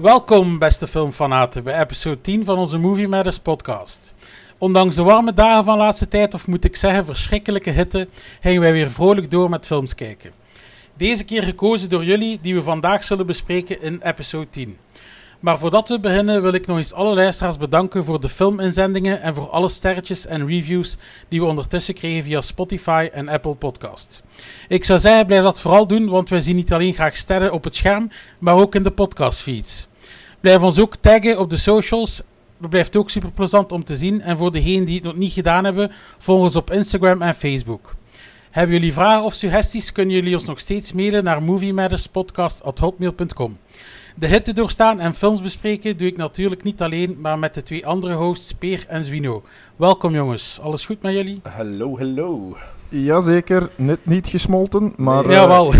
Welkom, beste filmfanaten, bij episode 10 van onze Movie Matters podcast. Ondanks de warme dagen van laatste tijd, of moet ik zeggen verschrikkelijke hitte, gingen wij weer vrolijk door met films kijken. Deze keer gekozen door jullie, die we vandaag zullen bespreken in episode 10. Maar voordat we beginnen wil ik nog eens alle luisteraars bedanken voor de filminzendingen en voor alle sterretjes en reviews die we ondertussen kregen via Spotify en Apple Podcasts. Ik zou zeggen, blijf dat vooral doen, want wij zien niet alleen graag sterren op het scherm, maar ook in de podcastfeeds. Blijf ons ook taggen op de socials. Dat blijft ook super plezant om te zien. En voor degenen die het nog niet gedaan hebben, volg ons op Instagram en Facebook. Hebben jullie vragen of suggesties, kunnen jullie ons nog steeds mailen naar moviematterspodcast.hotmail.com. De hitte doorstaan en films bespreken doe ik natuurlijk niet alleen, maar met de twee andere hosts, Peer en Zwino. Welkom jongens, alles goed met jullie? Hallo, hallo. Jazeker, net niet gesmolten, maar eh, Jawel.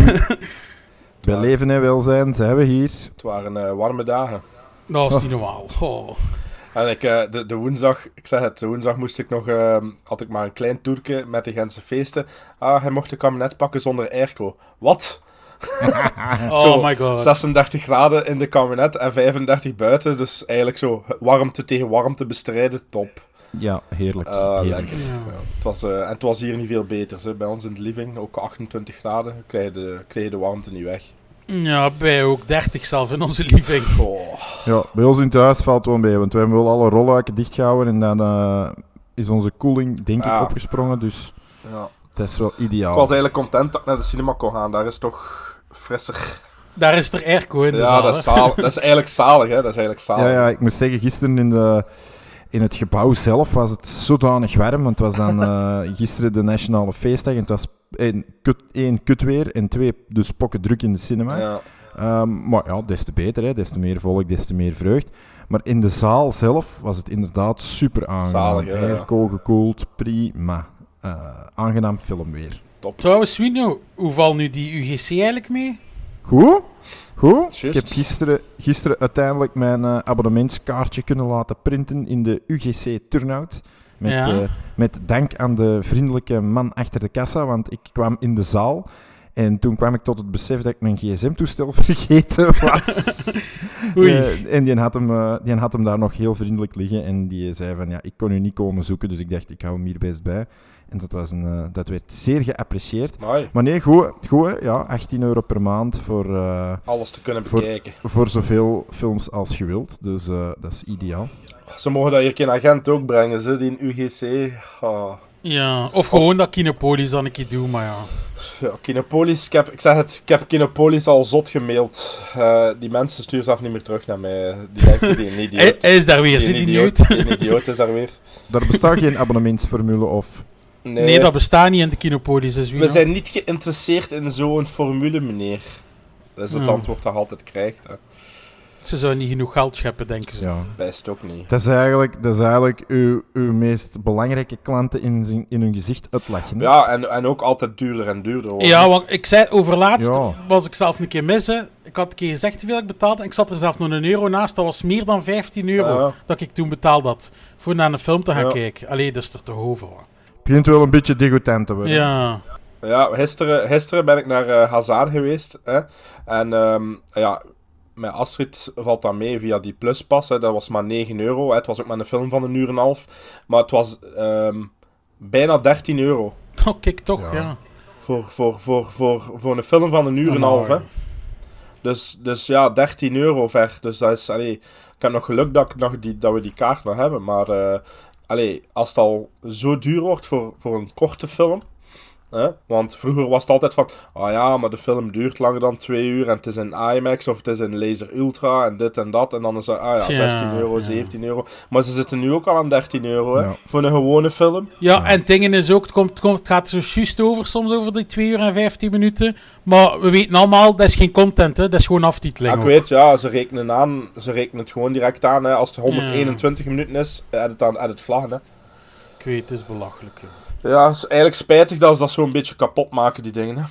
bij leven en welzijn zijn we hier. Het waren eh, warme dagen. Dat is niet normaal. Oh. En ik, eh, de, de woensdag, ik zeg het, de woensdag moest ik nog, ehm, had ik maar een klein toerke met de Gentse feesten. Ah, hij mocht de kabinet pakken zonder airco. Wat? oh Zo, my god. 36 graden in de kabinet en 35 buiten. Dus eigenlijk zo warmte tegen warmte bestrijden, top. Ja, heerlijk. Ah, heerlijk. lekker. Ja, het was, eh, en het was hier niet veel beter. Hè. Bij ons in de living, ook 28 graden, krijg je de, krijg je de warmte niet weg. Ja, bij ook 30 zelf in onze living. Oh. Ja, bij ons in het huis valt het wel mee, want we hebben wel alle rolluiken dichtgehouden en dan eh, is onze koeling denk ik Ja. opgesprongen, dus Ja. dat is wel ideaal. Ik was eigenlijk content dat ik naar de cinema kon gaan. Daar is toch frisser. Daar is er airco in de Ja, zaal. dat is, dat is eigenlijk zalig, hè. Dat is eigenlijk zalig. Ja, ja, ik moet zeggen, gisteren in, de, in het gebouw zelf was het zodanig warm, want het was dan eh, gisteren de nationale feestdag en het was één, kut, één kutweer en twee dus pokken druk in de cinema. Ja. Ehm, maar ja, des te beter, hè. des te meer volk, des te meer vreugd. Maar in de zaal zelf was het inderdaad super aangenaam. Zalig, hè, ja. Airco gekoeld, prima. Eh, aangenaam film weer. Trouwens, Swino, hoe valt nu die UGC eigenlijk mee? Goed? Goed? Ik heb gisteren, gisteren uiteindelijk mijn eh, abonnementskaartje kunnen laten printen in de UGC Turnout. Met, Ja. eh, met dank aan de vriendelijke man achter de kassa, want ik kwam in de zaal. En toen kwam ik tot het besef dat ik mijn gsm-toestel vergeten was. Oei. Eh, en die had, hem, die had hem daar nog heel vriendelijk liggen. En die zei van, ja, ik kon u niet komen zoeken. Dus ik dacht, ik hou hem hier best bij. En dat, was een, eh, dat werd zeer geapprecieerd. Mooi. Maar nee, goed, goed hè. ja, 18 euro per maand voor, eh, Alles te kunnen bekijken. voor zoveel films als je wilt. Dus eh, dat is ideaal. Ze mogen dat hier geen agent ook brengen, ze, die in UGC. Ah. Ja, of gewoon dat Kinopolis dan een keer doen, maar ja. Ja, Kinopolis, ik, heb, ik zeg het, ik heb Kinopolis al zot gemaild. Eh, die mensen sturen zelf niet meer terug naar mij. Die denken, die een Hij, idioot. hij is daar weer, Die zit idioot, idioot is daar weer. Daar bestaat geen abonnementsformule of... Nee, Nee, dat bestaat niet in de Kinopolis, dus we zijn niet geïnteresseerd in zo'n formule, meneer. Dat is het Ja. antwoord dat je altijd krijgt. Hè. Ze zouden niet genoeg geld scheppen, denken ze. Ja. Best ook niet. Dat is eigenlijk, dat is eigenlijk uw, uw meest belangrijke klanten in, in hun gezicht uitlachen. hè? Ja, en, en ook altijd duurder en duurder worden. Ja, want ik zei overlaatst Ja. was ik zelf een keer missen. Ik had een keer gezegd hoeveel ik betaalde. En ik zat er zelf nog een euro naast. Dat was meer dan 15 euro Ja. dat ik toen betaald had. Voor naar een film te gaan Ja. kijken. Allee, dat is er toch over. hoor. Begint wel een beetje degoutant te worden. Ja. Ja, gisteren, gisteren ben ik naar eh Hazard geweest. Hè? En ehm, ja, met Astrid valt dat mee via die pluspas. Hè? Dat was maar 9 euro. Hè? Het was ook maar een film van een uur en een half. Maar het was ehm, bijna 13 euro. Oh, kijk toch, ja. Voor, voor, voor, voor, voor een film van een uur en een half. Hè? Dus, dus ja, 13 euro ver. Dus dat is, allee, ik heb nog geluk dat, ik nog die, dat we die kaart nog hebben. Maar eh, allee, als het al zo duur wordt voor, voor een korte film, Hè? Want vroeger was het altijd van, ah ja, maar de film duurt langer dan twee uur en het is in IMAX of het is in Laser Ultra en dit en dat. En dan is het, ah ja, Tja, 16 euro, ja. 17 euro. Maar ze zitten nu ook al aan 13 euro, hè? Ja. Voor een gewone film. Ja, en het dingen is ook, het, komt, het, komt, het gaat zo juist over soms over die 2 uur en 15 minuten. Maar we weten allemaal, dat is geen content, hè. dat is gewoon aftiteling. Ja, ik weet, ja, ze rekenen, aan, ze rekenen het gewoon direct aan. Hè. Als het 121 minuten is, het, aan, het vlaggen. Hè. Ik weet, het is belachelijk. joh. Ja, het is eigenlijk spijtig dat ze dat zo'n beetje kapot maken, die dingen. Hè.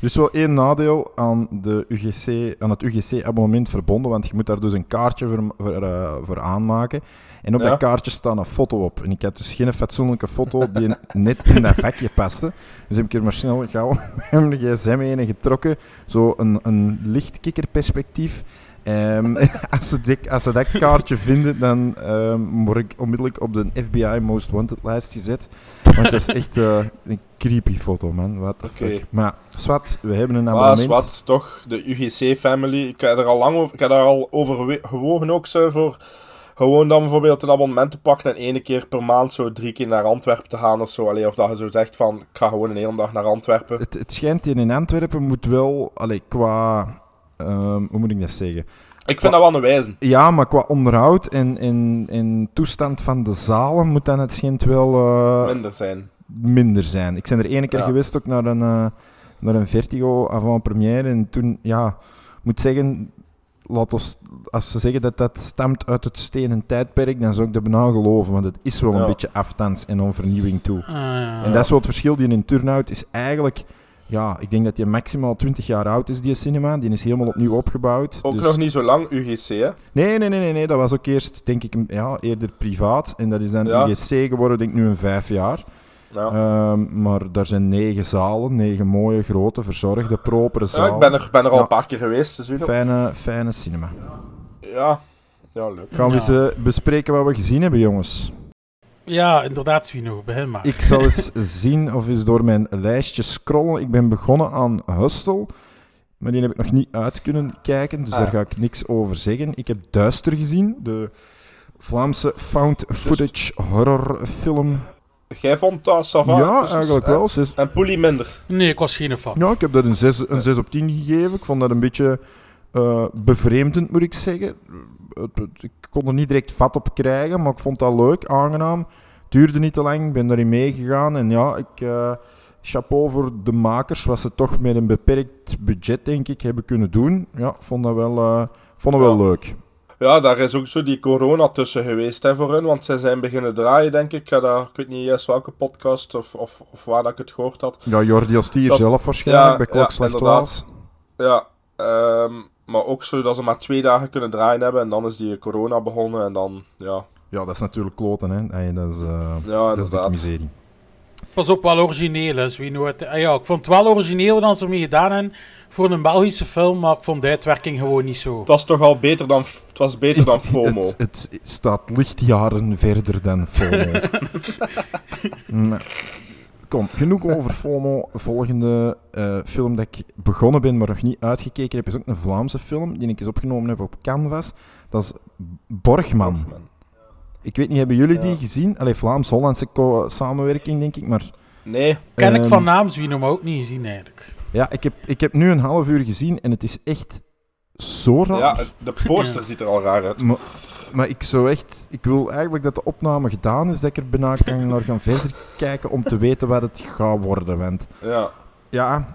Is wel één nadeel aan, de UGC, aan het UGC-abonnement verbonden, want je moet daar dus een kaartje voor, voor, eh, voor aanmaken. En op Ja. dat kaartje staat een foto op. En ik had dus geen fatsoenlijke foto die net in dat vakje paste. Dus heb ik er maar snel gauw met mijn gsm heen getrokken. Zo een, een licht kikkerperspectief. Ehm, als, ze als ze dat kaartje vinden, dan ehm, word ik onmiddellijk op de FBI Most Wanted lijst gezet. Want dat is echt eh, een creepy foto, man. What the fuck. Maar, zwart, we hebben een Maar abonnement. wat, toch, de UGC-family. Ik heb er al lang over, ik heb daar al over gewogen ook zo voor. Gewoon dan bijvoorbeeld een abonnement te pakken en ene keer per maand zo drie keer naar Antwerpen te gaan of zo. Allee, of dat je zo zegt van, ik ga gewoon een hele dag naar Antwerpen. Het, het schijnt hier in Antwerpen moet wel, allee, qua, ehm, hoe moet ik dat zeggen? Ik vind dat wel een wijze. Ja, maar qua onderhoud en, en, en toestand van de zalen moet dan het schijnt wel eh, Minder zijn. minder zijn. Ik ben er ene keer Ja. geweest ook naar een, eh, naar een Vertigo avant-première en toen, ja, ik moet zeggen, laat ons, als ze zeggen dat dat stamt uit het stenen tijdperk, dan zou ik dat bijna geloven, want het is wel Ja. een beetje afstands en onvernieuwing toe. Ah, ja. En dat is wel het verschil. Die in Turnhout is eigenlijk... Ja, ik denk dat die maximaal 20 jaar oud is, die cinema. Die is helemaal opnieuw opgebouwd. Ook Dus- nog niet zo lang UGC, hè? Nee, nee, nee, nee, nee. Dat was ook eerst, denk ik, ja, eerder privaat. En dat is dan Ja. UGC geworden, denk ik, nu een vijf jaar. Ja. Ehm, maar daar zijn negen zalen. Negen mooie, grote, verzorgde, propere Ja, zalen. ik ben er, ben er al Ja. een paar keer geweest, dus. Fijne, fijne cinema. Ja, ja leuk. Gaan we Ja. eens bespreken wat we gezien hebben, jongens? Ja, inderdaad, Swino, begin maar. Ik zal eens zien of eens door mijn lijstje scrollen. Ik ben begonnen aan Hustle, maar die heb ik nog niet uit kunnen kijken, dus Ah. daar ga ik niks over zeggen. Ik heb Duister gezien, de Vlaamse found footage horrorfilm. Jij vond dat Savant? ja, eigenlijk wel. Zes- En Poelie minder. Nee, ik was geen fan. ja, ik heb dat een 6 een zes op 10 gegeven. Ik vond dat een beetje eh, bevreemdend, moet ik zeggen. Ik kon er niet direct vat op krijgen, maar ik vond dat leuk, aangenaam. Duurde niet te lang, ik ben daarin meegegaan. En ja, ik, eh, chapeau voor de makers, wat ze toch met een beperkt budget, denk ik, hebben kunnen doen. Ja, vond dat wel, eh, vond dat wel Ja. leuk. Ja, daar is ook zo die corona tussen geweest hè, voor hun, want zij zijn beginnen draaien, denk ik. Ja, daar, ik weet niet eens welke podcast of, of, of waar dat ik het gehoord had. Ja, Jordi Ostier Dat- zelf waarschijnlijk, Ja, bij ja, Klokslag inderdaad. 12. Ja, ehm, maar ook zo dat ze maar twee dagen kunnen draaien hebben en dan is die corona begonnen en dan, ja, Ja, dat is natuurlijk kloten, hè. Ey, dat is, eh ja dat is de miserie. Pas op, wel origineel, hè. Het- ah ja, ik vond het wel origineel dan ze ermee gedaan hebben voor een Belgische film, maar ik vond de uitwerking gewoon niet zo. Het was toch al beter dan, het was beter dan FOMO. Het, het staat lichtjaren verder dan FOMO. Maar, Kom, genoeg over FOMO. Volgende eh, film dat ik begonnen ben, maar nog niet uitgekeken heb, is ook een Vlaamse film die ik eens opgenomen heb op Canvas. Dat is Borgman. Ik weet niet, hebben jullie die gezien? Allee, Vlaams-Hollandse samenwerking, denk ik, maar... Nee, Ken ik Ehm, van naam Swino, maar ook niet gezien eigenlijk. Ja, ik heb, ik heb nu een half uur gezien en het is echt zo raar. ja, de poster Ja. ziet er al raar uit. Maar, maar ik zou echt... Ik wil eigenlijk dat de opname gedaan is, dat ik er bijna kan naar gaan verder kijken om te weten wat het gaat worden. Want Ja. ja...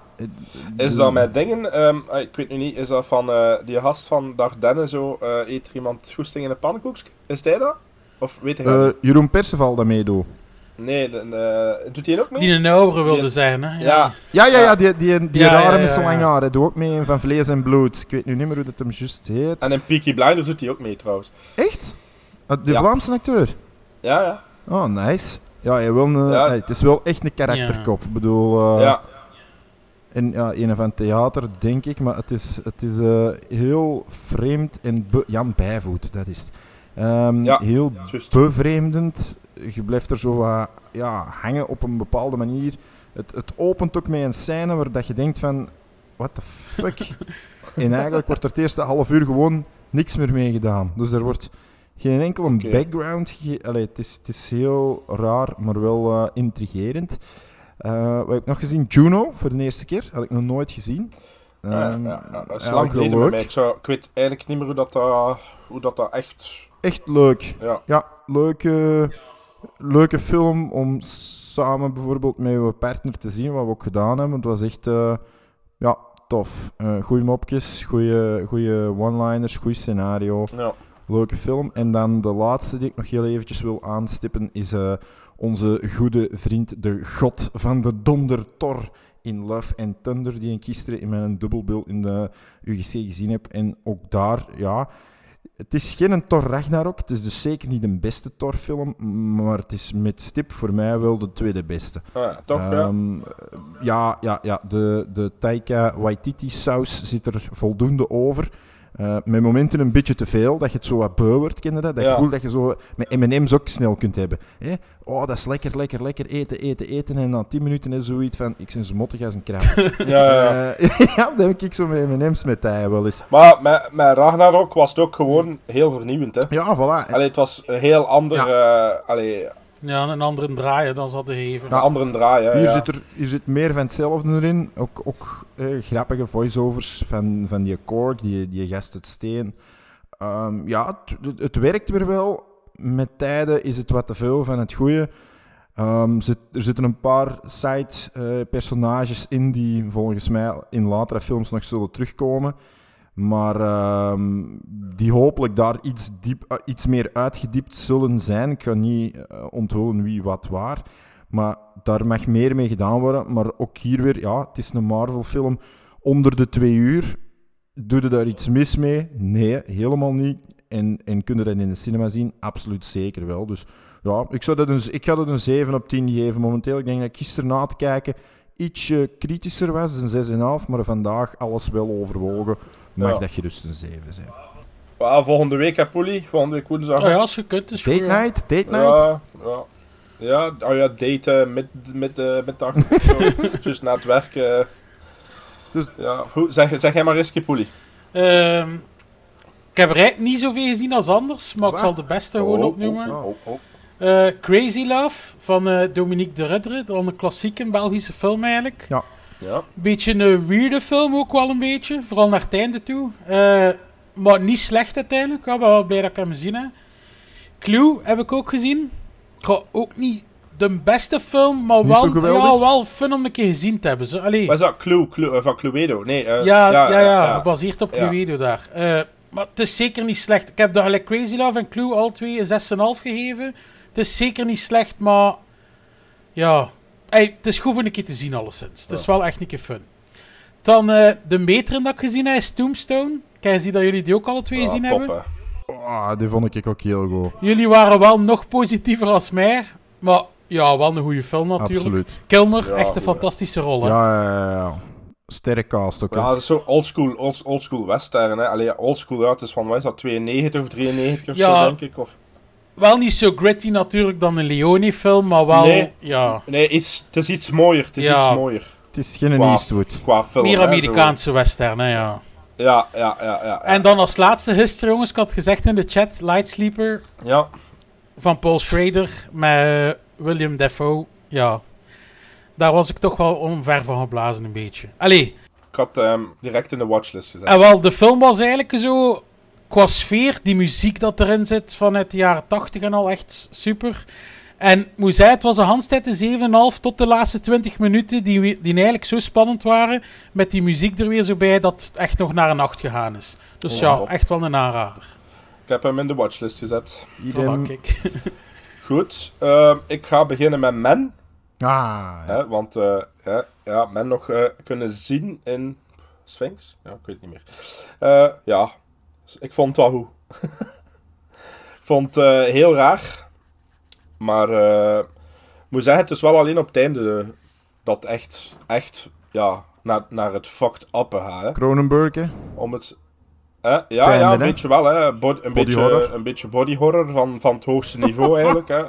Is dat met dingen, ehm, ah, ik weet nu niet, is dat van eh, die gast van Dardenne zo, eh, eet er iemand goesting in een pannenkoekje? Is hij dat? Of weet hij eh? Jeroen Perceval dat meedoet. Nee, de, eh, doet hij ook mee? Die een oudere wilde Die- zijn, hè? ja. Ja, ja, ja, die, die, die Ja, rare ja, met zijn ja, lange ja. haren. Doe ook mee in Van Vlees en Bloed. Ik weet nu niet meer hoe dat hem juist heet. En in Peaky Blinders doet hij ook mee trouwens. Echt? Uh, de Ja. Vlaamse acteur? Ja, ja. Oh, nice. Ja, hij wil een, Ja. nee, het is wel echt een karakterkop. Ik bedoel... eh, ja. En ja, een van theater, denk ik, maar het is, het is eh, heel vreemd en Jan Bijvoet, dat is het. Ehm, Ja, heel bevreemdend. Je blijft er zo wat ja, hangen op een bepaalde manier. Het, het opent ook met een scène waar dat je denkt van, what the fuck? en eigenlijk wordt er het eerste half uur gewoon niks meer mee gedaan. Dus er wordt geen enkel een Oké. background gegeven. Het is, het is heel raar, maar wel eh, intrigerend. Eh, wat heb ik nog gezien? Juno, voor de eerste keer. Had ik nog nooit gezien. Ja, Ehm, ja, ja, dat is lang geleden bij leuk. mij. Ik, zou, ik weet eigenlijk niet meer hoe dat, hoe dat, dat echt... Echt leuk. Ja. Ja, leuke, film om samen bijvoorbeeld met uw partner te zien, wat we ook gedaan hebben. Het was echt eh, ja, tof. Eh goeie mopjes, goede one-liners, goed scenario. Ja. Leuke film. En dan de laatste die ik nog heel eventjes wil aanstippen is eh, onze goede vriend, de god van de donder Thor in Love and Thunder, die ik gisteren in mijn dubbelbil in de UGC gezien heb. En ook daar, ja... Het is geen Thor Ragnarok, het is dus zeker niet de beste Thor-film, maar het is met stip voor mij wel de tweede beste. Ah, ja, toch, ja. Ehm, ja, ja, ja. De, de Taika Waititi-saus zit er voldoende over. Eh, met momenten een beetje te veel, dat je het zo wat beu wordt, je dat? Dat Ja. gevoel dat je zo met M&M's ook snel kunt hebben. Hè? Oh, dat is lekker, lekker, lekker eten, eten, eten. En na 10 minuten is zoiets van, ik ben zo mottig als een krab. Ja, ja, ja. Eh, ja, dan heb ik zo met M&M's met hij wel eens. Maar met, met Ragnarok was het ook gewoon heel vernieuwend, hè. Ja, voilà. Allee, het was een heel ander... eh, allee, Ja, een andere draaien dan ze hadden gegeven. een andere draai, hè. Hier, ja. zit er, hier zit meer van hetzelfde erin. Ook, ook eh, grappige voice-overs van, van die Korg, die, die gast uit Steen. Ehm, ja, het, het- werkt weer wel. Met tijden is het wat te veel van het goede. Ehm, zit, er zitten een paar side-personages in die volgens mij in latere films nog zullen terugkomen. Maar ehm, die hopelijk daar iets, diep, eh, iets meer uitgediept zullen zijn. Ik ga niet eh, onthullen wie wat waar. Maar daar mag meer mee gedaan worden. Maar ook hier weer, ja, het is een Marvel-film onder de twee uur. Doe je daar iets mis mee? Nee, helemaal niet. En, en kun je dat in de cinema zien? Absoluut zeker wel. Dus ja, ik, zou dat een, ik ga dat een 7 op 10 geven momenteel. Ik denk dat ik gisteren na te kijken ietsje kritischer was, een 6,5. Maar vandaag alles wel overwogen. Mag Ja. dat gerust een 7 zijn. Ja, volgende week, hè, Poelie. Volgende week woensdag. Oh ja, als je kunt, is Date night? Date night? Ja, ja. Ja, oh ja, daten met, met, eh middag. zo. Dus na het werk. eh. Dus- ja, hoe, zeg, zeg jij maar eens, Poelie. Ehm, ik heb er eigenlijk niet zoveel gezien als anders, maar ik zal de beste gewoon Oh, opnoemen. Oh, oh, oh. Eh, Crazy Love van eh, Dominique de Rudderen, dan een klassieke Belgische film eigenlijk. Ja. Beetje een weirde film ook wel een beetje, vooral naar het einde toe. Eh, maar niet slecht uiteindelijk, ik ben wel blij dat ik hem gezien heb. Clue heb ik ook gezien. Ook niet de beste film, maar wel, ja, wel fun om een keer gezien te hebben. Zo, allee. Wat is dat? Clue, Clue eh, van Cluedo? Nee, eh, Ja, ja, ja, ja. gebaseerd op Ja. Cluedo daar. Eh, maar het is zeker niet slecht. Ik heb de gelijk Crazy Love en Clue al twee een 6,5 gegeven. Het is zeker niet slecht, maar ja, Ey, het is goed voor een keer te zien alleszins. Het is wel echt een keer fun. Dan eh, de meteren dat ik gezien heb is Tombstone. Kijk, zie dat jullie die ook alle twee gezien top, hebben. Ah, die vond ik ook heel goed. Jullie waren wel nog positiever als mij. Maar ja, wel een goede film natuurlijk. Absoluut. Kilmer, Ja, echt een fantastische rol. Hè? Ja, ja, ja. ja. Sterrencast ook. hè. Ja, dat is zo oldschool old, oldschool western. Hè. Allee, oldschool, ja, het is van, wat is dat, 92 of 93 of Ja. zo, denk ik. Of... Wel niet zo gritty natuurlijk dan een Leone-film, maar wel... Nee. Ja, Nee, iets, het is iets mooier. Het is Ja. iets mooier. Het is geen Qua- Eastwood. Qua film. meer hè, Amerikaanse western, hè, ja. Ja, ja, ja, ja. ja. En dan als laatste history, jongens, ik had gezegd in de chat, Light Sleeper Ja, van Paul Schrader met William Defoe. Ja, daar was ik toch wel omver van geblazen een beetje. Allee, ik had hem direct in de watchlist gezet. en wel, de film was eigenlijk zo, qua sfeer, die muziek dat erin zit vanuit de jaren 80 en al, echt super. En moet zeggen, het was een handstijd de 7,5 tot de laatste 20 minuten, die, we- die eigenlijk zo spannend waren, met die muziek er weer zo bij, dat het echt nog naar een 8 gegaan is. Dus Ja, ja, echt wel een aanrader. Ik heb hem in de watchlist gezet. Voilà, kijk. Goed, ehm, ik ga beginnen met Men. Ah, ja. Hè, want eh, ja, ja, Men nog eh, kunnen zien in Sphinx? Ja, ik weet het niet meer. Eh, ik vond het wel goed. ik vond het eh, heel raar. Maar eh, ik moet zeggen, het is wel alleen op het einde dat echt, echt ja, naar, naar het fucked up gaat. Cronenberg, hè. Om het... Hè? Ja, Einde, ja, een hè? beetje wel. Hè. Een, Body beetje, horror. een beetje body horror van, van het hoogste niveau eigenlijk. Hè.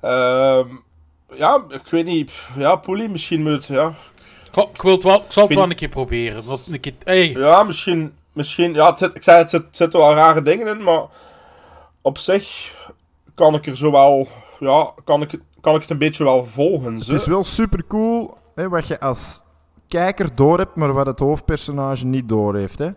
Ehm, ja, ik weet niet. Ja, Poelie misschien moet... Ja, ik, wil het wel, ik zal het Ik wel een keer proberen. Want een keer, hey, ja misschien... misschien ja, het zit, ik zei, het zit, zitten wel rare dingen in, maar op zich kan ik er zo wel... Ja, kan ik, kan ik het een beetje wel volgen. Het is wel super cool hè, wat je als kijker door hebt, maar wat het hoofdpersonage niet door heeft. Hè.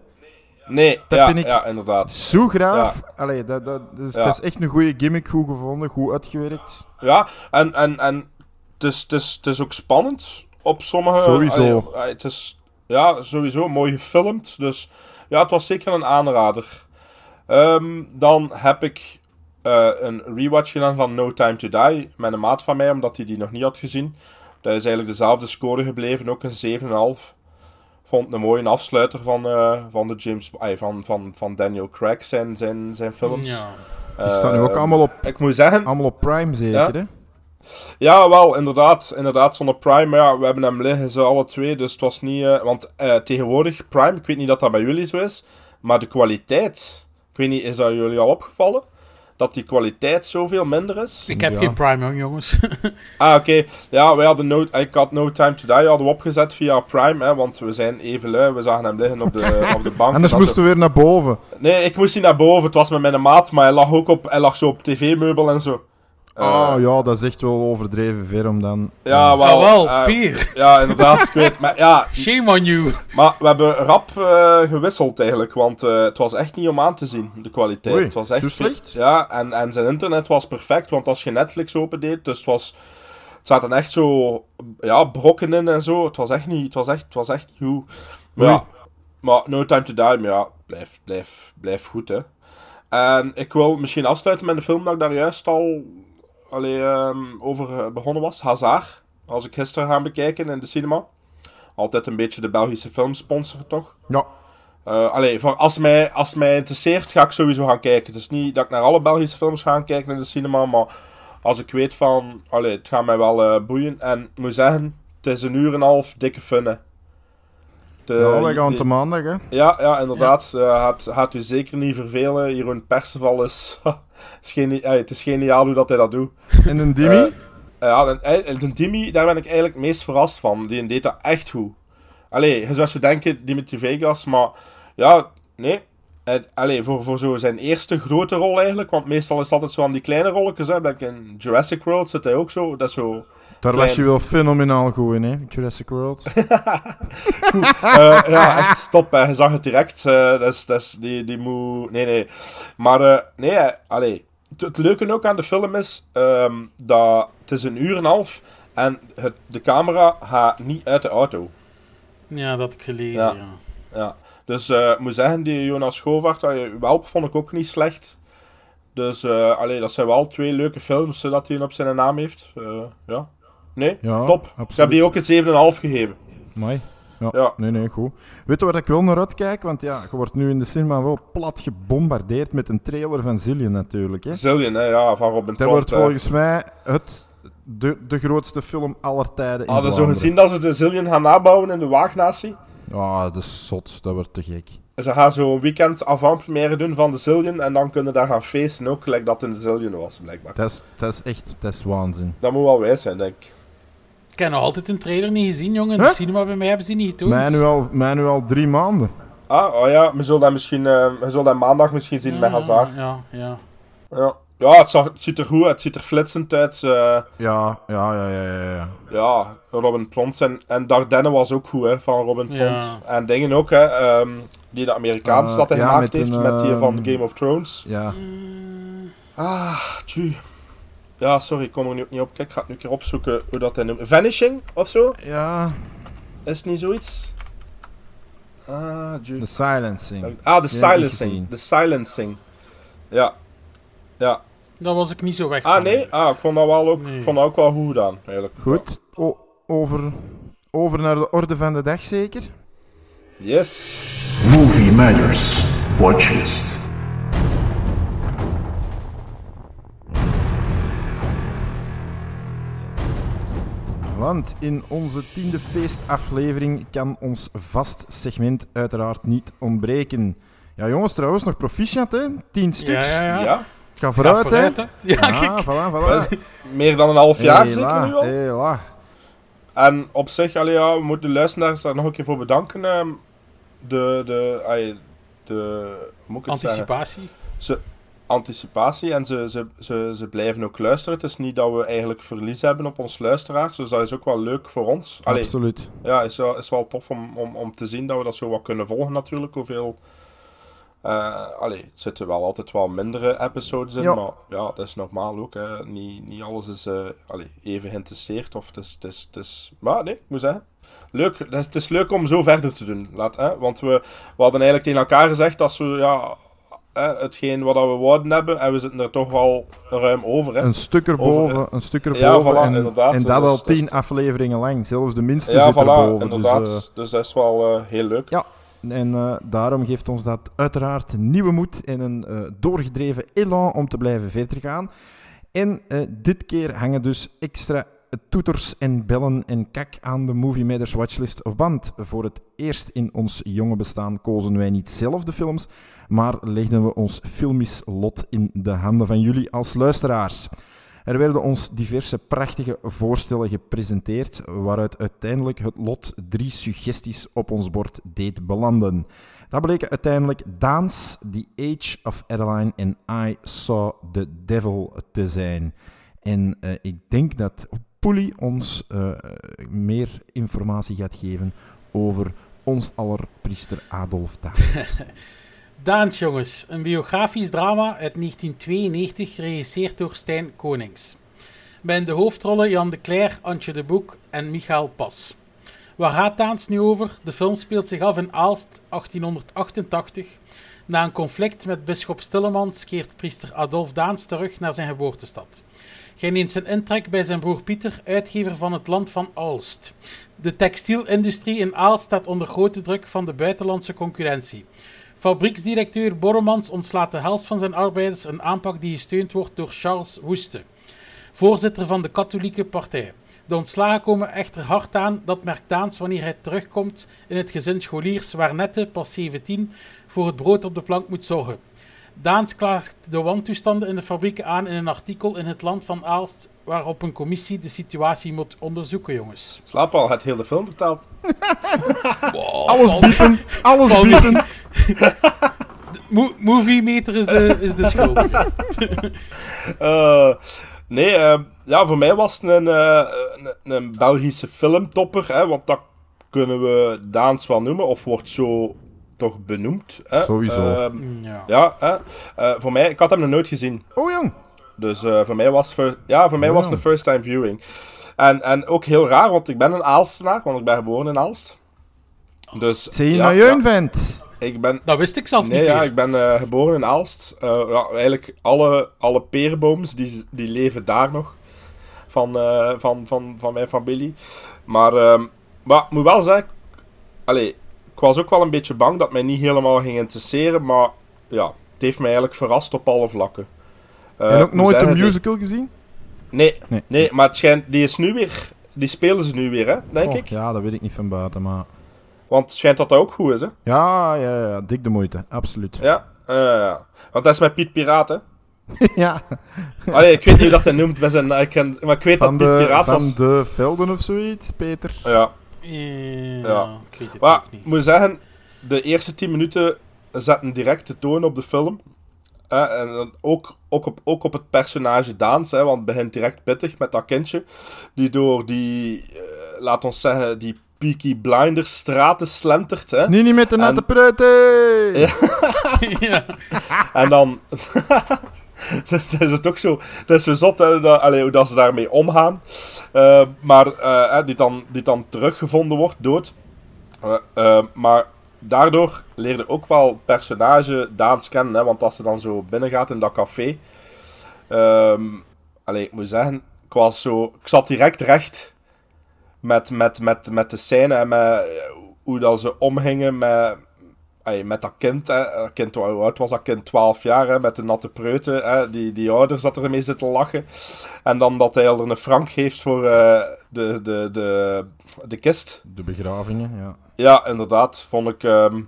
Nee, Dat ja, vind ik- ja, inderdaad. Zo graaf. Allee, dat, dat, dat is, Ja. dat is echt een goede gimmick, goed gevonden, goed uitgewerkt. Ja, en, en, en het, is, het, is, het is ook spannend op sommige... Sowieso. Allee, het is ja, sowieso mooi gefilmd. Dus ja, het was zeker een aanrader. Ehm, dan heb ik eh, een rewatch gedaan van No Time To Die met een maat van mij, omdat hij die nog niet had gezien. Dat is eigenlijk dezelfde score gebleven, ook een 7,5. Vond een mooie afsluiter van, eh, van, de James, ay, van, van, van Daniel Craig zijn, zijn, zijn films. Ja. Die staan nu ook Ehm, allemaal op, Ik moet zeggen, allemaal op Prime, zeker. Ja. Hè? Ja, wel, inderdaad. Inderdaad, zonder Prime. Maar ja, we hebben hem liggen, ze alle twee. Dus het was niet... eh, want eh, tegenwoordig, Prime, ik weet niet dat dat bij jullie zo is. Maar de kwaliteit... Ik weet niet, is dat jullie al opgevallen? Dat die kwaliteit zoveel minder is? Ik heb Ja. geen Prime, hoor, jongens. Ah, oké. Ja, wij hadden no, ik had No Time To Die hadden we opgezet via Prime. Hè, want we zijn even lui. We zagen hem liggen op de, op de bank. En dat moesten we weer naar boven. Nee, ik moest niet naar boven. Het was met mijn maat. Maar hij lag ook op, hij lag zo op tv-meubel en zo. Eh, Ah ja, dat is echt wel overdreven ver om dan... Ja, wel. Ah, wel, eh, Pier. Ja, inderdaad, ik weet. Maar ja, Shame on you. Maar we hebben rap eh, gewisseld eigenlijk, want eh, het was echt niet om aan te zien, de kwaliteit. Oei, het was echt slecht? Ja, en, en zijn internet was perfect, want als je Netflix opendeed, dus het was... Het zaten echt zo ja, brokken in en zo. Het was echt niet, het was echt, het was echt goed. Maar, ja, maar No Time To Die, maar ja, blijf, blijf, blijf goed, hè. En ik wil misschien afsluiten met een film dat ik daar juist al allee, ehm, over eh, begonnen was. Hazard. Als ik gisteren gaan bekijken in de cinema. Altijd een beetje de Belgische filmsponsor, toch? Ja, Eh allee, voor als, mij, als het mij interesseert, ga ik sowieso gaan kijken. Het is niet dat ik naar alle Belgische films ga kijken in de cinema, maar als ik weet van, allee, het gaat mij wel eh, boeien. En ik moet zeggen, het is een uur en een half dikke fun, hè. De- ja wij gaan die- te maandag, hè. ja, ja, inderdaad. Eh, gaat, gaat u zeker niet vervelen. Jeroen Perceval is... is geni- eh, het is geniaal hoe dat hij dat doet. En een Dimmy? Eh, ja, en, en de Dimi, daar ben ik eigenlijk het meest verrast van. Die deed dat echt goed. Allee, je zou ze denken, Dimitri Vegas, maar... Ja, nee. Allee, voor, voor zo zijn eerste grote rol eigenlijk, want meestal is het altijd zo aan die kleine rolletjes, hè. Like in Jurassic World zit hij ook zo. Dat is zo... Daar klein. was je wel fenomenaal goed in, hè, Jurassic World. Eh, ja, echt stop, hè. Je zag het direct. eh, dat is, dat is, die, die moet... Nee, nee. Maar, eh, nee, allee. Het, het leuke ook aan de film is ehm, dat het is een uur en een half en het, de camera gaat niet uit de auto. Ja, dat heb ik gelezen, Ja. ja. Ja. Dus eh, ik moet zeggen, die Jonas je welp, vond ik ook niet slecht. Dus, eh allee, dat zijn wel twee leuke films dat hij op zijn naam heeft. Eh, ja. Nee, Ja, top. Ik absoluut. heb die ook een 7,5 gegeven. Mai. Ja, Ja. nee, nee, goed. Weet je waar ik wel naar uitkijk? Want ja, je wordt nu in de cinema wel plat gebombardeerd met een trailer van Zillion natuurlijk, hè. Zillion, hè, ja, van Robin Dat Trott, wordt volgens mij het, de, de grootste film aller tijden in Hadden zo Vlaanderen. gezien dat ze de Zillion gaan nabouwen in de Waagnatie? Ja, dat is zot. Dat wordt te gek. Ze gaan zo een weekend avant-première doen van de Zillion en dan kunnen daar gaan feesten ook, gelijk dat in de Zillion was, blijkbaar. Dat is, dat is echt dat is waanzin. Dat moet wel wijs zijn, denk ik. Ik heb nog altijd een trailer niet gezien, jongen. In Huh? de cinema bij mij hebben ze niet getoond. Mij nu, al, mij nu al drie maanden. Ah, oh ja, we zullen dat misschien, eh, we zullen dat maandag misschien zien met Hazard. Ja, ja. Ja, ja het, zag, het ziet er goed uit, het ziet er flitsend uit. eh, Ja, ja, ja, ja, ja. ja. ja, Robin Pront en, en Dardenne was ook goed, hè, van Robin. Ja. En dingen ook, hè, ehm, die de Amerikaanse dat hij ja, gemaakt met heeft, een, met die van ehm, Game of Thrones. ja. Ah, tju. Ja, sorry, ik kom er nu ook niet op. Kijk, ik ga het nu een keer opzoeken hoe dat hij noemt. Vanishing, of zo? Ja, Is het niet zoiets? Ah. The Silencing. Ah, The Silencing. The Silencing. Ja. Ja. Daar was ik niet zo weg Ah, van. nee? Ah, ik vond dat wel ook, Nee. ik vond dat ook wel goed gedaan, eigenlijk. Goed, o- over, over naar de orde van de dag zeker? Yes. Movie Matters Watchlist. Want in onze tiende feestaflevering kan ons vast segment uiteraard niet ontbreken. Ja jongens, trouwens nog proficiat hè, tien Ja, stuks. ja, ja. Ja. Ga Ga vooruit, vooruit, hè. hè. Ja, Ja, kijk. voilà, voilà. Meer dan een half jaar Hela, zeker nu al. hela. En op zich, allee, ja, we moeten de luisteraars daar nog een keer voor bedanken. ehm, de, de, allee, de, hoe moet ik het zeggen? Anticipatie. Ze, anticipatie en ze, ze, ze, ze blijven ook luisteren. Het is niet dat we eigenlijk verlies hebben op ons luisteraars, dus dat is ook wel leuk voor ons. Allee, Absoluut. ja, is, wel- is wel tof om, om, om te zien dat we dat zo wat kunnen volgen natuurlijk. Hoeveel... eh allee, er zitten wel altijd wel mindere episodes in, Ja. maar ja, dat is normaal ook. Hè. Niet, niet alles is eh, allee, even geïnteresseerd. Of het is, het is, het is... Maar nee, ik moet zeggen, leuk. Het is, het is leuk om zo verder te doen. Laat, hè. Want we, we hadden eigenlijk tegen elkaar gezegd dat we ja, hè, hetgeen wat we wouden hebben, en we zitten er toch wel ruim over. Hè. Een stuk erboven, Over- een stuk Ja, erboven. voilà, en, inderdaad. en Dus dat dat al tien afleveringen lang. Zelfs de minste ja, zit voilà, erboven. inderdaad. Dus, Dus, dat is wel eh, heel leuk. Ja, en eh, daarom geeft ons dat uiteraard nieuwe moed en een doorgedreven elan om te blijven verder gaan. En dit keer hangen dus extra toeters en bellen en kak aan de Movie Matters watchlist. Want voor het eerst in ons jonge bestaan kozen wij niet zelf de films, maar legden we ons filmisch lot in de handen van jullie als luisteraars. Er werden ons diverse prachtige voorstellen gepresenteerd, waaruit uiteindelijk het lot drie suggesties op ons bord deed belanden. Dat bleken uiteindelijk Daans, The Age of Adeline en I Saw the Devil te zijn. En eh, ik denk dat Poelie ons eh, meer informatie gaat geven over ons aller priester Adolf Daans. Daans, jongens. Een biografisch drama uit 1992, geregisseerd door Stijn Konings. Met de hoofdrollen Jan de Cler, Antje de Boek en Michael Pas. Waar gaat Daans nu over? De film speelt zich af in Aalst, 1888. Na een conflict met bisschop Stillemans keert priester Adolf Daans terug naar zijn geboortestad. Hij neemt zijn intrek bij zijn broer Pieter, uitgever van het land van Aalst. De textielindustrie in Aalst staat onder grote druk van de buitenlandse concurrentie. Fabrieksdirecteur Borremans ontslaat de helft van zijn arbeiders, een aanpak die gesteund wordt door Charles Woeste, voorzitter van de katholieke partij. De ontslagen komen echter hard aan, dat merkt Daans wanneer hij terugkomt in het gezin scholiers waar Nette, pas 17, voor het brood op de plank moet zorgen. Daans klaagt de wantoestanden in de fabrieken aan in een artikel in het land van Aalst, waarop een commissie de situatie moet onderzoeken, jongens. Slaap al, het hele film verteld. alles biepen, alles biepen. Mo- movie meter is de, is de schuldige. Eh, nee, eh, ja, voor mij was het een, eh, een, een Belgische filmtopper, hè, want dat kunnen we Daans wel noemen, of wordt zo toch benoemd. Hè. Sowieso. Mm, Ehm, Ja. ja, hè. Eh, voor mij, ik had hem nog nooit gezien. Oh jong. Dus eh, voor mij was ja, voor mij Oh, was het ja. een first time viewing. En, en ook heel raar, want ik ben een Aalstenaar, want ik ben geboren in Aalst. Dus, Zie je ja, nou ja, jeun vent? ik ben, Dat wist ik zelf Nee, niet ja, meer. ik ben eh, geboren in Aalst. Eh, ja, eigenlijk alle, alle perenbooms die, die leven daar nog. Van, eh, van, van, van mijn familie. Maar, ehm, maar ik moet wel zeggen... Allee, ik was ook wel een beetje bang dat mij niet helemaal ging interesseren. Maar ja, het heeft mij eigenlijk verrast op alle vlakken. Eh, en ook ik moet nooit een die- musical gezien? Nee, Nee. nee, maar schijnt, die is nu weer... Die spelen ze nu weer, hè, denk Oh, ik. Ja, dat weet ik niet van buiten, maar... Want het schijnt dat dat ook goed is, hè. Ja, ja, ja, dik de moeite, absoluut. Ja, eh, ja. Want dat is met Piet Piraat, hè. ja, Allee, ik weet niet hoe dat hij noemt, zijn, ik ken, maar ik weet van dat Piet de, Piraat van was. de velden of zoiets, Peter. Ja, Ja, Ja. ik weet het maar ook ik niet. moet zeggen, de eerste 10 minuten zetten direct de toon op de film. Eh, en dan ook, ook, op, ook op het personage Daans, hè, want het begint direct pittig met dat kindje. Die door die, eh, laat ons zeggen, die Peaky Blinders straten slentert. Hè. Nee, niet met de En- natte pruiten! Ja. ja. En dan... dat is het ook zo... Dat is zo zot, hè, dat, hoe dat ze daarmee omgaan. Eh, maar eh, die, dan, die dan teruggevonden wordt, dood. Eh, maar daardoor leerde ook wel personage Daans kennen. Hè, want als ze dan zo binnengaat in dat café... ehm allee, ik moet zeggen... Ik was zo... Ik zat direct recht met, met, met, met de scène en met hoe dat ze omgingen met, Met dat kind, hè. Dat kind, hoe oud was dat kind? 12 jaar, hè, met de natte preuten. Hè. Die, die ouder zat ermee zitten lachen. En dan dat hij al een frank geeft voor eh, de, de, de, de kist. De begravingen, ja. Ja, inderdaad. Vond ik, ehm,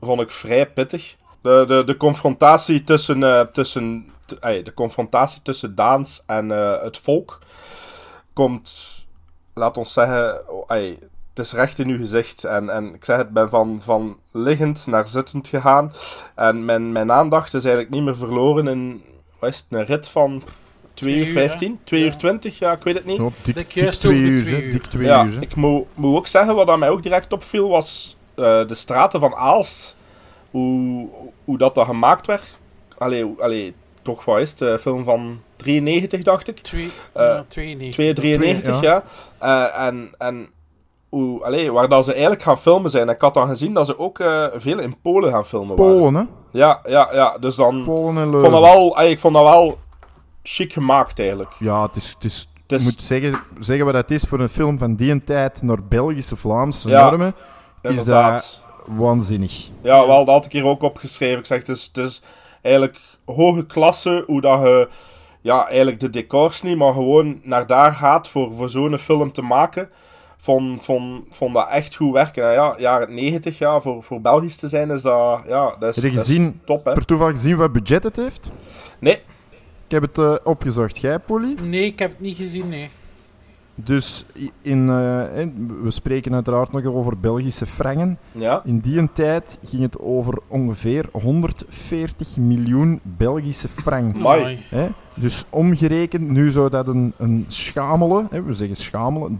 vond ik vrij pittig. De, de, de confrontatie tussen, eh, tussen, de confrontatie tussen Daans en eh, het volk komt, laat ons zeggen, het is recht in uw gezicht. En, en ik zeg het, ben van, van liggend naar zittend gegaan. En mijn, mijn aandacht is eigenlijk niet meer verloren in wat is het, een rit van 2 Twee uur uur, 15, 2 uur 20, ja, ik weet het niet. Ja, dik, Dik dik twee uur, twee hè. uur. Dik twee Ja, uur, ik moet, moet ook zeggen, wat aan mij ook direct opviel, was eh, de straten van Aalst. Hoe, hoe dat, dat gemaakt werd. Allee, allee, toch wat is het? De film van 93, dacht ik. Twee, Eh, ja, 92. 293, Twee, ja. Eh, en, en hoe, allee, waar dat ze eigenlijk gaan filmen zijn. Ik had dan gezien dat ze ook eh, veel in Polen gaan filmen waren. Polen, hè? Ja, ja, ja. Dus dan... Polen en vond dat wel, ik vond dat wel chic gemaakt, eigenlijk. Ja, het is... Het is Het is- moet zeggen, zeggen wat het is voor een film van die tijd naar Belgische, Vlaamse Ja, normen. Is Inderdaad. dat waanzinnig. Ja, wel, dat had ik hier ook opgeschreven. Ik zeg, het is, het is eigenlijk hoge klasse hoe dat je, ja, eigenlijk de decors niet, maar gewoon naar daar gaat voor, voor zo'n film te maken. Vond, vond, vond dat echt goed werken. En ja, jaren 90, ja, voor, voor Belgisch te zijn is dat, ja, dat is, Heb je dat is gezien, top, hè. per toeval gezien wat budget het heeft? Nee, Ik heb het eh, opgezocht. Jij, Polly? Nee, ik heb het niet gezien, nee. Dus in, eh, in- we spreken uiteraard nog over Belgische frangen. ja. In die tijd ging het over ongeveer 140 miljoen Belgische frank. Amai. Dus omgerekend, nu zou dat een, een schamele, hè, we zeggen schamele,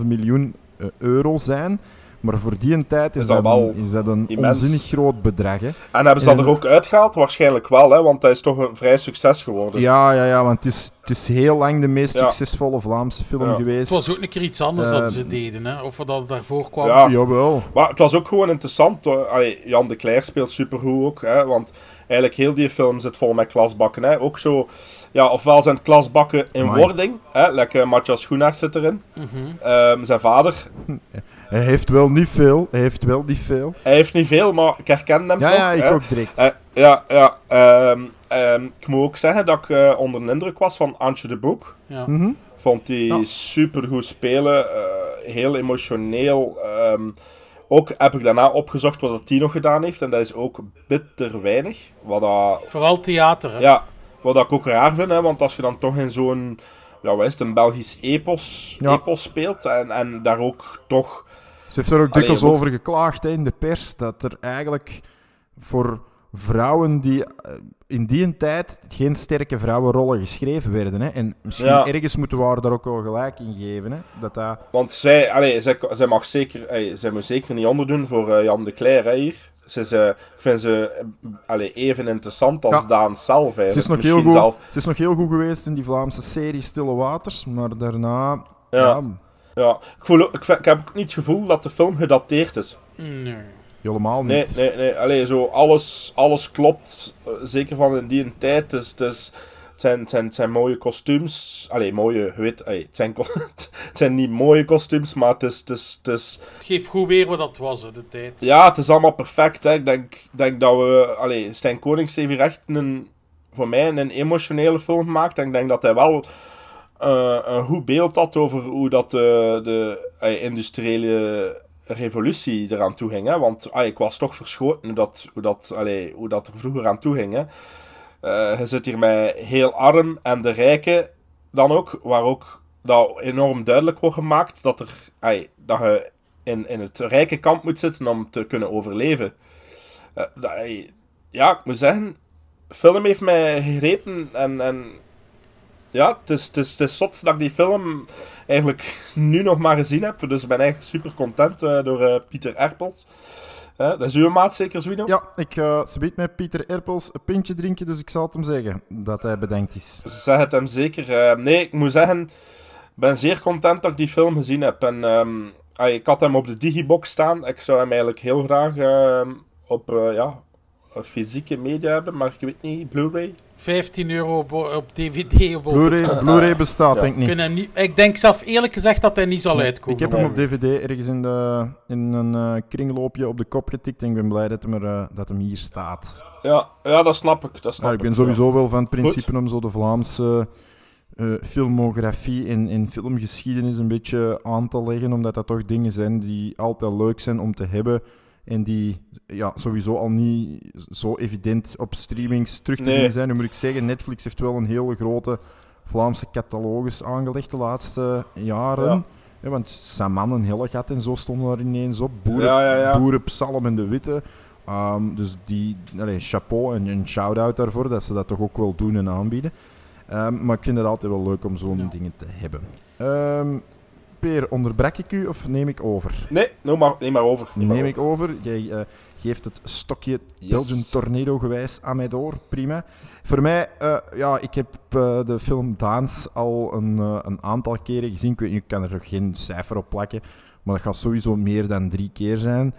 3,5 miljoen eh, euro zijn. Maar voor die tijd is, Is dat dat, wel een, is dat een immens. onzinnig groot bedrag. Hè? En hebben ze dat er ook uitgehaald? Waarschijnlijk wel, hè, want dat is toch een vrij succes geworden. Ja, ja, ja, want het is, het is heel lang de meest Ja. succesvolle Vlaamse film Ja. geweest. Het was ook een keer iets anders dat ze deden, hè. Of dat het daarvoor kwam. Ja. Jawel. Maar het was ook gewoon interessant. Allee, Jan de Cler speelt supergoed ook. Hè, want eigenlijk heel die film zit vol met klasbakken. Hè. Ook zo, ja, ofwel zijn het klasbakken in Amai. wording. Hè, lekker Matthias Schoenaert zit erin. Mhm. Ehm, zijn vader. Hij heeft wel niet veel. Hij heeft wel niet veel. Hij heeft niet veel, maar ik herken hem Ja, toch. ja, ik hè. ook direct. Eh, ja, ja. ehm, ehm, ik moet ook zeggen dat ik eh, onder de indruk was van Antje de Boek. Ja. Mhm. Vond die Ja. super goed spelen. eh, heel emotioneel. ehm, ook heb ik daarna opgezocht wat dat die nog gedaan heeft. En dat is ook bitter weinig. Wat dat, Vooral theater, hè. ja, wat dat ik ook raar vind. Hè, want als je dan toch in zo'n... Ja, wat is het? Een Belgisch epos, Ja. epos speelt. En, en daar ook toch... Ze heeft er ook dikwijls over geklaagd hè, in de pers. Dat er eigenlijk voor vrouwen die eh, in die tijd geen sterke vrouwenrollen geschreven werden. Hè. En misschien Ja. ergens moeten we haar daar ook wel gelijk in geven. Hè. Dat dat... Want zij, allee, zij, zij mag zeker... Allee, zij moet zeker niet onderdoen voor eh, Jan de Cler hè, hier. Ze is, ik vind ze eh, allee, even interessant als Ja. Daan zelf. Ze is, nog heel goed, zelf- ze is nog heel goed geweest in die Vlaamse serie Stille Waters. Maar daarna... Ja. Ja, Ja, ik, voel, ik, heb ook niet het gevoel dat de film gedateerd is. Nee. helemaal Nee, niet. nee, nee. Allee, zo alles, alles klopt. eh, zeker van in die tijd. Dus, dus, het, zijn, het, zijn, het zijn mooie kostuums. Allee, mooie, weet, allee, het, zijn, het zijn niet mooie kostuums, maar het is, het is, het is, Het geeft goed weer wat dat was, hè, de tijd. ja, het is allemaal perfect. Hè. Ik denk, denk dat we, allee, Stijn Konings heeft hier echt een, voor mij een emotionele film gemaakt. En ik denk dat hij wel eh, een goed beeld had over hoe dat de, de eh, industriële revolutie eraan toe ging. Hè? Want ah, ik was toch verschoten hoe dat, hoe, dat, allee, hoe dat er vroeger aan toe ging. Hè? Eh, je zit hier met heel arm en de rijken dan ook, waar ook dat enorm duidelijk wordt gemaakt dat, er, ai, dat je in, in het rijke kamp moet zitten om te kunnen overleven. Eh, dat, ja, ik moet zeggen, film heeft mij gegrepen en, en ja, het is, het, is, het is zot dat ik die film eigenlijk nu nog maar gezien heb. Dus ik ben eigenlijk super content eh, door eh, Pieter Erpels. Eh, dat is uw maat zeker, Zwino? Ja, ik ze biedt met Pieter Erpels een pintje drinken, dus ik zal het hem zeggen dat hij bedankt is. Zeg het hem zeker. Nee, ik moet zeggen, ik ben zeer content dat ik die film gezien heb. En ehm, ik had hem op de Digibox staan. Ik zou hem eigenlijk heel graag ehm, op ja, fysieke media hebben, maar ik weet niet, Blu-ray. 15 euro op DVD. Op Blu-ray Blu-ray bestaat, Ja. denk ik niet. Kunnen hem niet, ik denk zelf eerlijk gezegd dat hij niet zal uitkomen. Ik heb hem op DVD ergens in, de, in een eh, kringloopje op de kop getikt en ik ben blij dat hem, er, eh, dat hem hier staat. Ja, ja dat snap ik. Dat snap Ja, ik ben ik, sowieso wel van het principe om zo de Vlaamse eh, filmografie en, en filmgeschiedenis een beetje aan te leggen, omdat dat toch dingen zijn die altijd leuk zijn om te hebben en die ja, sowieso al niet zo evident op streamings terug te Nee. vinden zijn. Nu moet ik zeggen, Netflix heeft wel een hele grote Vlaamse catalogus aangelegd de laatste jaren. Ja. want Saman en Hellegat en zo stonden daar ineens op. Boeren, Ja. Boerenpsalm en de Witte. Ehm, dus die, allee, chapeau en een shout-out daarvoor dat ze dat toch ook wel doen en aanbieden. Ehm, maar ik vind het altijd wel leuk om zo'n dingen te hebben. Ehm Peer, onderbrak ik u of neem ik over? Nee, neem maar, neem maar over. Neem maar Neem over. ik over. Jij eh, geeft het stokje Yes. Belgian Tornado gewijs aan mij door. Prima. Voor mij, eh, ja, ik heb eh, de film Daans al een, een aantal keren gezien. Ik, weet, ik kan er geen cijfer op plakken, maar dat gaat sowieso meer dan drie keer zijn.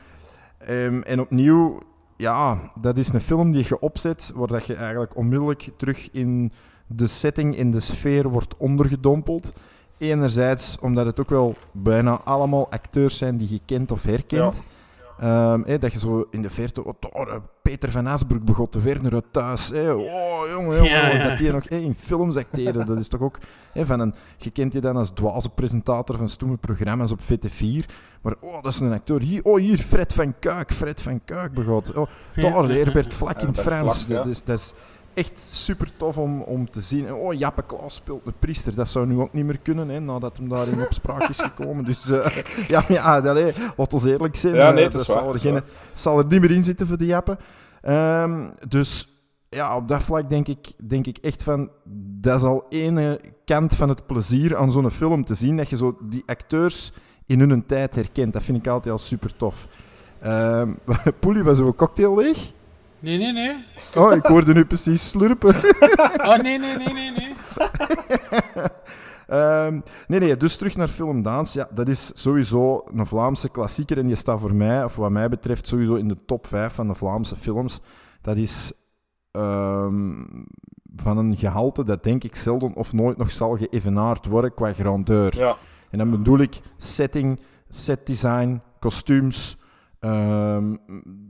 Ehm, en opnieuw, ja, dat is een film die je opzet, waar dat je eigenlijk onmiddellijk terug in de setting, in de sfeer wordt ondergedompeld. Enerzijds omdat het ook wel bijna allemaal acteurs zijn die je kent of herkent. Ehm, dat je zo in de verte, oh, eh, Peter van Asbroek begot te Werner uit thuis. Oh, jongen, jongen, Ja, ja. dat die nog hè, in films acteren. Dat is toch ook van een, je kent die dan als dwaze presentator van stomme programma's op VT4. Maar oh, dat is een acteur. Hier, oh, hier, Fred van Kuik. Fred van Kuik begot. Oh, daar, Herbert Vlak in het Frans. Vlak, dat, is, dat is echt super tof om, om te zien. En, Oh, Jappe Klaas speelt een priester. Dat zou nu ook niet meer kunnen, hè, nadat hem daar in opspraak is gekomen. Dus eh, ja, ja allee, laat ons eerlijk zijn. Ja, nee, eh, is dat waar, zal, er geen, zal er niet meer in zitten voor de Jappe. Ehm, dus ja, op dat vlak denk ik, denk ik echt van... Dat is al ene kant van het plezier aan zo'n film te zien. Dat je zo die acteurs in hun tijd herkent. Dat vind ik altijd al super tof. Ehm Poelie, was uw cocktail leeg? Nee, nee, nee. Oh, ik hoorde nu precies slurpen. Oh, nee, nee, nee, nee, nee. Ehm, nee, nee, dus terug naar film Daans. Ja, dat is sowieso een Vlaamse klassieker. En die staat voor mij, of wat mij betreft, sowieso in de top 5 van de Vlaamse films. Dat is ehm, van een gehalte dat denk ik zelden of nooit nog zal geëvenaard worden qua grandeur. Ja. En dan bedoel ik setting, setdesign, kostuums. Ehm,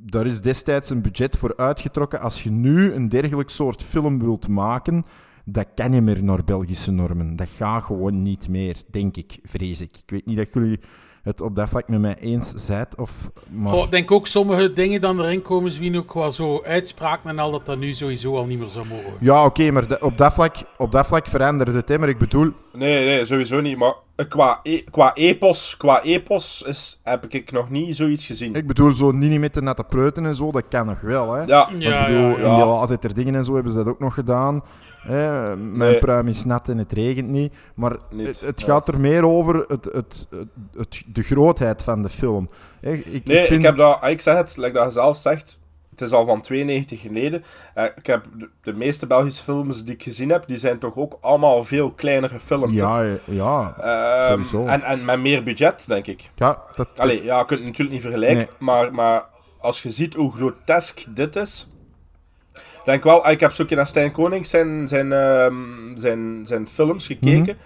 daar is destijds een budget voor uitgetrokken. Als je nu een dergelijk soort film wilt maken, dat kan je meer naar Belgische normen. Dat gaat gewoon niet meer, denk ik, vrees ik. Ik weet niet dat jullie het op dat vlak met mij eens zijn. Of, maar... Ik denk ook sommige dingen dan erin komen, zien ook wel zo uitspraken en al dat dat nu sowieso al niet meer zou mogen. Ja, oké, maar op, dat vlak, op dat vlak veranderde het. Hè, maar ik bedoel, Nee, nee, sowieso niet. Maar qua, e qua, epos, qua epos is, heb ik nog niet zoiets gezien. ik bedoel zo niet met de natte preuten en zo, dat kan nog wel. Hè. Ja, Ja, ik bedoel, ja, ja. in die laatste dingen en zo hebben ze dat ook nog gedaan. Hè, mijn Nee. pruim is nat en het regent niet. Maar Niet, het, het ja. gaat er meer over het, het, het, het- de grootheid van de film. Hè, ik, Nee, ik vind... ik heb dat, ah, ik zeg het, like dat je zelf zegt, het is al van 92 geleden. Eh, ik heb de, de meeste Belgische films die ik gezien heb, die zijn toch ook allemaal veel kleiner gefilmd. Ja, ja, Ehm, sowieso. en, en met meer budget, denk ik. ja, dat, Allee, ja, je kunt het natuurlijk niet vergelijken, Nee. maar, maar als je ziet hoe grotesk dit is, denk wel, ah, ik heb zo een keer naar Stijn Koning zijn, zijn, ehm, zijn, zijn films gekeken,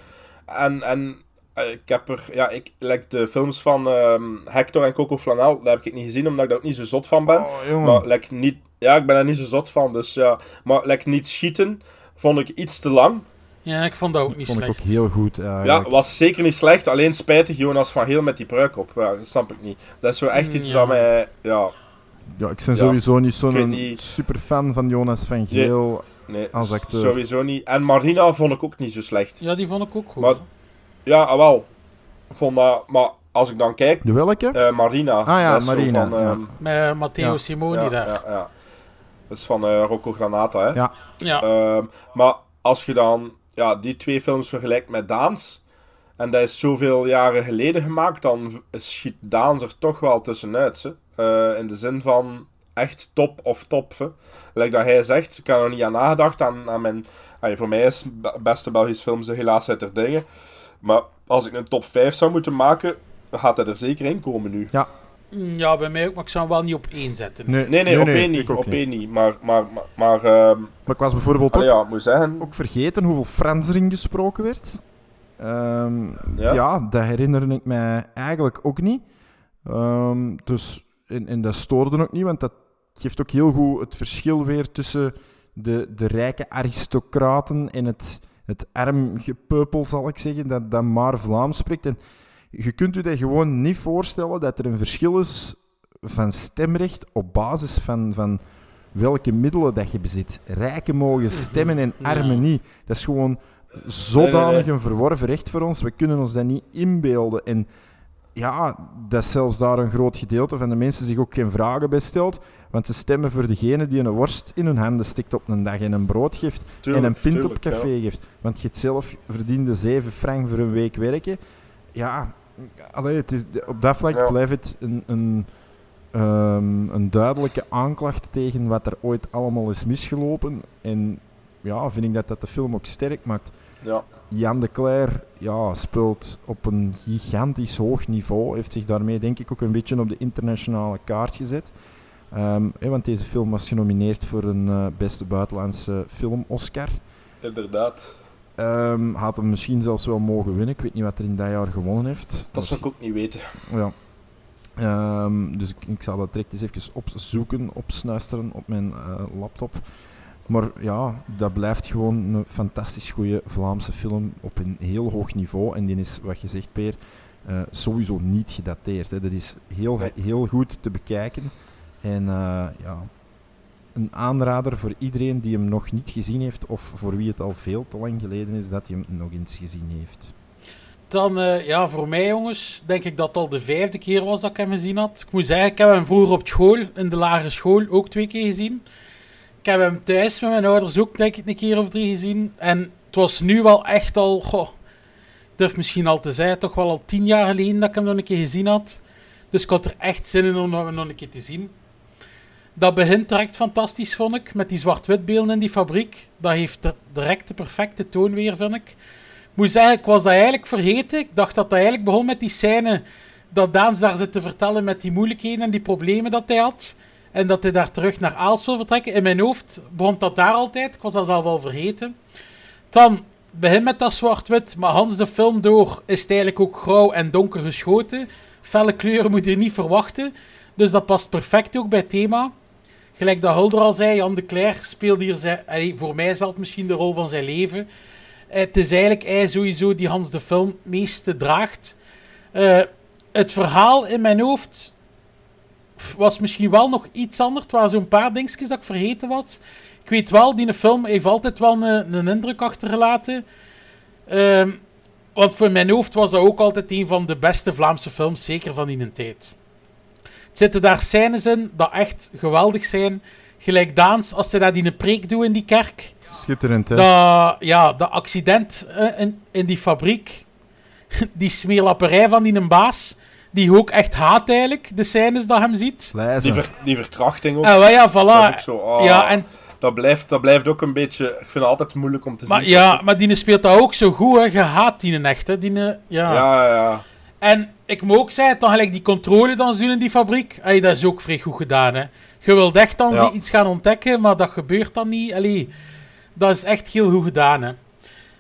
Mhm. en, en ik heb er, ja, ik, like de films van ehm, Hector en Coco Flanel, daar heb ik niet gezien, omdat ik daar ook niet zo zot van ben. Oh, maar like, niet, ja, ik ben daar niet zo zot van, dus ja. Maar like, niet schieten, vond ik iets te lang. Ja, ik vond dat ook niet vond ik slecht. ook heel goed. Ja, eigenlijk. was zeker niet slecht. Alleen spijtig Jonas van Heel met die pruik op. Ja, dat snap ik niet. Dat is zo echt iets Ja. dat mij... Ja, Ja, ik ben Ja. sowieso niet Ik zo'n niet. super fan van Jonas van Geel. nee, Als acteur. sowieso niet. En Marina vond ik ook niet zo slecht. Ja, die vond ik ook goed. Maar- Ja, ah, wel. Ik vond dat... Maar als ik dan kijk... De welke? eh, Marina. Ah ja, dat is zo Marina, Van, ja. ehm, Met Matteo Ja. Simoni ja, daar. ja, ja. Dat is van eh, Rocco Granata, hè. Ja. Ja. Ehm, maar als je dan ja, die twee films vergelijkt met Daans, en dat is zoveel jaren geleden gemaakt, dan schiet Daans er toch wel tussenuit. Hè? Eh, in de zin van echt top of top. Hè? Like dat hij zegt, ik heb er niet aan nagedacht. Aan, aan mijn, voor mij is be- beste Belgische films de helaas uit der dingen. Maar als ik een top 5 zou moeten maken, gaat hij er zeker in komen nu. Mm, Ja, bij mij ook, maar ik zou hem wel niet op één zetten. Nee, Nee, nee, op één niet. ook Op één niet. Maar, maar, maar, maar ehm, Maar ik was bijvoorbeeld ook, allee, ja, moet zeggen... ook vergeten hoeveel Frans erin gesproken werd. Ehm, Ja? ja? dat herinner ik mij eigenlijk ook niet. Ehm, dus, en, en dat stoorde ook niet, want dat geeft ook heel goed het verschil weer tussen de, de rijke aristocraten en het, het arm gepeupel, zal ik zeggen, dat, dat maar Vlaams spreekt. En je kunt u dat gewoon niet voorstellen dat er een verschil is van stemrecht op basis van, van welke middelen dat je bezit. Rijken mogen stemmen en armen niet. Dat is gewoon zodanig een verworven recht voor ons. We kunnen ons dat niet inbeelden. En ja, dat zelfs daar een groot gedeelte van de mensen zich ook geen vragen bij stelt. Want ze stemmen voor degene die een worst in hun handen stikt op een dag en een brood geeft Tuurlijk, en een pint tuurlijk, op café geeft. Want je het zelf verdiende 7 frank voor een week werken. Ja, allee, het is, op dat vlak Ja. blijft het een, een, ehm, een duidelijke aanklacht tegen wat er ooit allemaal is misgelopen. En ja, vind ik dat dat de film ook sterk maakt. Ja. Jan de Cler ja, speelt op een gigantisch hoog niveau. Heeft zich daarmee denk ik ook een beetje op de internationale kaart gezet. Ehm, hè, want deze film was genomineerd voor een eh, beste buitenlandse film Oscar. Inderdaad. Ehm, had hem misschien zelfs wel mogen winnen. Ik weet niet wat er in dat jaar gewonnen heeft. Dat zou ik ook niet weten. Ja. Ehm, dus ik, ik zal dat direct eens even opzoeken, opsnuisteren op mijn eh, laptop. Maar ja, dat blijft gewoon een fantastisch goede Vlaamse film op een heel hoog niveau. En die is, wat je zegt, Peer, eh, sowieso niet gedateerd. Hè. Dat is heel, heel goed te bekijken. En eh, ja, een aanrader voor iedereen die hem nog niet gezien heeft, of voor wie het al veel te lang geleden is dat hij hem nog eens gezien heeft. Dan, eh, ja, voor mij jongens, denk ik dat het al de vijfde keer was dat ik hem gezien had. Ik moet zeggen, ik heb hem vroeger op school, in de lagere school, ook twee keer gezien. Ik heb hem thuis met mijn ouders ook, denk ik, een keer of drie gezien. En het was nu wel echt al, goh, durf misschien al te zeggen, toch wel al tien jaar geleden dat ik hem nog een keer gezien had. Dus ik had er echt zin in om hem nog een keer te zien. Dat begint direct fantastisch, vond ik, met die zwart-wit beelden in die fabriek. Dat heeft direct de perfecte toon weer, vind ik. Ik moet zeggen, ik was dat eigenlijk vergeten. Ik dacht dat dat eigenlijk begon met die scène dat Daans daar zit te vertellen met die moeilijkheden en die problemen dat hij had. En dat hij daar terug naar Aals wil vertrekken. In mijn hoofd begon dat daar altijd. Ik was dat zelf al vergeten. Dan begin met dat zwart-wit, maar Hans de film door is het eigenlijk ook grauw en donker geschoten. Felle kleuren moet je niet verwachten. Dus dat past perfect ook bij het thema. Gelijk dat Hulder al zei, Jan de Cler speelt hier voor mij zelf misschien de rol van zijn leven. Het is eigenlijk hij sowieso die Hans de film meeste draagt. Eh, het verhaal in mijn hoofd was misschien wel nog iets anders. Het waren zo'n paar dingetjes dat ik vergeten was. Ik weet wel, die film heeft altijd wel een, een indruk achtergelaten. Ehm, want voor mijn hoofd was dat ook altijd een van de beste Vlaamse films, zeker van die tijd. Er zitten daar scènes in dat echt geweldig zijn. Gelijk Daans, als ze dat in een preek doen in die kerk. Schitterend, hè? Dat, ja, dat accident eh, in, in die fabriek. Die smeerlapperij van die een baas. Die ook echt haat eigenlijk, de scènes dat hem ziet. Die, ver- die verkrachting ook. En wel, ja, dat is ook voilà. zo, ah, Ja, en, dat, blijft, dat blijft ook een beetje... Ik vind het altijd moeilijk om te maar, zien. ja, maar die speelt dat ook zo goed, hè. Je haat die echt, hè. Die, ja. Ja, ja, ja. En ik moet ook zeggen, dan gelijk die controle dan doen in die fabriek. Ey, dat is ook vrij goed gedaan, hè. Je wilt echt dan Ja. iets gaan ontdekken, maar dat gebeurt dan niet. Allee, dat is echt heel goed gedaan, hè.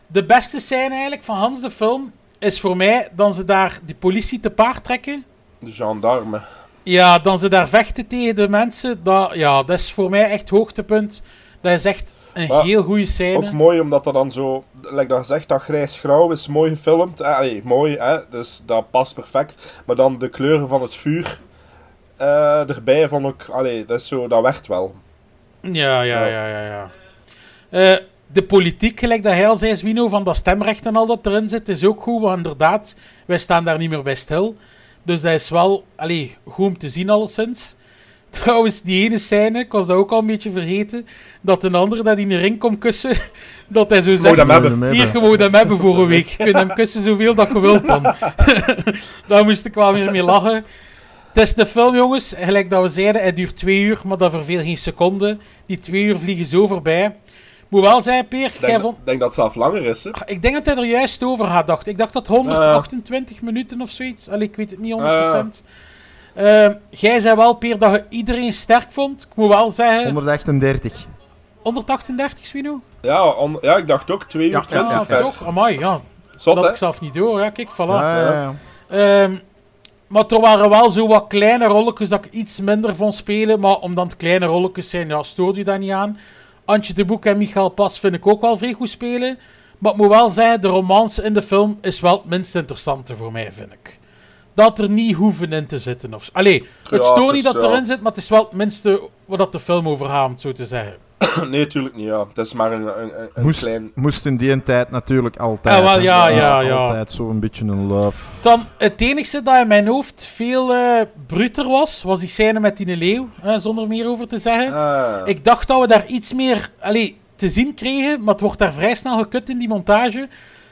De beste scène eigenlijk van Hans de film is voor mij dan ze daar die politie te paard trekken. De gendarme. Ja, dan ze daar vechten tegen de mensen. Dat, ja, dat is voor mij echt hoogtepunt. Dat is echt een Maar heel goede scène. Ook mooi omdat dat dan zo, like dat zegt, dat grijs-grauw is mooi gefilmd. Eh, allee, mooi, hè? dus dat past perfect. Maar dan de kleuren van het vuur eh, erbij vond ik, allee, dat, is zo, dat werkt wel. Ja, ja, Ja. ja, ja. ja. Eh, de politiek, gelijk dat hij al zei, Zwino, van dat stemrecht en al dat erin zit, is ook goed. Want inderdaad, wij staan daar niet meer bij stil. Dus dat is wel allee, goed om te zien, alleszins. Trouwens, die ene scène, ik was dat ook al een beetje vergeten, dat een ander dat in de ring komt kussen, dat hij zo zegt... dat hebben. Hier, je moet hem hebben voor een week. Je kunt hem kussen zoveel dat je wilt dan. Daar moest ik wel weer mee lachen. Het is de film, jongens. Gelijk dat we zeiden, hij duurt twee uur, maar dat verveelt geen seconde. Die twee uur vliegen zo voorbij. Moet wel zijn, Peer, Ik denk, vond... denk dat het zelf langer is. Hè? Ik denk dat hij er juist over had, dacht ik. dacht dat 128 minuten of zoiets. Allee, ik weet het niet 100%. Eh, jij zei wel, Peer, dat je iedereen sterk vond. Ik moet wel zeggen... 138. 138, Swino? Ja, on- ja, ik dacht ook 2 uur Ja, ja, 20. Ja, toch? Amai, ja. Zot, dat hè? ik zelf niet door. Ja, kijk, voilà. Ja, ja, ja. Ehm, maar er waren wel zo wat kleine rolletjes dat ik iets minder vond spelen. Maar omdat het kleine rolletjes zijn, ja, stoort u daar niet aan. Antje de Boek en Michael Pas vind ik ook wel vrij goed spelen. Maar ik moet wel zeggen, de romance in de film is wel het minst interessante voor mij, vind ik. Dat er niet hoeven in te zitten. Of... Allee, het Ja, is, dat erin zit, maar het is wel het minste wat de film over gaat, om het zo te zeggen. nee, natuurlijk niet, ja. Het is maar een, een, Moest, klein... moest in die tijd natuurlijk altijd. Ah, wel, ja, is ja, ja. Altijd zo'n beetje een love. Dan, het enige dat in mijn hoofd veel eh bruter was, was die scène met die leeuw, zonder meer over te zeggen. Ah. Ik dacht dat we daar iets meer allee, te zien kregen, maar het wordt daar vrij snel gekut in die montage.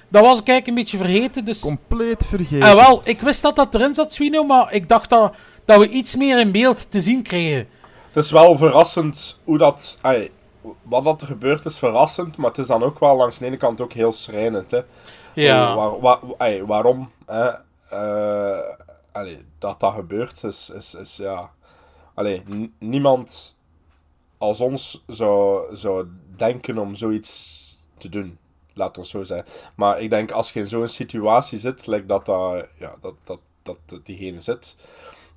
Dat was ik eigenlijk een beetje vergeten, dus... Compleet vergeten. Ah, wel, ik wist dat dat erin zat, Swino, maar ik dacht dat, dat we iets meer in beeld te zien kregen. Het is wel verrassend hoe dat... wat dat er gebeurt is verrassend, maar het is dan ook wel langs de ene kant ook heel schrijnend. Hè. Ja. Waar- waar- ai, waarom hè, allee, dat dat gebeurt, is, is, is ja... Allee, niemand als ons zou, zou denken om zoiets te doen. Laat ons zo zeggen. Maar ik denk, als je in zo'n situatie zit, like dat, dat, ja, dat, dat, dat diegene zit,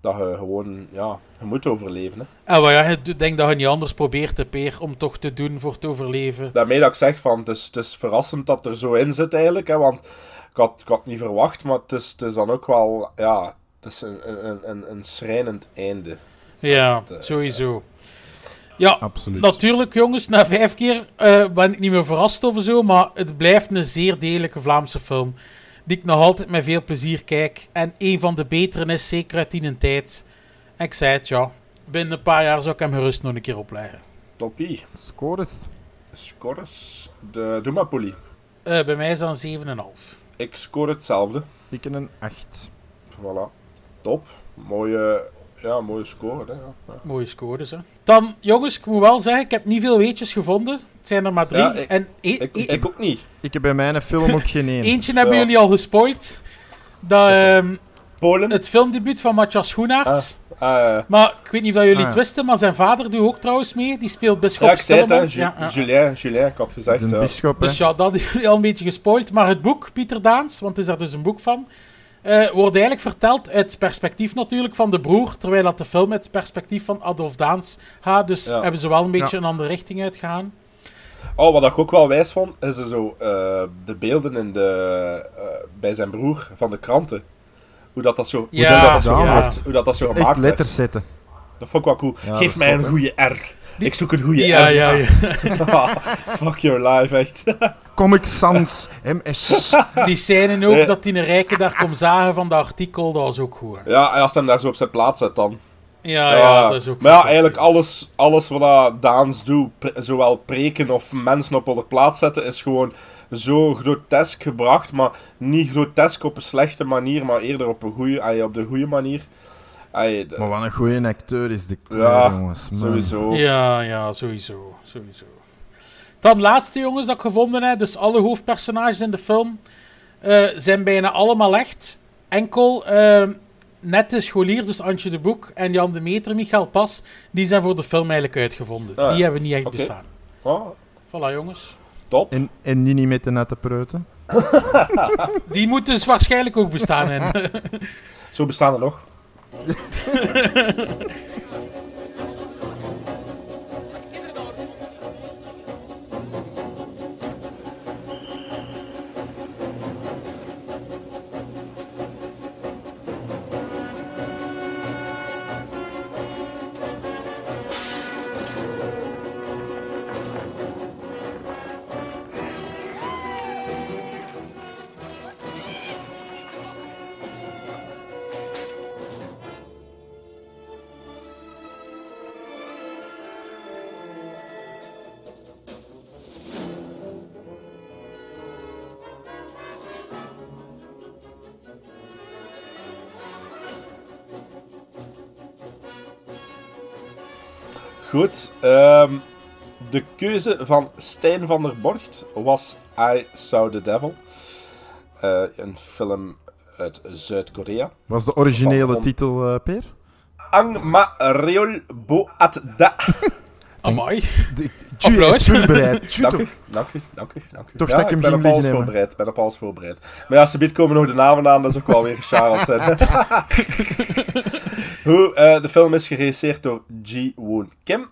dat je gewoon, ja, je moet overleven. Hè. En wel, ja, ik denk dat je niet anders probeert, hè, Peer, om toch te doen voor te overleven. Daarmee dat ik zeg van, het is, het is verrassend dat er zo in zit eigenlijk, hè, want ik had, ik had niet verwacht, maar het is, het is dan ook wel, ja, het is een, een, een, een schrijnend einde. Ja, eh, sowieso. Ja, Absoluut. natuurlijk jongens, na vijf keer eh, ben ik niet meer verrast of zo, maar het blijft een zeer degelijke Vlaamse film, die ik nog altijd met veel plezier kijk. En een van de betere is, zeker uit die tijd. En ik zei het, ja, binnen een paar jaar zou ik hem gerust nog een keer opleggen. Toppie. Scores. Scores. De, doe maar, Polly. Eh, bij mij is dat een 7,5. Ik score hetzelfde. Ik een 8. Voilà. Top. Mooie, ja, mooie score. Hè. Ja. Ja. Mooie scores, hè. Dan, jongens, ik moet wel zeggen, ik heb niet veel weetjes gevonden. Het zijn er maar drie. Ja, ik- en e- Ik, e- ik ook niet. Ik heb bij mijn film ook geen één. eentje hebben jullie al gespoild. Dat, ehm, Polen. het filmdebuut van Matthias Schoenaerts. Ah, Maar ik weet niet of jullie Ah, het wisten, maar zijn vader doet ook trouwens mee. Die speelt Bisschop ja. Stillemans. Ja, ja. Julien, Julien, ik had gezegd. Bisschop, hè. Dus ja, dat is al een beetje gespoild. Maar het boek, Pieter Daans, want het is daar dus een boek van, wordt eigenlijk verteld uit het perspectief natuurlijk van de broer, terwijl dat de film uit het perspectief van Adolf Daans gaat. Dus Ja. hebben ze wel een beetje Ja. een andere richting uitgegaan. Oh, wat ik ook wel wijs vond, is zo eh, de beelden in de, eh, bij zijn broer van de kranten. Hoe dat, dat zo, hoe Ja, dat, dat zo ja. gemaakt, hoe dat, dat zo Echt gemaakt werd. letters zetten. Dat vond ik wel cool. Ja, Geef mij een goede R. Ik zoek een goede Ja, ja, ja. Fuck your life, echt. Comic Sans MS. Die scène ook, Nee. dat die een rijke daar komt zagen van dat artikel, dat was ook goed. ja, en als hij hem daar zo op zijn plaats zet dan. Ja, ja, dat is ook Maar ja, eigenlijk alles, alles wat dat Daans doet, pre- zowel preken of mensen op hun plaats zetten, is gewoon zo grotesk gebracht. Maar niet grotesk op een slechte manier, maar eerder op, een goeie, ay, op de goede manier. Ay, de- Maar wat een goede acteur is de kleur, ja, jongens. Man. sowieso. Ja, ja, sowieso. sowieso. Dan laatste jongens dat ik gevonden heb. Dus alle hoofdpersonages in de film eh, zijn bijna allemaal echt. Enkel eh, nette scholiers, dus Antje de Boek en Jan de Meter, Michael Pas, die zijn voor de film eigenlijk uitgevonden. Ah, ja. die hebben niet echt bestaan. Oh, Voilà jongens. top. En, en niet met de nette preuten. Die moeten dus waarschijnlijk ook bestaan. Zo bestaan er nog. Ha ha ha ha! Goed. ehm, de keuze van Stijn van der Borgt was I Saw the Devil. Eh, een film uit Zuid-Korea. Was de originele Van- titel, eh, Peer? Ang Ma Reol Bo At Da. amai. Is voorbereid. Dank toch. u, dank u, dank u, dank u. Toch ja, dat ik hem ben op alles voorbereid, ben op alles voorbereid. Maar ja, subiet komen nog de namen aan, dat is ook wel weer Charles. hè. Hoe, eh, de film is geregisseerd door Ji Woon Kim.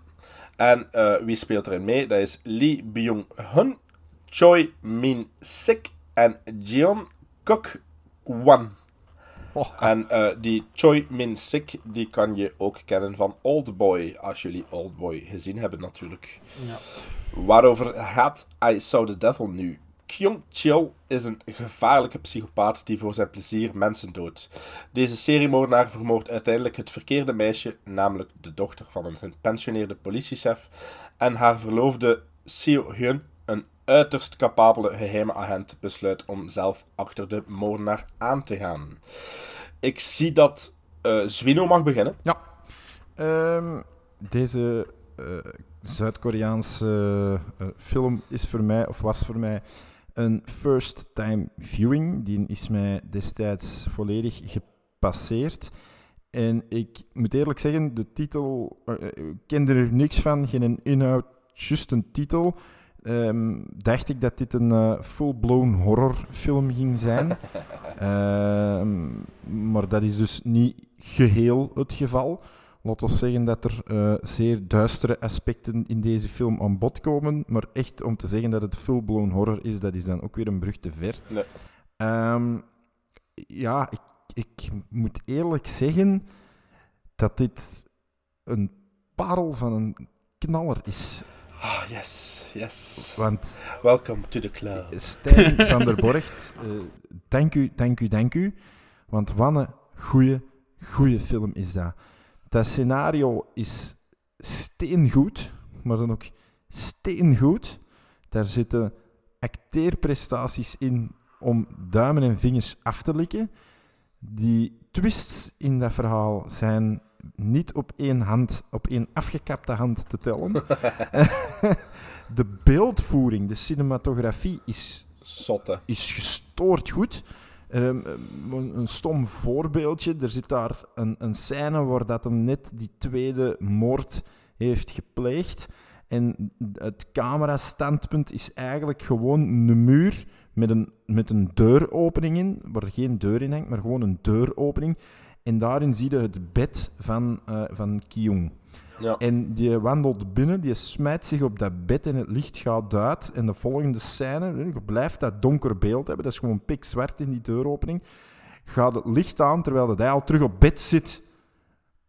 En eh, wie speelt erin mee? Dat is Lee Byung-hun, Choi Min-sik en Jeon Kok-wan. En eh, die Choi Min-sik, die kan je ook kennen van Oldboy, als jullie Oldboy gezien hebben natuurlijk. Ja. Waarover gaat I Saw the Devil nu? Kyung Chil is een gevaarlijke psychopaat die voor zijn plezier mensen doodt. Deze seriemoordenaar vermoordt uiteindelijk het verkeerde meisje, namelijk de dochter van een gepensioneerde politiechef, en haar verloofde Seo Hyun, uiterst capabele geheime agent, besluit om zelf achter de moordenaar aan te gaan. Ik zie dat eh Zwino mag beginnen. Ja. Ehm, deze eh, Zuid-Koreaanse eh, film is voor mij, of was voor mij, een first-time viewing. Die is mij destijds volledig gepasseerd. En ik moet eerlijk zeggen, de titel, kende er niks van, geen inhoud, juist een titel. Ehm, dacht ik dat dit een eh, full-blown horrorfilm ging zijn. Ehm, maar dat is dus niet geheel het geval. Laat ons zeggen dat er eh, zeer duistere aspecten in deze film aan bod komen. Maar echt om te zeggen dat het full-blown horror is, dat is dan ook weer een brug te ver. Nee. Ehm, ja, ik, ik moet eerlijk zeggen dat dit een parel van een knaller is. Ah, yes, yes. Want Welcome to the club. Stijn van der Borgt, eh, dank u, dank u, dank u. Want wat een goede, goede film is dat. Dat scenario is steengoed, maar dan ook steengoed. Daar zitten acteerprestaties in om duimen en vingers af te likken. Die twists in dat verhaal zijn niet op één hand, op één afgekapte hand te tellen. de beeldvoering, de cinematografie is Zotte. is gestoord goed. Ehm, een, een stom voorbeeldje. Er zit daar een, een scène waar dat hem net die tweede moord heeft gepleegd. En het camerastandpunt is eigenlijk gewoon een muur met een, met een deuropening in, waar er geen deur in hangt, maar gewoon een deuropening. En daarin zie je het bed van, eh van Kyung. Ja. En die wandelt binnen, die smijt zich op dat bed en het licht gaat uit. En de volgende scène, je blijft dat donker beeld hebben, dat is gewoon pikzwart in die deuropening. Gaat het licht aan terwijl hij al terug op bed zit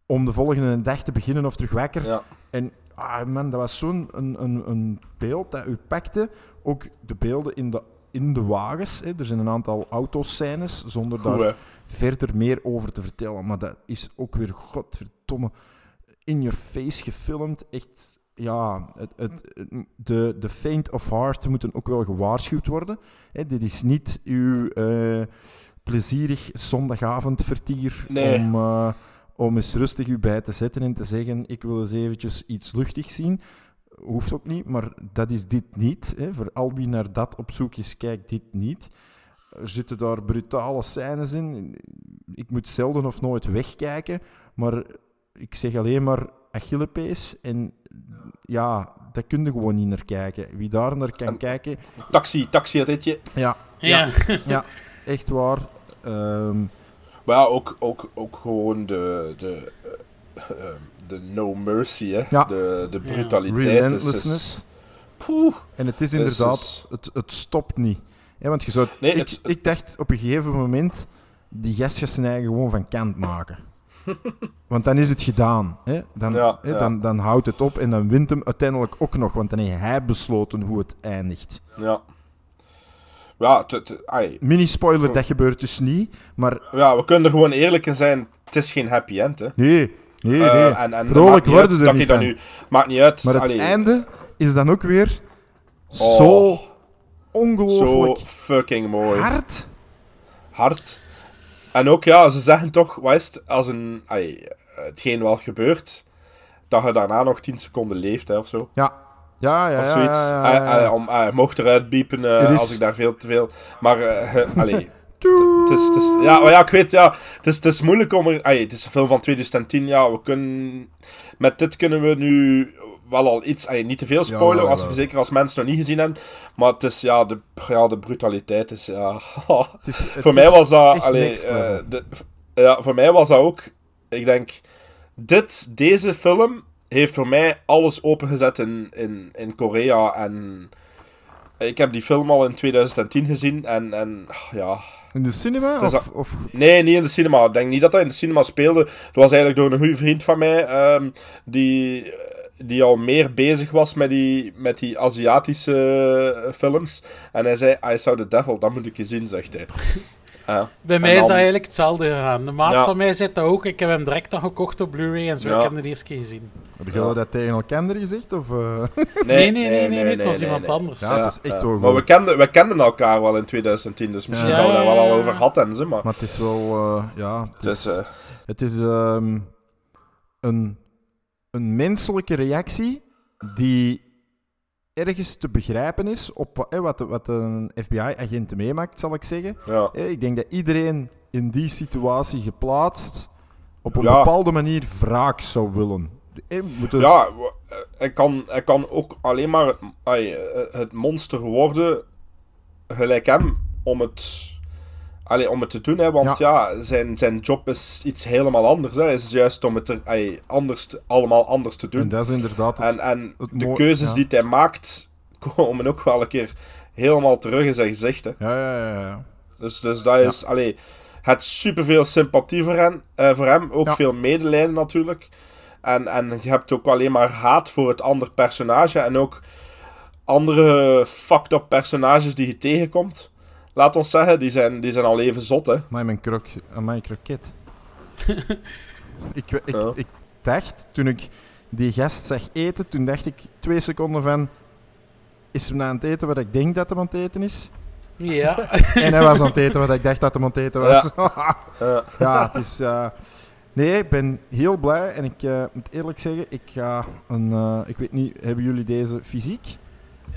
om de volgende dag te beginnen of terug wakker. Ja. En ah man, dat was zo'n een, een, een beeld dat u pakte. Ook de beelden in de, in de wagens. Hè. Er zijn een aantal autoscènes zonder daar hè. verder meer over te vertellen. Maar dat is ook weer, godverdomme, in your face gefilmd. Echt, ja, het, het, de, de faint of heart moeten ook wel gewaarschuwd worden. Hè, dit is niet uw eh, plezierig zondagavondvertier Nee. om, eh, om eens rustig u bij te zetten en te zeggen, ik wil eens eventjes iets luchtig zien. Hoeft ook niet, maar dat is dit niet. Hè. Voor al wie naar dat op zoek is, kijkt dit niet. Er zitten daar brutale scènes in. Ik moet zelden of nooit wegkijken, maar ik zeg alleen maar Achillepees. En ja, daar kun je gewoon niet naar kijken. Wie daar naar kan kijken, Taxi, taxi ritje. ja, Ja. ja echt waar. Ehm, Maar ja, ook, ook, ook gewoon de, de, eh, eh, de no mercy, hè. Ja. De, de Ja. brutaliteit. relentlessness. Poeh. En het is inderdaad, het, het stopt niet. Hè, want je zou, Nee, ik, het- ik dacht op een gegeven moment, die gaat zijn eigen gewoon van kant maken. want dan is het gedaan. Hè? Dan, Ja, hè, ja. Dan, dan houdt het op en dan wint hem uiteindelijk ook nog, want dan heeft hij besloten hoe het eindigt. Ja. Ja. Mini-spoiler, dat gebeurt dus niet, maar ja, we kunnen er gewoon eerlijk in zijn. Het is geen happy end, hè. nee, nee, Eh, nee. en, en vrolijk worden er dat niet dat van. nu Maakt niet uit. Maar het allee, einde is dan ook weer Oh. zo Zo ongelooflijk fucking mooi. hard. hard. En ook, ja, ze zeggen toch, wat is het, als een, hetgeen wel gebeurt, dat je daarna nog 10 seconden leeft, hè, of zo. Ja, ja, ja. Of zoiets. ja, ja, ja. om, ah, mocht eruit biepen eh, is- als ik daar veel te veel... Maar, eh, allee... Het is, ja, maar ja, ik weet, ja, het is, het is moeilijk om er... het is een film van 2010, ja, we kunnen... Met dit kunnen we nu wel al iets... ai, niet te veel spoilen, Ja, als, wel. zeker als mensen nog niet gezien hebben. Maar het is, ja, de, ja, de brutaliteit is, ja... Het is- het voor mij was dat... Allee, eh, de- ja, voor mij was dat ook... Ik denk... Dit, deze film heeft voor mij alles opengezet in, in, in Korea en... ik heb die film al in 2010 gezien en, en ja... In de cinema? Of... Nee, niet in de cinema. Ik denk niet dat hij in de cinema speelde. Dat was eigenlijk door een goede vriend van mij, ehm, die, die al meer bezig was met die, met die Aziatische eh, films. En hij zei, I saw the devil, dat moet ik je zien, zegt hij. Ja. Bij mij En is dan- dat eigenlijk hetzelfde gegaan. De maat Ja. van mij zit dat ook. Ik heb hem direct al gekocht op Blu-ray en zo. Ja. Ik heb hem de eerste keer gezien. Heb je dat tegen elkaar gezegd? Of, eh? Nee, nee, nee, nee, nee, het was iemand anders. Ja, dat is echt wel Maar we goed. kenden, we kenden elkaar wel in 2010, dus misschien Ja. dat we daar wel al over hadden, ze, maar... Maar het is wel... eh, ja, het Het is, is, eh, het is ehm, een, een menselijke reactie die ergens te begrijpen is op wa- eh, wat, wat een FBI-agent meemaakt, zal ik zeggen. ja. Eh, Ik denk dat iedereen in die situatie geplaatst op een Ja. bepaalde manier wraak zou willen. Eh, moeten- Ja, eh, hij kan, hij kan ook alleen maar het, eh, het monster worden gelijk hem om het, allee, om het te doen. Hè, want ja, zijn, zijn job is iets helemaal anders. Hè. Het is juist om het er, anders te- allemaal anders te doen. En dat is inderdaad... het- En, en het de keuzes ja. die hij maakt, komen ook wel een keer helemaal terug in zijn gezicht. Hè. Ja, ja, ja. ja. Dus, dus dat is, allee, het superveel sympathie voor hem, eh, voor hem ook Ja. veel medelijden natuurlijk. En, en je hebt ook alleen maar haat voor het andere personage en ook andere fucked up personages die je tegenkomt. Laat ons zeggen, die zijn, die zijn al even zot, hè. Maar mijn, krok, mijn kroket. ik, ik, Ja. ik dacht, toen ik die gast zag eten, toen dacht ik twee seconden van... Is hij aan het eten wat ik denk dat hij aan het eten is? Ja. En hij was aan het eten wat ik dacht dat hij aan het eten was. Ja. Ja, het is... eh, nee, ik ben heel blij en ik eh, moet eerlijk zeggen, ik ga een... eh, ik weet niet, hebben jullie deze fysiek?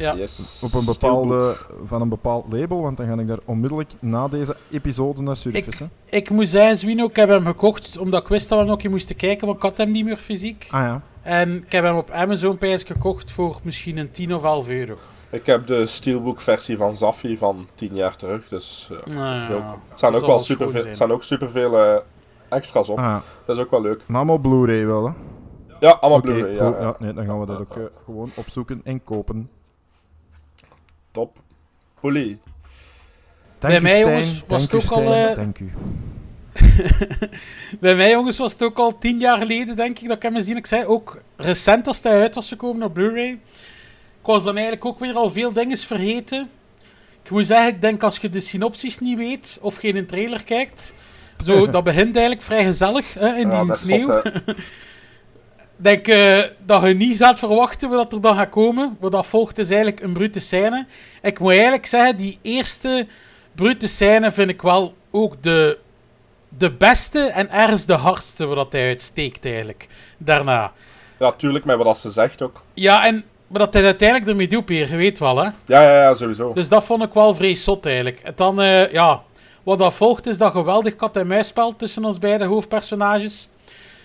Ja. Yes. Op een bepaalde, van een bepaald label, want dan ga ik daar onmiddellijk na deze episode naar surfen. hè. Ik moet zeggen, Zwino, ik heb hem gekocht omdat ik wist dat we nog een keer moesten kijken, maar ik had hem niet meer fysiek. Ah ja. En ik heb hem op Amazon PS gekocht voor misschien een 10 of 11 euro. Ik heb de steelbook versie van Zaffi van 10 jaar terug, dus... Nou, ook- het zijn ook wel superveel, zijn. het zijn ook superveel eh, extra's op. Ah, ja. Dat is ook wel leuk. Maar allemaal Blu-ray wel, hè? Ja, allemaal Blu-ray, ja, cool. ja. Ja, nee, dan gaan we dat ook eh, gewoon opzoeken en kopen. Top. Dank Bij mij, Stijn. jongens, was het ook al, eh, Dank u. Bij mij, jongens, was het ook al tien jaar geleden, denk ik, dat ik hem gezien. Ik zei ook recent als hij uit was gekomen op Blu-ray. Ik was dan eigenlijk ook weer al veel dingen vergeten. Ik moet zeggen, ik denk als je de synopsis niet weet of geen trailer kijkt, zo, dat begint eigenlijk vrij gezellig hè, in Ja, die sneeuw. zot. denk eh, dat je niet gaat verwachten wat er dan gaat komen. Wat dat volgt is eigenlijk een brute scène. Ik moet eigenlijk zeggen, die eerste brute scène vind ik wel ook de, de beste en ergens de hardste wat dat hij uitsteekt eigenlijk. Daarna. Ja, tuurlijk, met wat ze zegt ook. Ja, en maar dat hij uiteindelijk ermee doet, Peer, je weet wel hè. Ja, ja, ja, sowieso. Dus dat vond ik wel vrij zot eigenlijk. En dan, eh, ja, wat dat volgt is dat geweldig kat-en-muisspel tussen ons beide hoofdpersonages.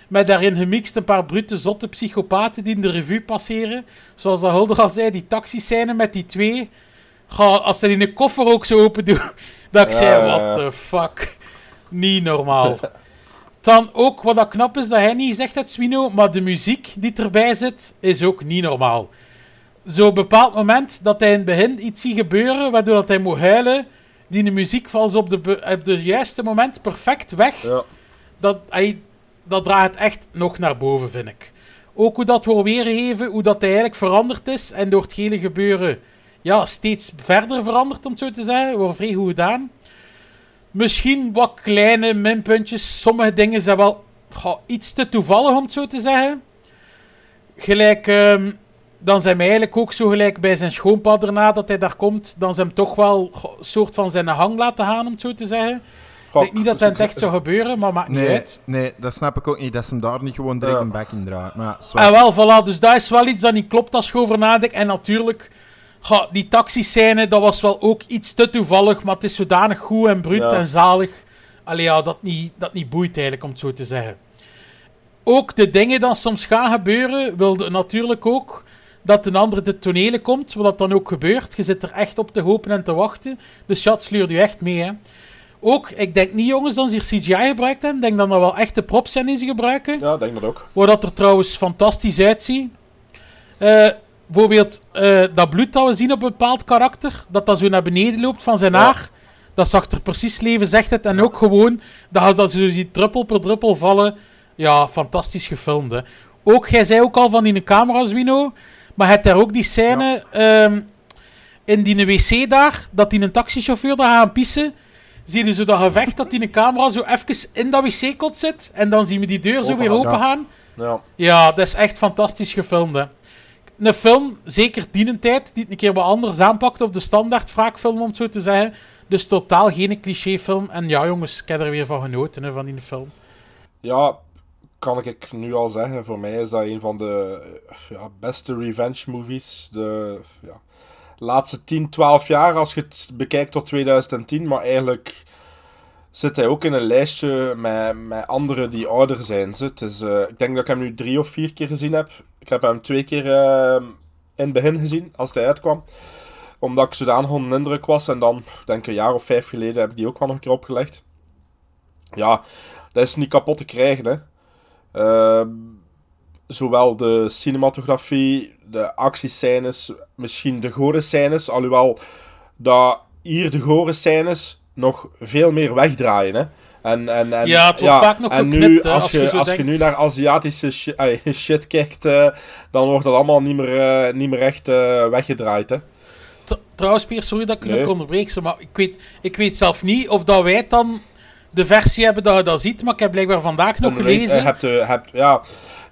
Met daarin gemixt een paar brute, zotte psychopaten die in de revue passeren. Zoals dat Hulder al zei, die taxiscène met die twee. Als ze die een koffer ook zo open doen, dat ik Ja, zei, what the fuck. Niet normaal. Dan ook, wat dat knap is, dat hij niet zegt het Swino, maar de muziek die erbij zit, is ook niet normaal. Zo'n bepaald moment dat hij in het begin iets ziet gebeuren, waardoor dat hij moet huilen, die de muziek valt op de, be- op de juiste moment perfect weg. Ja. Dat, hij, dat draagt echt nog naar boven, vind ik. Ook hoe dat we weergeven, hoe dat eigenlijk veranderd is en door het hele gebeuren ja, steeds verder veranderd, om het zo te zeggen. Wordt vrij goed gedaan. Misschien wat kleine minpuntjes. Sommige dingen zijn wel iets te toevallig, om het zo te zeggen. Gelijk, ehm, dan zijn mij eigenlijk ook zo gelijk bij zijn schoonpa daarna dat hij daar komt. Dan zijn hem toch wel een soort van zijn hang laten gaan, om het zo te zeggen. Ik denk niet dat dat in het echt zou gebeuren, maar maakt niet Nee, uit. nee, dat snap ik ook niet. Dat ze hem daar niet gewoon direct Ja. een bek in draait. Maar ja, En wel, voilà, dus dat is wel iets dat niet klopt als je over nadenkt. En natuurlijk, ga, die taxiscène, dat was wel ook iets te toevallig, maar het is zodanig goed en bruut Ja. en zalig. Allee, ja, dat niet, dat niet boeit eigenlijk, om het zo te zeggen. Ook de dingen die soms gaan gebeuren, wilde natuurlijk ook dat een andere de tonelen komt, wat dat dan ook gebeurt. Je zit er echt op te hopen en te wachten. Dus chat sleurt u echt mee, hè. Ook, ik denk niet, jongens, dat ze hier CGI gebruikt hebben. Ik denk dat er wel echte props zijn die ze gebruiken. Ja, denk dat ook. Waar dat er trouwens fantastisch uitziet. Eh, bijvoorbeeld eh, dat bloed dat we zien op een bepaald karakter, dat dat zo naar beneden loopt van zijn Ja. haar, dat zag er precies leven, zegt het. En ook gewoon, dat als dat zo ziet druppel per druppel vallen, ja, fantastisch gefilmd. Hè. Ook, jij zei ook al van die camera's, Wino, maar het daar ook die scène ehm, in die wc daar, dat die een taxichauffeur daar gaan pissen. Zie je zo dat gevecht dat die een camera zo even in dat wc-kot zit. En dan zien we die deur zo Open weer open ja. gaan. Ja. Ja, dat is echt fantastisch gefilmd, hè. Een film, zeker die een tijd, die het een keer wat anders aanpakt, of de standaard wraakfilm, om het zo te zeggen. Dus totaal geen clichéfilm. En ja, jongens, ik heb er weer van genoten, hè, van die film. Ja, kan ik nu al zeggen. Voor mij is dat een van de ja, beste revenge movies. De ja, laatste 10, 12 jaar als je het bekijkt tot 2010. Maar eigenlijk zit hij ook in een lijstje met, met anderen die ouder zijn. Het is, eh, ik denk dat ik hem nu drie of vier keer gezien heb. Ik heb hem twee keer eh, in het begin gezien, als hij uitkwam. Omdat ik zodanig onder de indruk was. En dan, denk ik een jaar of vijf geleden, heb ik die ook wel nog een keer opgelegd. Ja, dat is niet kapot te krijgen, hè. Ehm, zowel de cinematografie, de actiescènes, misschien de gore scènes, alhoewel dat hier de gore scènes nog veel meer wegdraaien, hè. En, en, en, Ja, het wordt vaak nog en nu, hè, als, als je, je als je nu naar Aziatische shi- ay, shit kijkt, eh, dan wordt dat allemaal niet meer, eh, niet meer echt eh, weggedraaid, hè. Tr- Trouwens, Pier, sorry dat ik je Nee. onderbreek, maar ik weet, ik weet zelf niet of dat wij dan de versie hebben dat je dat ziet, maar ik heb blijkbaar vandaag nog gelezen. eh, hebt, eh, hebt, ja,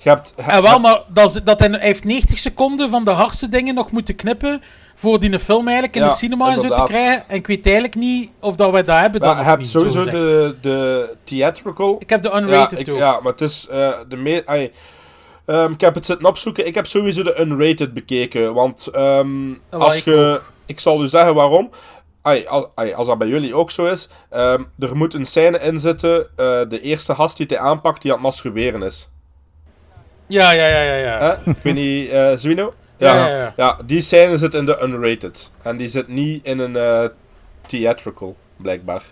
je hebt, En wel, maar dat, is- dat hij, heeft 90 seconden van de hardste dingen nog moeten knippen voor die film eigenlijk in Ja, de cinema en zo te krijgen. En ik weet eigenlijk niet of dat wij dat hebben dan Ja, je hebt zo sowieso de, de theatrical. Ik heb de Ja, unrated ik, ook. ja, maar het is eh, de me ai, ehm, ik heb het zitten opzoeken. Ik heb sowieso de unrated bekeken. Want ehm, als ik je. Ik zal u zeggen waarom. Ai, als, ai, als dat bij jullie ook zo is. ehm, er moet een scène in zitten. eh, de eerste gast die hij aanpakt, die aan het masturberen is. Ja, ja, ja, ja. ja. Hè? ik weet niet, eh Zwino? Ja, ja, ja. ja, die scène zit in de unrated. En die zit niet in een eh, theatrical, blijkbaar.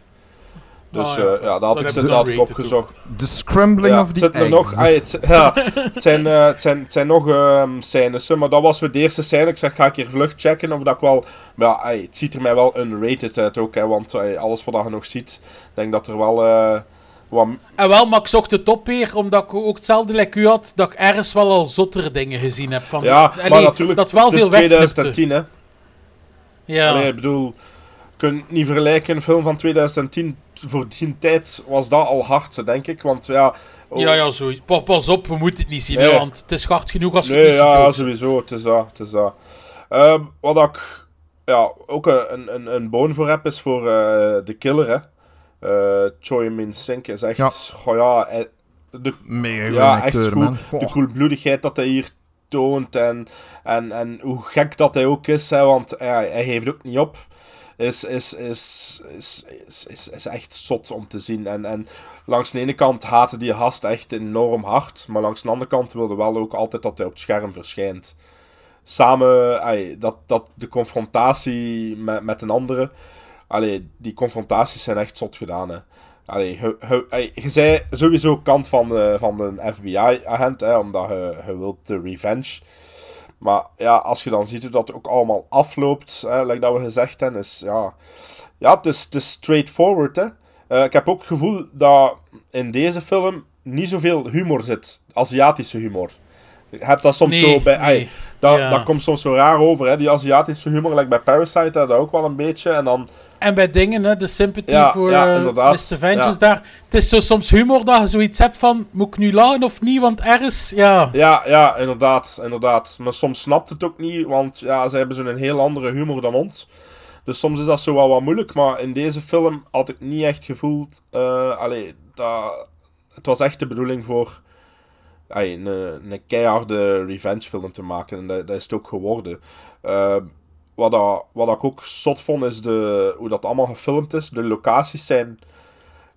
Dus Ah, ja, ja. ja, dat had Dan ik, dat had ik opgezocht. The scrambling Ja, of het the zit er eggs. nog, ah, het, ja, het, zijn, eh, het, zijn, het zijn nog ehm scènes, maar dat was voor de eerste scène. Ik zeg, ga ik hier vlug checken of dat ik wel... Maar ja, het ziet er mij wel unrated uit ook, hè, want alles wat je nog ziet, ik denk dat er wel... eh, En wel, maar ik zocht het op weer, omdat ik ook hetzelfde like u had, dat ik ergens wel al zottere dingen gezien heb. Van, ja, Allee, maar natuurlijk, dat wel het is veel wegknipte. 2010, hè. Ja. Allee, ik bedoel, je kunt niet vergelijken, een film van 2010, voor die tijd was dat al hard, denk ik, want ja... oh, Ja, ja, zo. Pa- Pas op, we moeten het niet zien, Nee. hè, want het is hard genoeg als je Nee, het niet ziet. ja, sowieso. Het is dat. Het is dat. Ehm, wat ik ja, ook een, een, een boon voor heb, is voor eh, de killer, hè. Eh Choi Min Sink is echt... Ja. goh, ja, hij- de, Mega ja, acteur, man. De koelbloedigheid dat hij hier toont en, en, en hoe gek dat hij ook is, hè, want ja, hij geeft ook niet op. Is, is, is, is, is, is, is echt zot om te zien. En, en langs de ene kant haatte die gast echt enorm hard, maar langs de andere kant wilde wel ook altijd dat hij op het scherm verschijnt. Samen, dat, dat de confrontatie met, met een andere, allee, die confrontaties zijn echt zot gedaan. Hè. Allee, je, je, zei sowieso kant van, eh, van een FBI-agent, hè, omdat je, je wilt de revenge. Maar ja, als je dan ziet hoe dat ook allemaal afloopt, hè, like dat we gezegd hebben, is ja... Ja, het is, het is straightforward, hè. Eh, ik heb ook het gevoel dat in deze film niet zoveel humor zit. Aziatische humor. Je hebt dat soms Nee, zo bij... nee. dat, Ja. dat komt soms zo raar over, hè. Die Aziatische humor, like bij Parasite, had dat ook wel een beetje. En dan... En bij dingen, hè, de sympathy Ja, voor ja, eh. Mr. Vengeance Ja. daar. Het is zo soms humor dat je zoiets hebt van, moet ik nu lachen of niet, want ergens, ja... Ja, ja, inderdaad, inderdaad. Maar soms snapt het ook niet, want ja, ze hebben zo'n heel andere humor dan ons. Dus soms is dat zo wel wat moeilijk, maar in deze film had ik niet echt gevoeld... allee, dat, het was echt de bedoeling voor allee, een, een keiharde revenge film te maken. En dat, dat is het ook geworden. Eh, wat, dat, wat ik ook zot vond, is de, hoe dat allemaal gefilmd is. De locaties zijn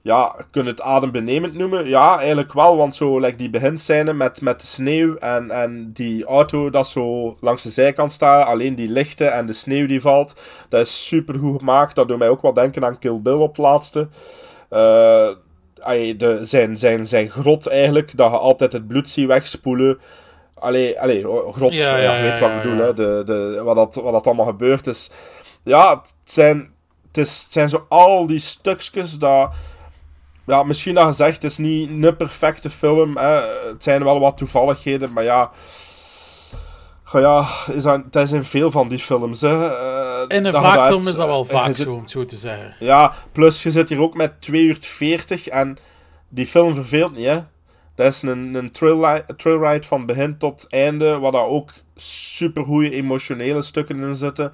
ja, kun het adembenemend noemen? Ja, eigenlijk wel, want zo like die beginscène met, met de sneeuw en, en die auto dat zo langs de zijkant staat, alleen die lichten en de sneeuw die valt, dat is super goed gemaakt. Dat doet mij ook wel denken aan Kill Bill op het laatste. Ai, de, zijn, zijn, zijn grot eigenlijk, dat je altijd het bloed ziet wegspoelen. Allee, allee grot, Ja, ja, ja, ja, weet wat ik bedoel, hè. De, de, wat, dat, wat dat allemaal gebeurd is. Ja, het zijn, het, is, het zijn zo al die stukjes dat... Ja, misschien dat gezegd, het is niet een perfecte film. Hè. Het zijn wel wat toevalligheden, maar ja... Goh, Ja, is dat, dat zijn veel van die films. Hè. Eh, In een vaakfilm is dat wel eh, vaak zit- zo, om het zo te zeggen. ja, plus je zit hier ook met 2 uur 40 en die film verveelt niet, hè. Dat is een, een trailride trail van begin tot einde, waar daar ook supergoeie emotionele stukken in zitten.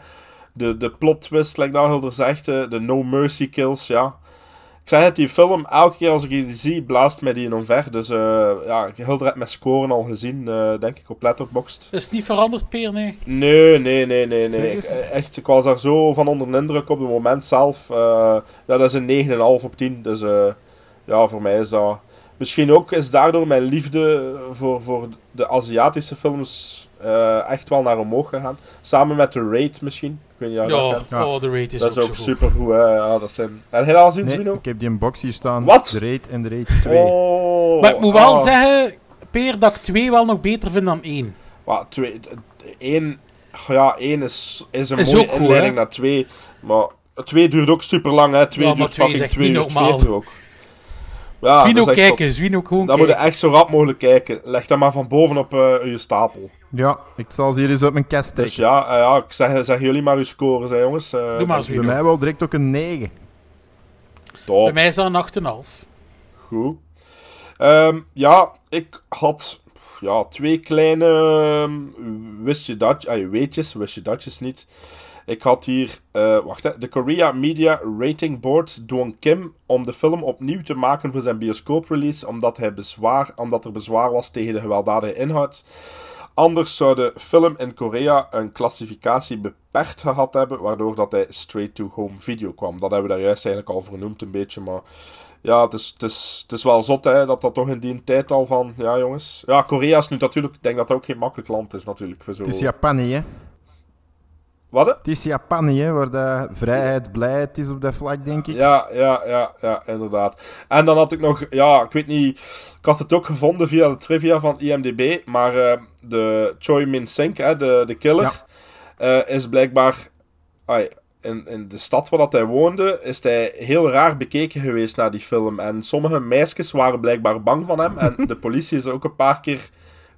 De, de plot twist, like dat Hilder zegt, eh, de no mercy kills, ja. Ik zeg het, die film, elke keer als ik die zie, blaast mij die in omver. Dus eh ja, Hilder heeft mijn scoren al gezien, eh, denk ik, op Letterboxd. Is het niet veranderd, Peer? Nee. Nee, nee, nee, nee, nee. Ik, echt, ik was daar zo van onder de indruk op het moment zelf. Eh, ja, dat is een 9,5 op 10. Dus eh, ja, voor mij is dat... Misschien ook is daardoor mijn liefde voor, voor de Aziatische films eh, echt wel naar omhoog gegaan. Samen met The Raid misschien. Ik weet niet of je dat Ja, kent. Ja. oh, de rate is Dat is ook, ook zo goed. super goed. Ja, dat zijn... Heb je dat al zien, Nee, Zwino? ik heb die in box hier staan. Wat? De Raid en de Raid 2. Oh, Maar ik moet wel ah. zeggen, Peer, dat ik twee wel nog beter vind dan één. Maar twee, d- één, ja, één is, is een Is mooie ook goed, inleiding hè? naar twee. Maar twee duurt ook super lang, hè? Twee Ja, maar duurt twee is fucking echt twee niet uur normaal. 40 ook. Ja, Zwino echt kijken, tot- Zwino gewoon Dan moet je echt zo rap mogelijk kijken. Leg dat maar van boven op eh, je stapel. Ja, ik zal ze hier eens op mijn kast Dus trekken. ja, eh, ja ik zeg, zeg jullie maar uw scores, hè, jongens. Eh, Doe maar, Zwino. Bij mij wel direct ook een 9. Top. Bij mij is dat een 8,5. Goed. Ehm, ja, ik had ja, twee kleine ehm, wist je dat, ah, weetjes, wist je datjes niet. Ik had hier, eh, wacht hè, de Korea Media Rating Board dwong Kim om de film opnieuw te maken voor zijn bioscooprelease, omdat, hij bezwaar, omdat er bezwaar was tegen de gewelddadige inhoud. Anders zou de film in Korea een klassificatie beperkt gehad hebben, waardoor dat hij straight-to-home video kwam. Dat hebben we daar juist eigenlijk al vernoemd een beetje, maar ja, het is, het is, het is wel zot hè, dat dat toch in die tijd al van, ja jongens. Ja, Korea is nu natuurlijk, ik denk dat dat ook geen makkelijk land is natuurlijk. Voor zo... Het is Japan hè. Wat? Het is Japan hè, waar de vrijheid, blijheid is op dat vlak, denk ik. Ja, ja, ja, ja, inderdaad. En dan had ik nog, ja, ik weet niet, ik had het ook gevonden via de trivia van IMDb, maar eh, de Choi Min Sink, hè, de, de killer, eh, is blijkbaar, ai, in, in de stad waar dat hij woonde, is hij heel raar bekeken geweest naar die film. En sommige meisjes waren blijkbaar bang van hem, en de politie is ook een paar keer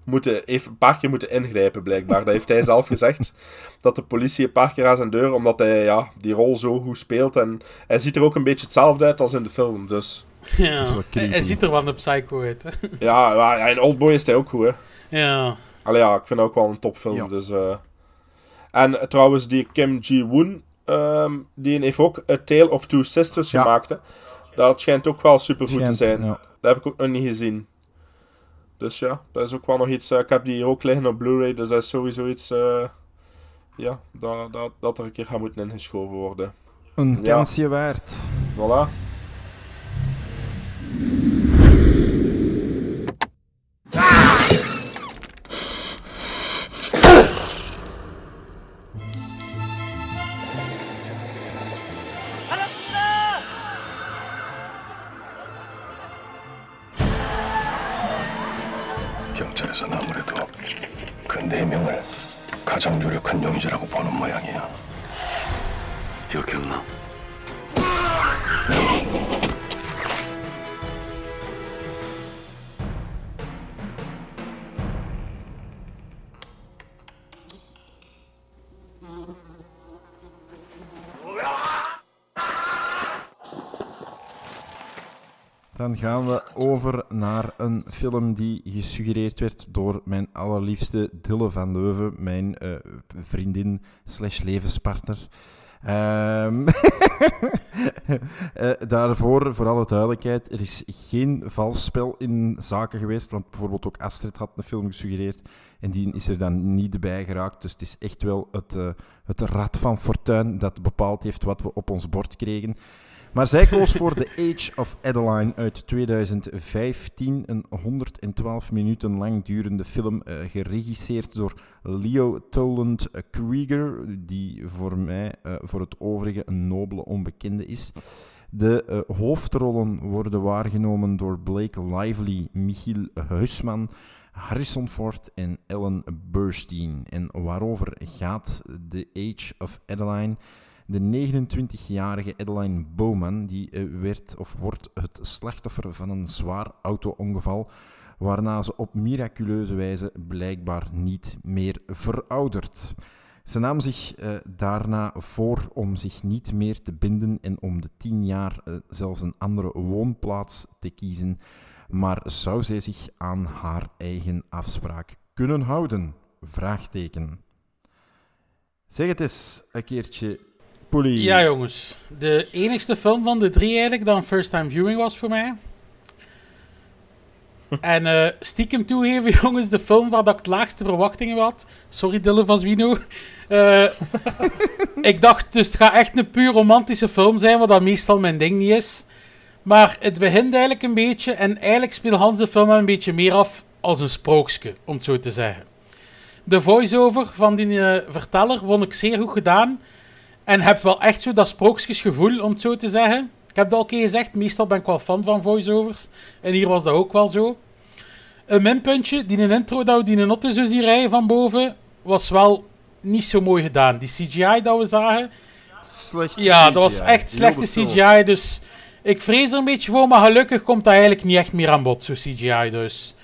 moeten, heeft een paar keer moeten ingrijpen, blijkbaar. Dat heeft hij zelf gezegd. Dat de politie een paar keer aan zijn deur, omdat hij ja, die rol zo goed speelt. En hij ziet er ook een beetje hetzelfde uit als in de film. Dus Ja. Hij, ziet er wel een psycho uit, hè. ja, ja, ja, in Oldboy is hij ook goed, hè. Ja. Allee, ja, ik vind het ook wel een topfilm. Ja. Dus, eh. En eh, trouwens, die Kim Ji-woon, ehm, die heeft ook A Tale of Two Sisters Ja. gemaakt, hè. Dat schijnt ook wel super goed te zijn. ja. Dat heb ik ook nog niet gezien. Dus ja, dat is ook wel nog iets. eh, ik heb die hier ook liggen op Blu-ray, dus dat is sowieso iets. eh, ja, dat, dat, dat er een keer gaat moeten ingeschoven worden. Een Ja. kansje waard. Voilà. Gaan we over naar een film die gesuggereerd werd door mijn allerliefste Dille van Leuven, mijn eh, vriendin slash levenspartner. Ehm, eh, daarvoor, voor alle duidelijkheid, er is geen vals spel in zaken geweest, want bijvoorbeeld ook Astrid had een film gesuggereerd en die is er dan niet bij geraakt. Dus het is echt wel het, eh, het rad van fortuin dat bepaald heeft wat we op ons bord kregen. Maar zij koos voor The Age of Adeline uit 2015. Een 112 minuten lang durende film, eh, geregisseerd door Leo Toland Krieger, die voor mij eh, voor het overige een nobele onbekende is. De eh, hoofdrollen worden waargenomen door Blake Lively, Michiel Huisman, Harrison Ford en Ellen Burstyn. En waarover gaat The Age of Adeline? De 29-jarige Adeline Bowman die eh, werd of wordt het slachtoffer van een zwaar auto-ongeval waarna ze op miraculeuze wijze blijkbaar niet meer veroudert. Ze nam zich eh, daarna voor om zich niet meer te binden en om de tien jaar eh, zelfs een andere woonplaats te kiezen. Maar zou zij zich aan haar eigen afspraak kunnen houden? Vraagteken. Zeg het eens een keertje, Ja, jongens. De enigste film van de drie eigenlijk dat een first time viewing was voor mij. En eh, stiekem toegeven, jongens, de film waar dat ik het laagste verwachtingen had. Sorry, Dylan van Zwino. Eh, ik dacht, dus het gaat echt een puur romantische film zijn, wat dat meestal mijn ding niet is. Maar het begint eigenlijk een beetje, en eigenlijk speelt Hans de film een beetje meer af als een sprookje, om het zo te zeggen. De voice-over van die eh, verteller vond ik zeer goed gedaan. En heb wel echt zo dat sprookjesgevoel, om het zo te zeggen. Ik heb dat al een keer gezegd, meestal ben ik wel fan van voice-overs. En hier was dat ook wel zo. Een minpuntje, die een intro dat we die een auto zo zien rijden van boven, was wel niet zo mooi gedaan. Die CGI dat we zagen, Slecht ja, dat was echt slechte. CGI. Dus ik vrees er een beetje voor, maar gelukkig komt dat eigenlijk niet echt meer aan bod, zo CGI dus.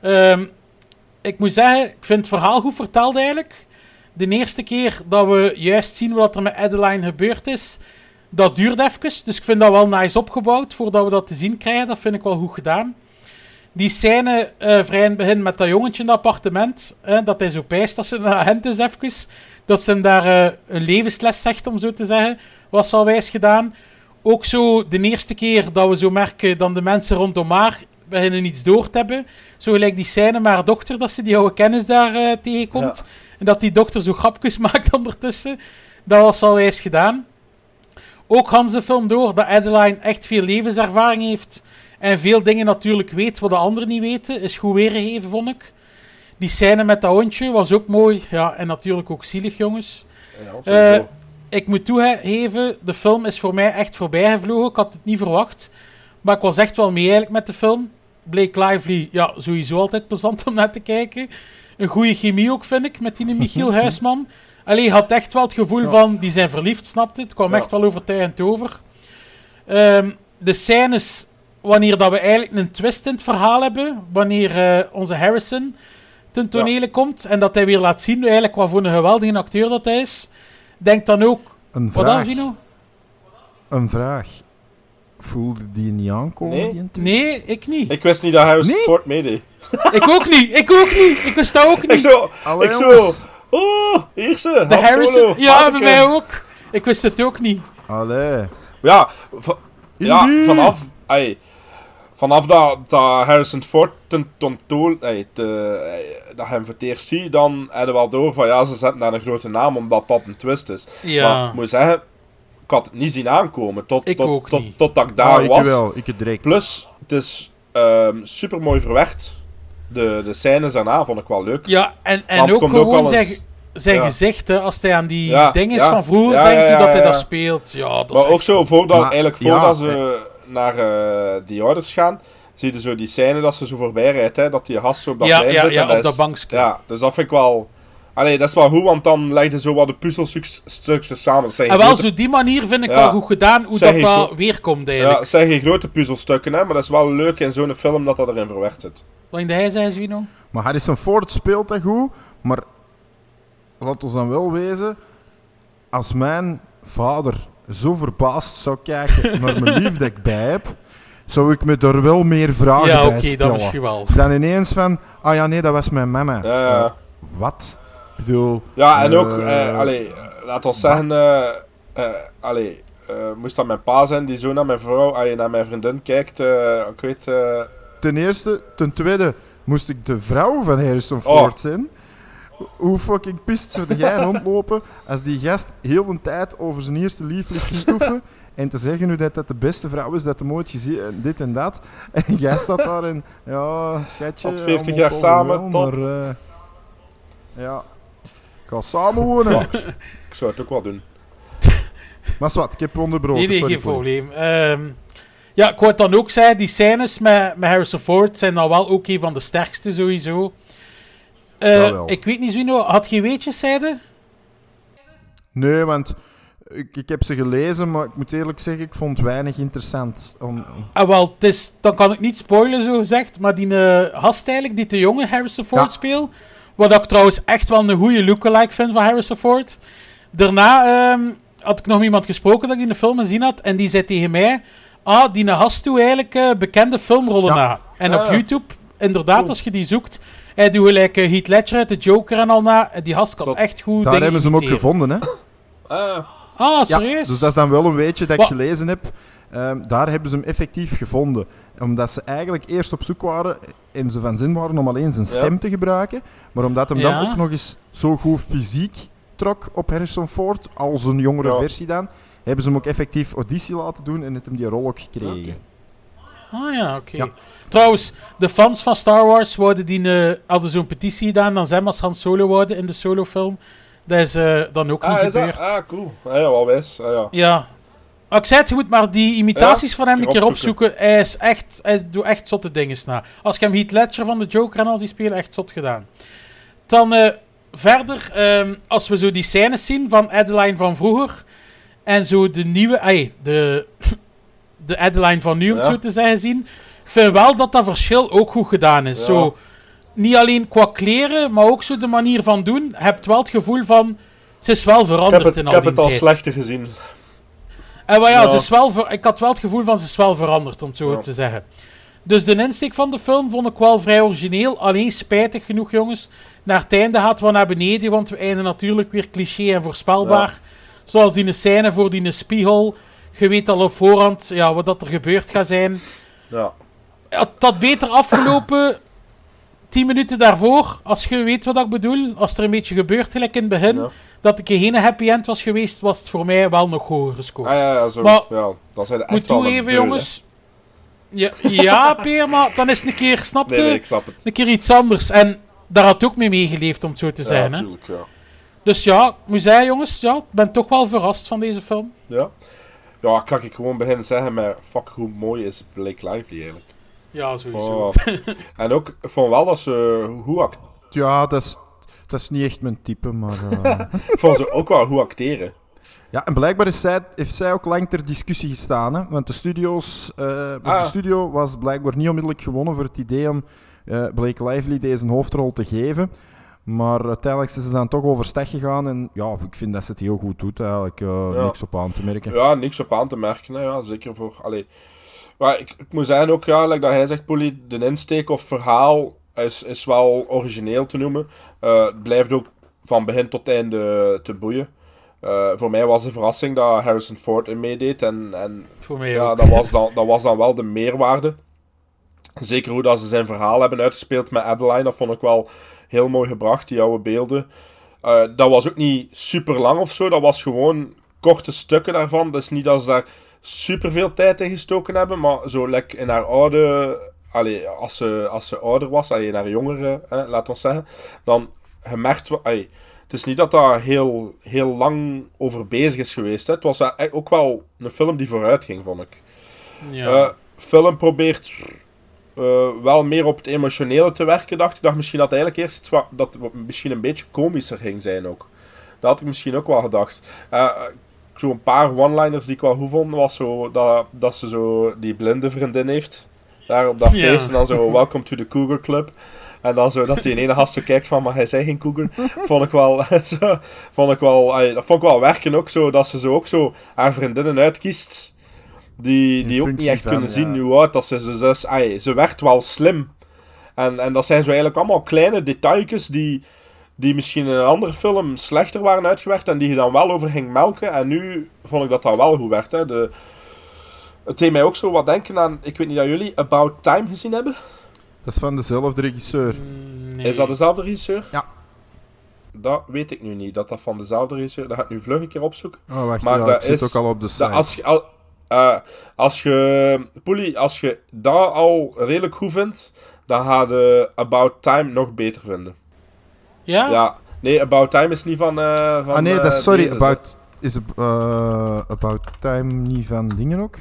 Ehm, ik moet zeggen, ik vind het verhaal goed verteld eigenlijk. De eerste keer dat we juist zien wat er met Adeline gebeurd is, dat duurt even. Dus ik vind dat wel nice opgebouwd voordat we dat te zien krijgen. Dat vind ik wel goed gedaan. Die scène eh, vrij in het begin met dat jongetje in het appartement, hè, dat hij zo pijst als ze naar hen is even, dat ze daar eh, een levensles zegt, om zo te zeggen, was wel wijs gedaan. Ook zo de eerste keer dat we zo merken dat de mensen rondom haar beginnen iets door te hebben. Zo gelijk die scène met haar dochter, dat ze die oude kennis daar eh, tegenkomt. En dat die dochter zo grapjes maakt ondertussen. Dat was wel wijs gedaan. Ook Hans de film door dat Adeline echt veel levenservaring heeft. En veel dingen natuurlijk weet wat de anderen niet weten. Is goed weergegeven, vond ik. Die scène met dat hondje was ook mooi. Ja, en natuurlijk ook zielig, jongens. Ja, Eh, ik moet toegeven, de film is voor mij echt voorbijgevlogen. Ik had het niet verwacht. Maar ik was echt wel mee eigenlijk met de film. Blake Lively, ja, sowieso altijd plezant om naar te kijken. Een goede chemie ook, vind ik, met die Michiel Huisman. Allee, je had echt wel het gevoel van, die zijn verliefd, snapte het. Het kwam Ja. echt wel overtuigend over. Ehm, de scènes, wanneer dat we eigenlijk een twist in het verhaal hebben, wanneer eh, onze Harrison ten tonele komt en dat hij weer laat zien eigenlijk wat voor een geweldige acteur dat hij is, denk dan ook... Een Wat dan, vraag. Gino? Een vraag. Voelde die niet aankomen? Nee. die? Nee, ik niet. Ik wist niet dat Harrison Nee? Ford meedeed. Ik ook niet. Ik ook niet. Ik wist dat ook Ik niet. zo, Allee, ik zo, oh, hier ze, De Harrison... Solo, Ja, bij mij ook. Ik wist het ook niet. Allee. Ja, ja vanaf, ey, vanaf dat, dat Harrison Ford ten tontoon, ey, te, ey, dat je hem voor het eerst ziet, dan heb je wel door van ja, ze zetten daar een grote naam omdat dat een twist is. Ja. Maar ik moet zeggen, ik had het niet zien aankomen tot, Ik tot, ook tot, niet. totdat ik daar Ah, ik was. wel. Ik het direct. Plus, het is super mooi verwerkt. De, de scènes daarna vond ik wel leuk. Ja, en, en Want ook gewoon zijn, zijn ja. gezicht, hè, als hij aan die Ja, dingen ja. van vroeger Ja, denkt, ja, hoe dat ja, hij ja. dat speelt. Ja, dat is Maar ook echt- zo, voordat, Maar, eigenlijk ja, voordat ze naar eh, die ouders gaan, zie je zo die scène dat ze zo voorbij rijdt, hè, dat die gast zo op dat Ja, ja, zit. ja, en dat op is- dat bankje. Ja, dus dat vind ik wel... Allee, dat is wel goed, want dan legde zo wat de puzzelstukjes samen. Dat zijn En wel, grote- zo die manier vind ik Ja. wel goed gedaan, hoe dat, ik dat ook. weerkomt ja, eigenlijk. het zijn geen grote puzzelstukken, hè, maar dat is wel leuk in zo'n film dat dat erin verwerkt zit. Wat in de hij zei, Zwino? Maar Harrison Ford speelt dat goed, maar laat ons dan wel wezen, als mijn vader zo verbaasd zou kijken naar mijn lief dat ik bij heb, zou ik me er wel meer vragen Ja, bij oké, dat stellen. misschien wel. Dan ineens van, ah ja, nee, dat was mijn mama. Ja, ja. Eh, wat? Bedoel... Ja, en ook, eh, eh, allee, laat ons zeggen, eh allee, moest dat mijn pa zijn die zo naar mijn vrouw, allee, naar mijn vriendin kijkt, ik weet... Ten eerste. Ten tweede moest ik de vrouw van Harrison Oh. Ford zijn. Hoe fucking pist zou jij rondlopen als die gast heel de tijd over zijn eerste lief ligt te stoeven en te zeggen hoe dat, dat de beste vrouw is dat hem ooit gezien en dit en dat. En jij staat daar en ja, schatje. Al 40 allemaal jaar samen, wel, top. Maar, ja. Ik ga samen wonen. ik zou het ook wel doen. Maar zwart, ik heb onderbroken. Nee, nee, sorry geen probleem. Ehm, Ja, ik wou dan ook zeggen, die scènes met, met Harrison Ford zijn dan wel ook een van de sterkste sowieso. Eh, Jawel. ik weet niet, Zwino, had je weetjes, zeiden? Nee, want ik, ik heb ze gelezen, maar ik moet eerlijk zeggen, ik vond het weinig interessant. Om, om- Ah, wel, is, dan kan ik niet spoilen, zo gezegd. Maar die uh, gast eigenlijk, die de jonge Harrison Ford Ja. speelt. Wat ik trouwens echt wel een goede lookalike vind van Harrison Ford. Daarna ehm, had ik nog iemand gesproken dat ik die in de film gezien had. En die zei tegen mij... Ah, die gast doet eigenlijk eh, bekende filmrollen Ja. na. En Ah, op ja. YouTube, inderdaad, Cool. als je die zoekt... Hij doet gelijk eh, Heath Ledger uit de Joker en al na. En die gast kan Zot. echt goed daar hebben ze hem ook gevonden, hè? Ah, Ah, Ja, serieus? dus dat is dan wel een weetje dat Wat? ik gelezen heb. Ehm, daar hebben ze hem effectief gevonden. Omdat ze eigenlijk eerst op zoek waren en ze van zin waren om alleen zijn Ja. stem te gebruiken. Maar omdat hem dan ook nog eens zo goed fysiek trok op Harrison Ford, als een jongere Ja. versie dan, hebben ze hem ook effectief auditie laten doen en heeft hem die rol ook gekregen. Ah ja, oké. Ja. Trouwens, de fans van Star Wars wouden die, eh, hadden zo'n petitie gedaan dan zijn als Han Solo wouden in de solofilm. Dat is eh, dan ook ah, niet is dat? gebeurd. Ah, cool. Ah, ja, wel wijs. Ah, ja. Ja. Maar ik zei het, je moet maar die imitaties Ja, van hem een keer opzoeken. opzoeken. Hij, is echt, hij doet echt zotte dingen na. Als je hem Heath Ledger van de Joker en als die spelen, echt zot gedaan. Dan eh, verder, ehm, als we zo die scènes zien van Adeline van vroeger en zo de nieuwe, ay, de, de Adeline van nu, om Ja. zo te zeggen, zien. Ik vind wel dat dat verschil ook goed gedaan is. Ja. Zo, niet alleen qua kleren, maar ook zo de manier van doen. Je hebt wel het gevoel van, ze is wel Ik veranderd heb het, in ik al heb die het al slechter gezien. En maar ja, Ja. Ze is wel ver- ik had wel het gevoel van ze is wel veranderd, om het zo Ja. te zeggen. Dus de insteek van de film vond ik wel vrij origineel. Alleen spijtig genoeg, jongens. Naar het einde gaat we naar beneden, want we eindigen natuurlijk weer cliché en voorspelbaar. Zoals die scène voor die spiegel. Je weet al op voorhand ja, wat dat er gebeurd gaat zijn. Ja. Had beter afgelopen 10 minuten daarvoor, als je weet wat ik bedoel. Als er een beetje gebeurt, gelijk in het begin, Ja. dat ik geen happy end was geweest, was het voor mij wel nog hoger gescoord. Ah, ja, ja, zo. Maar- ja, dan zijn de Moet toegeven, beul, jongens. Ja, ja, Peer, maar dan is het een keer, snapte? Nee, nee, ik snap het. Een keer iets anders. En daar had ook mee meegeleefd, om het zo te Ja, zijn. hè? natuurlijk, ja. Dus ja, moet zeggen, jongens, ja, ik ben toch wel verrast van deze film. Ja. Ja, kan ik gewoon beginnen zeggen met fuck hoe mooi is Blake Lively eigenlijk. Ja, sowieso. Oh. en ook, ik vond wel dat ze hoe act Ja, dat is, dat is niet echt mijn type, maar... eh, ik vond ze ook wel hoe acteren. Ja, en blijkbaar is zij, heeft zij ook lang ter discussie gestaan. Hè? Want de, studio's, eh, of Ah. de studio was blijkbaar niet onmiddellijk gewonnen voor het idee om eh, Blake Lively deze hoofdrol te geven. Maar uiteindelijk is ze dan toch overstag gegaan. En ja, ik vind dat ze het heel goed doet eigenlijk. eh, Ja. Niks op aan te merken. Ja, niks op aan te merken. Hè, ja, zeker voor. Allee. Maar ik, ik moet zeggen ook, ja, like dat hij zegt, Polly, de insteek of verhaal is, is wel origineel te noemen. Eh, het blijft ook van begin tot einde te boeien. Eh, voor mij was de verrassing dat Harrison Ford in meedeed. En, en Voor mij ja, ook. dat was, dan, dat was dan wel de meerwaarde. Zeker hoe dat ze zijn verhaal hebben uitgespeeld met Adeline, dat vond ik wel heel mooi gebracht, die oude beelden. Eh, dat was ook niet super lang of zo, dat was gewoon korte stukken daarvan. Dus niet dat ze daar super veel tijd in gestoken hebben, maar zo lekker in haar oude. Allee, als, ze, als ze ouder was, allee, in haar jongere, hè, laat ons zeggen, dan gemerkt. allee, het is niet dat daar heel, heel lang over bezig is geweest. Hè. Het was e- ook wel een film die vooruit ging, vond ik. Ja. Eh, film probeert eh, wel meer op het emotionele te werken, dacht ik. Dacht misschien dat eigenlijk eerst iets wat, dat misschien een beetje komischer ging zijn ook. Dat had ik misschien ook wel gedacht. Eh, Zo'n paar one-liners die ik wel goed vond, was zo dat, dat ze zo die blinde vriendin heeft. Daar op dat feest. En dan zo, welcome to the Cougar Club. En dan zo dat die ene gast zo kijkt van, maar hij zei geen cougar. Vond ik wel, zo, vond ik wel, ay, dat vond ik wel werken ook zo, dat ze zo ook zo haar vriendinnen uitkiest. Die, die ook niet echt van, kunnen ja. zien hoe oud dat ze is. Dus is, ay, ze werkt wel slim. En, en dat zijn zo eigenlijk allemaal kleine detailjes die, die misschien in een andere film slechter waren uitgewerkt en die je dan wel over ging melken. En nu vond ik dat dat wel goed werd. Hè. De, het deed mij ook zo wat denken aan, ik weet niet dat jullie About Time gezien hebben. Dat is van dezelfde regisseur. Mm, nee. Is dat dezelfde regisseur? Ja. Dat weet ik nu niet, dat dat van dezelfde regisseur... Dat ga ik nu vlug een keer opzoeken. Oh, wacht, Maar ja, dat ik zit is- ook al op de site. Als, je, al, eh, als je... Poelie, als je dat al redelijk goed vindt, dan ga je About Time nog beter vinden. Ja? Ja. Nee, About Time is niet van... eh van ah nee, eh, dat is, sorry, deze, about, is eh, About Time niet van dingen ook?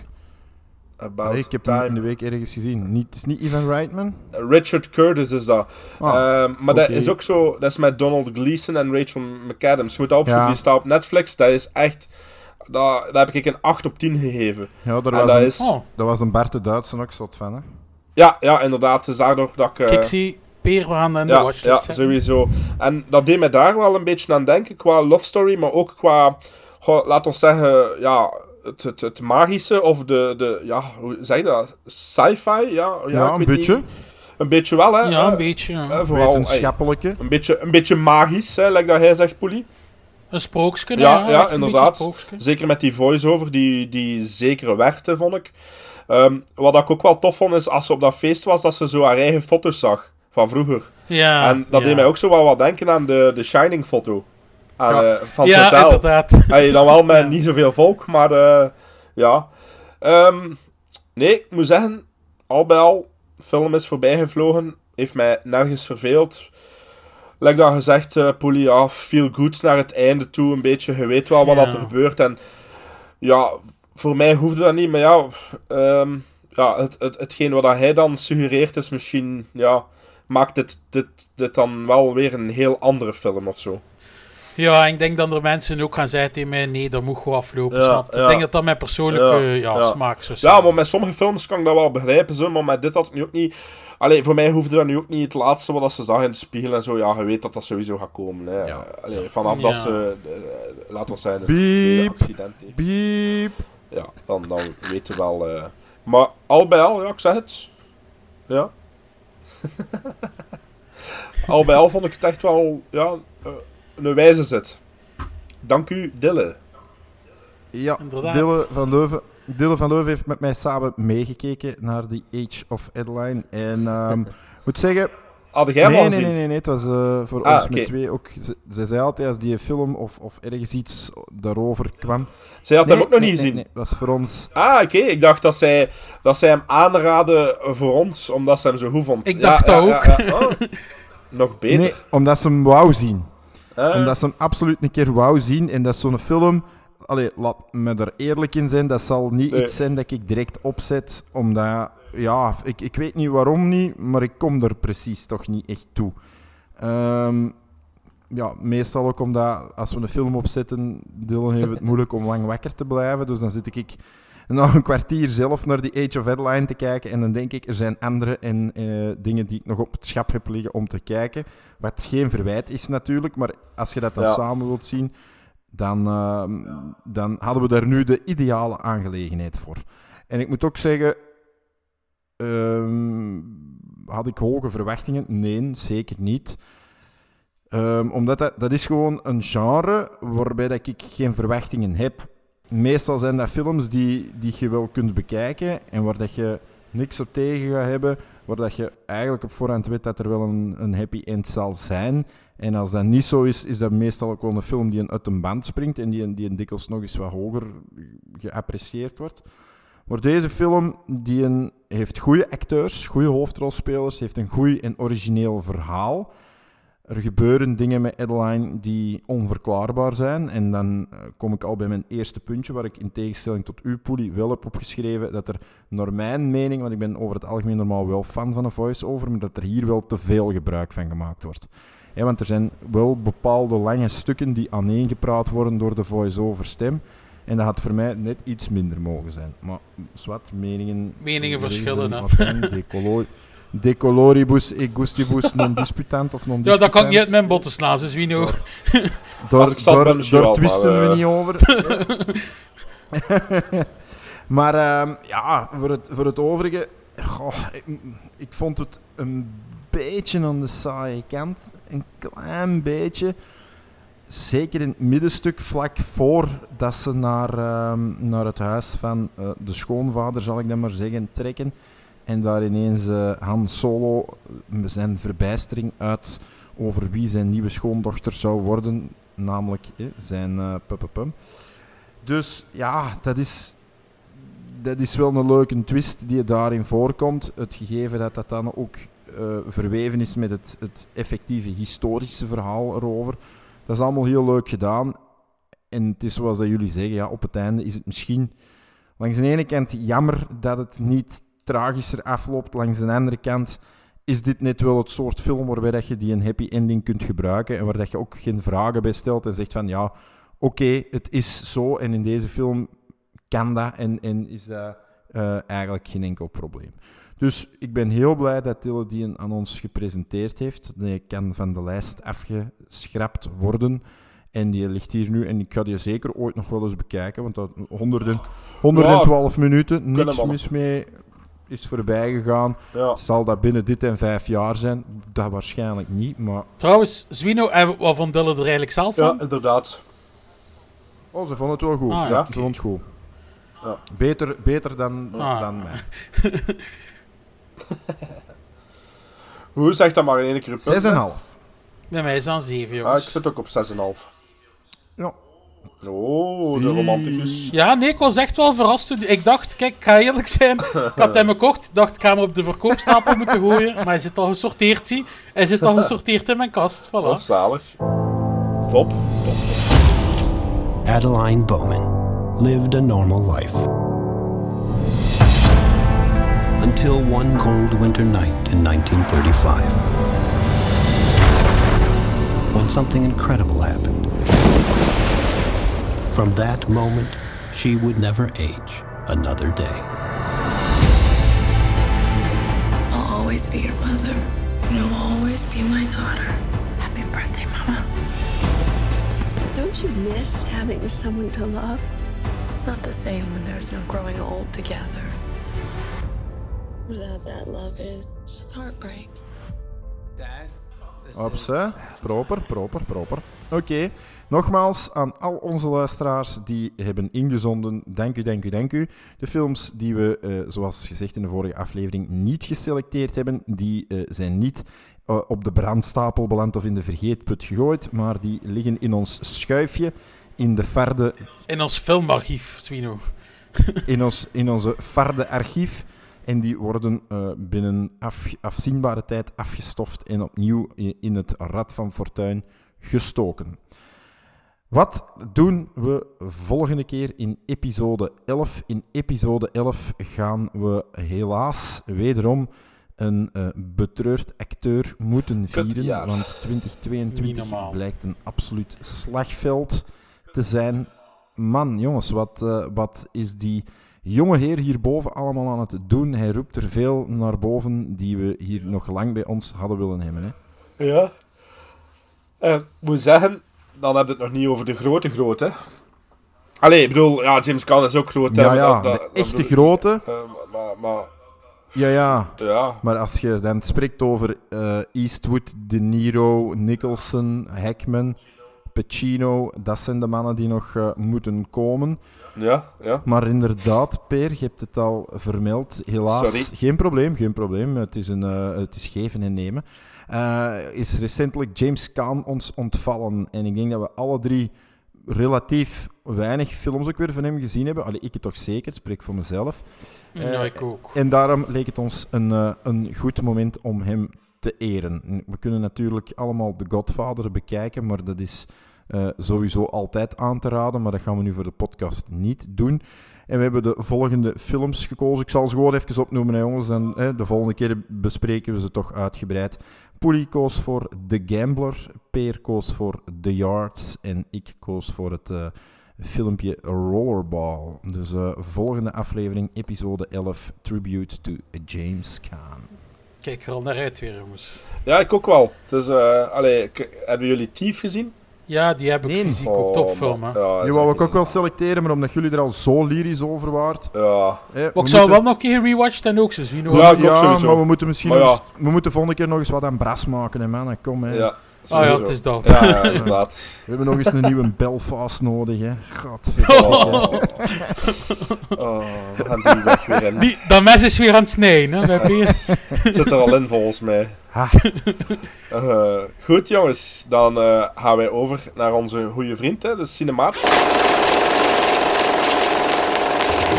About Allee, ik heb hem Time. in de week ergens gezien. Niet, het is niet Ivan Reitman? Richard Curtis is dat. Ah, Ehm, maar dat is ook zo... Dat is met Donald Gleason en Rachel McAdams. Je moet dat opzoeken, Ja. die staat op Netflix. Dat is echt... Dat, daar heb ik een 8 op 10 gegeven. Ja, daar was, dat een, is... Oh, dat was een Bart de Duitse ook zot van, hè? Ja, ja, inderdaad. Het is daardoor dat ik... eh, zie, Peer, we gaan aan de ja, watchlist ja, zetten. sowieso. En dat deed mij daar wel een beetje aan denken, qua love story, maar ook qua, goh, laat ons zeggen, ja, het, het, het magische of de, de, ja, hoe zeg je dat? Sci-fi? Ja, ja, Ja, een beetje. niet. Een beetje wel, hè? Ja, een beetje. ja. eh, vooral, ey, Wetenschappelijke. een, beetje, een beetje magisch, hè, like dat hij zegt, Poelie. Een sprookje, Ja, ja, ja, inderdaad. Zeker met die voice-over, die, die zeker werkte, vond ik. Ehm, wat ik ook wel tof vond, is als ze op dat feest was, dat ze zo haar eigen foto's zag. Van vroeger. Ja, en dat ja. deed mij ook zo wel wat denken aan de, de Shining-foto. Aan, Ja. eh, van het Ja, hotel. inderdaad. Hey, dan wel met Ja. niet zoveel volk, maar eh, ja. Ehm, nee, ik moet zeggen, al bij al, film is voorbijgevlogen. Heeft mij nergens verveeld. Like dat gezegd, eh Poelie, ja, feel good naar het einde toe. Een beetje, je weet wel wat dat er gebeurt. En ja, voor mij hoefde dat niet, maar ja, ehm, ja het, het, hetgeen wat hij dan suggereert is misschien, ja, maakt dit, dit, dit dan wel weer een heel andere film of zo. Ja, ik denk dat er mensen ook gaan zeggen tegen mij, nee, dat moet gewoon aflopen, Ja, snap je? ja. Ik denk dat dat mijn persoonlijke Ja, ja, ja. smaak zou zijn. Ja, maar met sommige films kan ik dat wel begrijpen, zo, maar met dit had ik nu ook niet... Allee, voor mij hoefde dat nu ook niet het laatste wat ze zag in de spiegel en zo. Ja, je weet dat dat sowieso gaat komen. Hè. Ja. Allee, vanaf Ja. dat ze, eh, laten we zeggen, het Piep. tweede accident heeft. Ja, dan, dan weten we wel... eh. Maar al bij al, ja, ik zeg het. Ja. al bij al vond ik het echt wel, ja, eh, een wijze zet. Dank u, Dille. Ja, Inderdaad. Dille van Leuven. Dille van Leuven heeft met mij samen meegekeken naar die Age of Adeline. En ehm moet zeggen... Had jij hem nee, nee, nee, nee, nee, het was eh, voor Ah, ons met twee ook... Ze, ze zei altijd als die film of, of ergens iets daarover kwam... Zij had nee, hem ook nog nee, niet gezien. Nee, dat was voor ons... Ah, oké. Ik dacht dat zij, dat zij hem aanraden voor ons, omdat ze hem zo goed vond. Ik dacht dat ook. ja. Oh, nog beter. Nee, omdat ze hem wou zien. Ah, Omdat ze hem absoluut een keer wou zien. En dat is zo'n film... Allee, laat me er eerlijk in zijn. Dat zal niet Nee. iets zijn dat ik direct opzet. Omdat... Ja, ik, ik weet niet waarom niet. Maar ik kom er precies toch niet echt toe. Ehm, ja, meestal ook omdat als we een film opzetten... Dylan heeft het moeilijk om lang wakker te blijven. Dus dan zit ik nog een kwartier zelf naar die Age of Adeline te kijken. En dan denk ik, er zijn andere en, eh, dingen die ik nog op het schap heb liggen om te kijken. Wat geen verwijt is natuurlijk, maar als je dat dan Ja. samen wilt zien, dan, ehm, dan hadden we daar nu de ideale aangelegenheid voor. En ik moet ook zeggen, ehm, had ik hoge verwachtingen? Nee, zeker niet. Ehm, omdat dat, dat is gewoon een genre waarbij dat ik geen verwachtingen heb. Meestal zijn dat films die, die je wel kunt bekijken en waar dat je niks op tegen gaat hebben, waar dat je eigenlijk op voorhand weet dat er wel een, een happy end zal zijn. En als dat niet zo is, is dat meestal ook een film die een uit een band springt en die, die dikwijls nog eens wat hoger geapprecieerd wordt. Maar deze film die een, heeft goede acteurs, goede hoofdrolspelers, heeft een goed en origineel verhaal. Er gebeuren dingen met Adeline die onverklaarbaar zijn. En dan eh, kom ik al bij mijn eerste puntje, waar ik in tegenstelling tot uw poelie wel heb opgeschreven dat er, naar mijn mening, want ik ben over het algemeen normaal wel fan van een voice-over, maar dat er hier wel te veel gebruik van gemaakt wordt. Want er zijn wel bepaalde lange stukken die aaneengepraat worden door de voice-over stem. En dat had voor mij net iets minder mogen zijn. Maar zwart, meningen... Meningen verschillen, hè. decolor- Decoloribus e gustibus non disputant of non Ja, disputant. dat kan ik niet uit mijn botten slaan, dus wie nou? Daar, twisten maar, we eh, niet over. maar ehm, ja, voor het, voor het overige... goh, ik, ik vond het een beetje aan de saaie kant. Een klein beetje. Zeker in het middenstuk, vlak voor dat ze naar, ehm, naar het huis van eh, de schoonvader, zal ik dat maar zeggen, trekken. En daar ineens eh, Han Solo eh, zijn verbijstering uit over wie zijn nieuwe schoondochter zou worden, namelijk zijn puppepum. Dus ja, dat is, dat is wel een leuke twist die daarin voorkomt. Het gegeven dat dat dan ook verweven is met het, het effectieve historische verhaal erover. Dat is allemaal heel leuk gedaan. En het is zoals jullie zeggen, ja, op het einde is het misschien langs de ene kant jammer dat het niet tragischer afloopt. Langs de andere kant is dit net wel het soort film waarbij dat je die een happy ending kunt gebruiken en waar dat je ook geen vragen bij stelt en zegt van ja, oké, het is zo en in deze film kan dat en, en is dat eh, eigenlijk geen enkel probleem. Dus ik ben heel blij dat Tille die aan ons gepresenteerd heeft. Die kan van de lijst afgeschrapt worden. En die ligt hier nu. En ik ga die zeker ooit nog wel eens bekijken. Want dat 100 en- 112 minuten, niks mis mee. Is voorbij gegaan. Ja. Zal dat binnen dit en vijf jaar zijn? Dat waarschijnlijk niet. Maar Trouwens, Zwino, en wat vond Dylan er eigenlijk zelf van? ja, inderdaad. oh, ze vonden het wel goed. Ah, ja, ja. ze vonden het goed. Ja. Beter, beter dan, Ah. dan mij. Hoe zeg dat maar in één keer op punt, hè? 6,5. Bij mij is dat een 7, Ah, ik jongens. zit ook op 6,5. Ja. Oh, de romanticus. Ja, nee, ik was echt wel verrast. toen- Ik dacht, kijk, ik ga eerlijk zijn. Ik had hem gekocht. dacht, ik ga hem op de verkoopstapel moeten gooien. Maar hij zit al gesorteerd, zie. Hij zit al gesorteerd in mijn kast. Voilà. Oh, zalig. Top. Top. Adeline Bowman lived a normal life. Until one cold winter night in 1935. When something incredible happened. From that moment, she would never age another day. I'll always be your mother. And you'll always be my daughter. Happy birthday, Mama. Don't you miss having someone to love? It's not the same when there's no growing old together. Without that love is just heartbreak. Opzij. Proper, proper, proper. Oké. Nogmaals, aan al onze luisteraars die hebben ingezonden, dank u, dank u, dank u. De films die we, eh, zoals gezegd in de vorige aflevering, niet geselecteerd hebben, die eh, zijn niet eh, op de brandstapel beland of in de vergeetput gegooid, maar die liggen in ons schuifje, in, de farde, In ons filmarchief, Zwino. in, ons, in onze farde archief. En die worden eh, binnen af, afzienbare tijd afgestoft en opnieuw in het Rad van Fortuin gestoken. Wat doen we volgende keer in episode 11? In episode 11 gaan we helaas wederom een eh, betreurd acteur moeten vieren. Want Niet 2022 normaal. blijkt een absoluut slagveld te zijn. Man, jongens, wat, eh, wat is die jonge heer hierboven allemaal aan het doen? Hij roept er veel naar boven die we hier nog lang bij ons hadden willen hebben. Hè? Ja. Ik moet zeggen, dan heb je het nog niet over de grote grote. Allee, ik bedoel, ja, James Caan is ook groot. Ja, ja, dat- dat- de echte bedoel grote. Eh, maar, maar, Ja, ja. ja. Maar als je dan spreekt over eh, Eastwood, De Niro, Nicholson, Hackman, Pacino, dat zijn de mannen die nog eh, moeten komen. Ja, ja. Maar inderdaad, Peer, je hebt het al vermeld. Helaas, Sorry. geen probleem, geen probleem. Het is, een, eh, het is geven en nemen. Eh, is recentelijk James Caan ons ontvallen. En ik denk dat we alle drie relatief weinig films ook weer van hem gezien hebben. Allee, ik het toch zeker, ik spreek voor mezelf. Ja, Eh, ik ook. En daarom leek het ons een, een goed moment om hem te eren. We kunnen natuurlijk allemaal The Godfather bekijken, maar dat is eh, sowieso altijd aan te raden. Maar dat gaan we nu voor de podcast niet doen. En we hebben de volgende films gekozen. Ik zal ze gewoon even opnoemen, hè, jongens. En hè, de volgende keer bespreken we ze toch uitgebreid. Poelie koos voor The Gambler. Peer koos voor The Yards. En ik koos voor het eh, filmpje Rollerball. Dus eh, volgende aflevering, episode 11, Tribute to James Caan. Kijk er al naar uit weer, jongens. ja, ik ook wel. Dus, eh allee, ik- hebben jullie Thief gezien? Ja, die heb ik Nee. fysiek ook topfilm, hè. man. Ja, Die wou ik ook wel selecteren, maar omdat jullie er al zo lyrisch over waart. Ja. ik zou wel nog een keer gerewatcht en ook zo zien Ja, ja, maar we moeten misschien Maar nog ja. eens- we moeten volgende keer nog eens wat aan bras maken, hè, man. Kom, hè. Ja. Ah ja, het is dat. Ja, ja, inderdaad. We hebben nog eens een nieuwe Belfast nodig, hè. Godverdomme. Oh. oh, we gaan die weg weer in. Die, dat mes is weer aan het snijden, hè, bij Peer. Het zit er al in volgens mij. Ha. Eh, goed jongens, dan eh, gaan wij over naar onze goede vriend, hè, de cinemaat.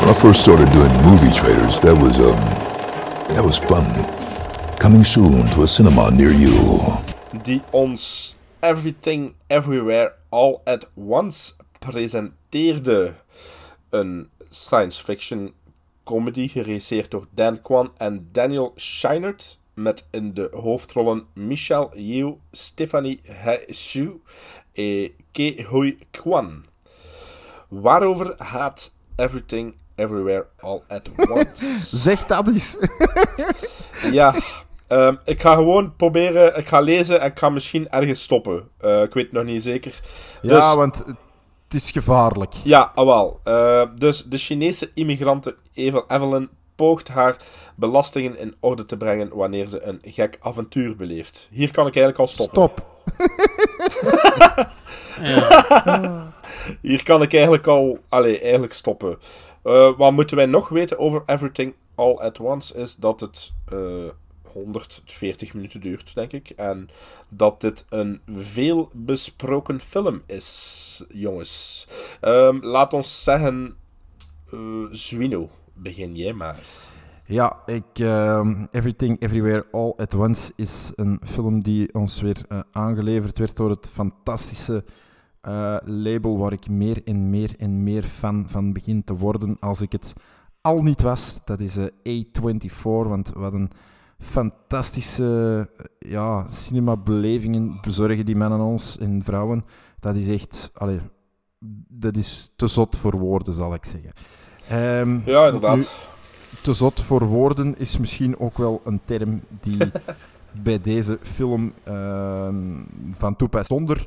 When I first started doing movie trailers, that was um, that was fun. Coming soon to a cinema near you. Die ons Everything Everywhere All at Once presenteerde. Een science fiction comedy geregisseerd door Dan Kwan en Daniel Scheinert. Met in de hoofdrollen Michelle Yeoh, Stephanie Hsu en Ke Hui Kwan. Waarover gaat Everything Everywhere All at Once? Zeg dat eens. ja, ehm, ik ga gewoon proberen. Ik ga lezen en ik ga misschien ergens stoppen. Eh, ik weet het nog niet zeker. Ja, Dus- want het is gevaarlijk. ja, ah, wel. Eh, dus de Chinese immigrante Eva Evelyn poogt haar belastingen in orde te brengen wanneer ze een gek avontuur beleeft. Hier kan ik eigenlijk al stoppen. Stop. Hier kan ik eigenlijk al allee, eigenlijk stoppen. Eh, wat moeten wij nog weten over Everything All at Once is dat het eh 140 minuten duurt, denk ik. En dat dit een veel besproken film is, jongens. Ehm, laat ons zeggen, eh Zwino, begin jij maar. Ja, ik, ehm, Everything Everywhere All at Once is een film die ons weer eh, aangeleverd werd door het fantastische eh, label waar ik meer en meer en meer fan van begin te worden als ik het al niet was. Dat is eh, A24, want wat een fantastische ja, cinemabelevingen bezorgen die mannen ons en vrouwen. Dat is echt, allee, dat is te zot voor woorden, zal ik zeggen. Ehm, Ja, inderdaad. nu, te zot voor woorden is misschien ook wel een term die bij deze film ehm, van toepast. Zonder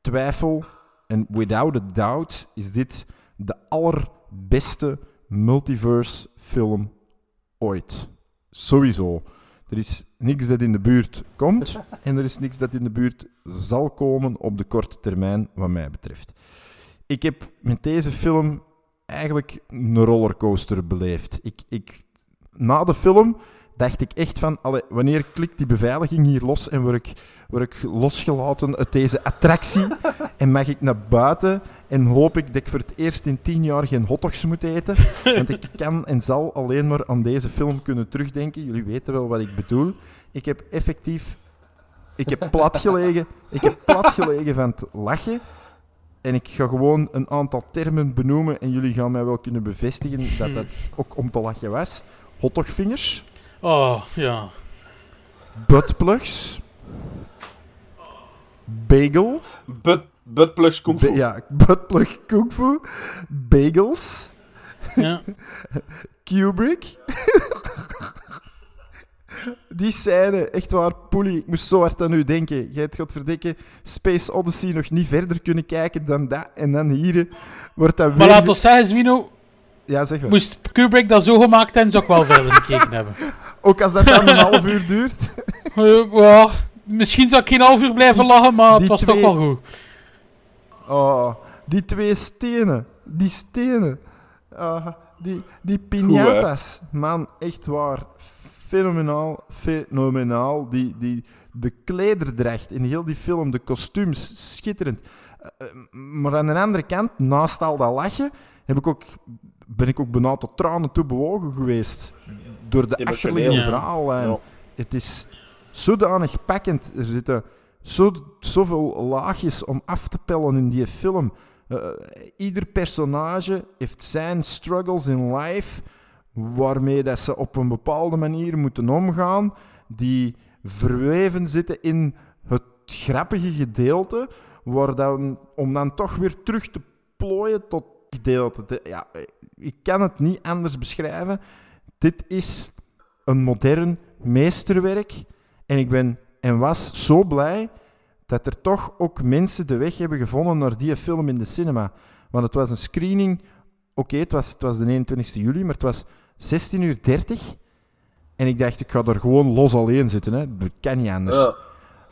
twijfel en without a doubt is dit de allerbeste multiverse film ooit. Sowieso. Er is niks dat in de buurt komt en er is niks dat in de buurt zal komen op de korte termijn, wat mij betreft. Ik heb met deze film eigenlijk een rollercoaster beleefd. Ik, ik, na de film dacht ik echt van, allee, wanneer klikt die beveiliging hier los en word ik, word ik losgelaten uit deze attractie en mag ik naar buiten en hoop ik dat ik voor het eerst in tien jaar geen hotdogs moet eten. Want ik kan en zal alleen maar aan deze film kunnen terugdenken. Jullie weten wel wat ik bedoel. Ik heb effectief... Ik heb plat gelegen. Ik heb plat gelegen van het lachen. En ik ga gewoon een aantal termen benoemen en jullie gaan mij wel kunnen bevestigen dat dat ook om te lachen was. Hotdogvingers, Oh, ja. buttplugs, bagel, But, buttplugs kung fu. Ba- ja, buttplug kung fu, bagels, Ja. Kubrick. Die scène, echt waar, poelie. Ik moest zo hard aan u denken. Jij het godverdikke Space Odyssey nog niet verder kunnen kijken dan dat. En dan hier wordt dat weer... Maar laat ons zeggen, Zwino, Ja, zeg maar. moest Kubrick dat zo gemaakt hebben, zou ik wel verder gekeken hebben. Ook als dat dan een half uur duurt. Eh, ja, misschien zou ik geen half uur blijven lachen, maar het was twee- toch wel goed. Oh, die twee stenen. Die stenen. Ah, die, die piñatas. Man, echt waar. Fenomenaal, fenomenaal. Die, die, de klederdracht in heel die film, de kostuums, schitterend. Eh, eh, maar aan de andere kant, naast al dat lachen, heb ik ook, ben ik ook bijna tot tranen toe bewogen geweest. Door de Ja. verhaallijn. Ja. Het is zodanig pakkend. Er zitten zo, zoveel laagjes om af te pellen in die film. Eh, ieder personage heeft zijn struggles in life, waarmee dat ze op een bepaalde manier moeten omgaan, die verweven zitten in het grappige gedeelte, waar dan, om dan toch weer terug te plooien tot gedeelte. De- Ja, ik kan het niet anders beschrijven. Dit is een modern meesterwerk. En ik ben en was zo blij dat er toch ook mensen de weg hebben gevonden naar die film in de cinema. Want het was een screening. Oké, het, was, het was de 21 juli, maar het was 16 uur 30. En ik dacht, ik ga er gewoon los alleen zitten. Hè. Dat kan niet anders. Ja.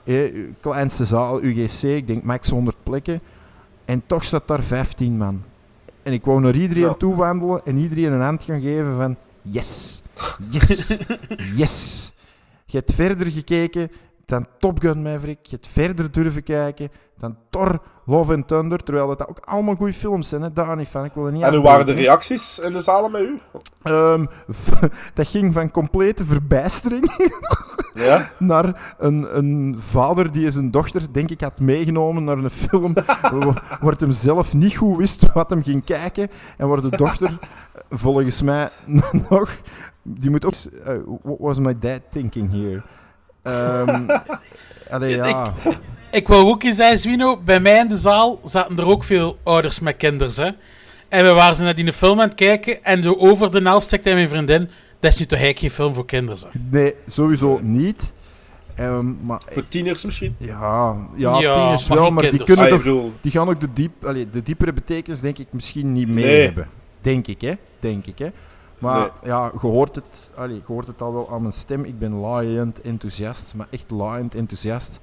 Eh, kleinste zaal, UGC, ik denk max 100 plekken. En toch staat daar 15 man. En ik wou naar iedereen Ja. toe wandelen en iedereen een hand gaan geven van yes, yes, yes. Je hebt verder gekeken dan Top Gun Maverick. Je hebt verder durven kijken dan Thor, Love and Thunder. Terwijl dat ook allemaal goede films zijn, hè. daar niet van. Ik wil er niet En hoe waren de reacties in de zalen met u? Ehm, dat ging van complete verbijstering Ja? naar een, een vader die zijn dochter, denk ik, had meegenomen naar een film waar het hem zelf niet goed wist wat hem ging kijken. En waar de dochter, volgens mij, nog... Die moet ook... eh, what was my dad thinking here? Ehm allee, ja. Ik, ik wou ook eens zeggen, Zwino, bij mij in de zaal zaten er ook veel ouders met kinderen. Hè? En we waren ze naar die film aan het kijken en zo over de helft zegt hij mijn vriendin, dat is nu toch eigenlijk geen film voor kinderen. Hè? Nee, sowieso niet. Ehm, maar Voor tieners misschien? Ja, ja, Ja, tieners maar wel, maar die, kunnen Ah, toch, die gaan ook de, diep, allee, de diepere betekenis, denk ik, misschien niet mee Nee. hebben. Denk ik, hè? Denk ik, hè? Maar ja, je hoort, het, allee, je hoort het al wel aan mijn stem. Ik ben laaiend enthousiast, maar echt laaiend enthousiast.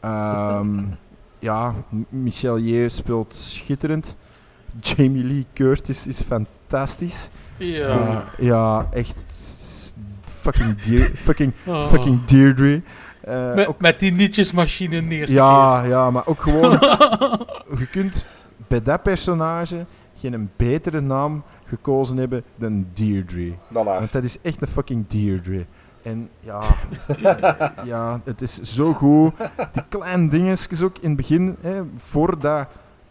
Ehm, ja, Michel Yeoh speelt schitterend. Jamie Lee Curtis is fantastisch. Ja. Eh, ja, echt fucking, fucking, Oh. fucking Deirdre. Eh, Met, ook- met die nietjesmachine eerste ja, keer. ja, maar ook gewoon... je kunt bij dat personage geen betere naam gekozen hebben dan Deirdre. Dan. Want dat is echt een fucking Deirdre. En ja, ja, het is zo goed. Die kleine dingetjes ook in het begin, hè, voordat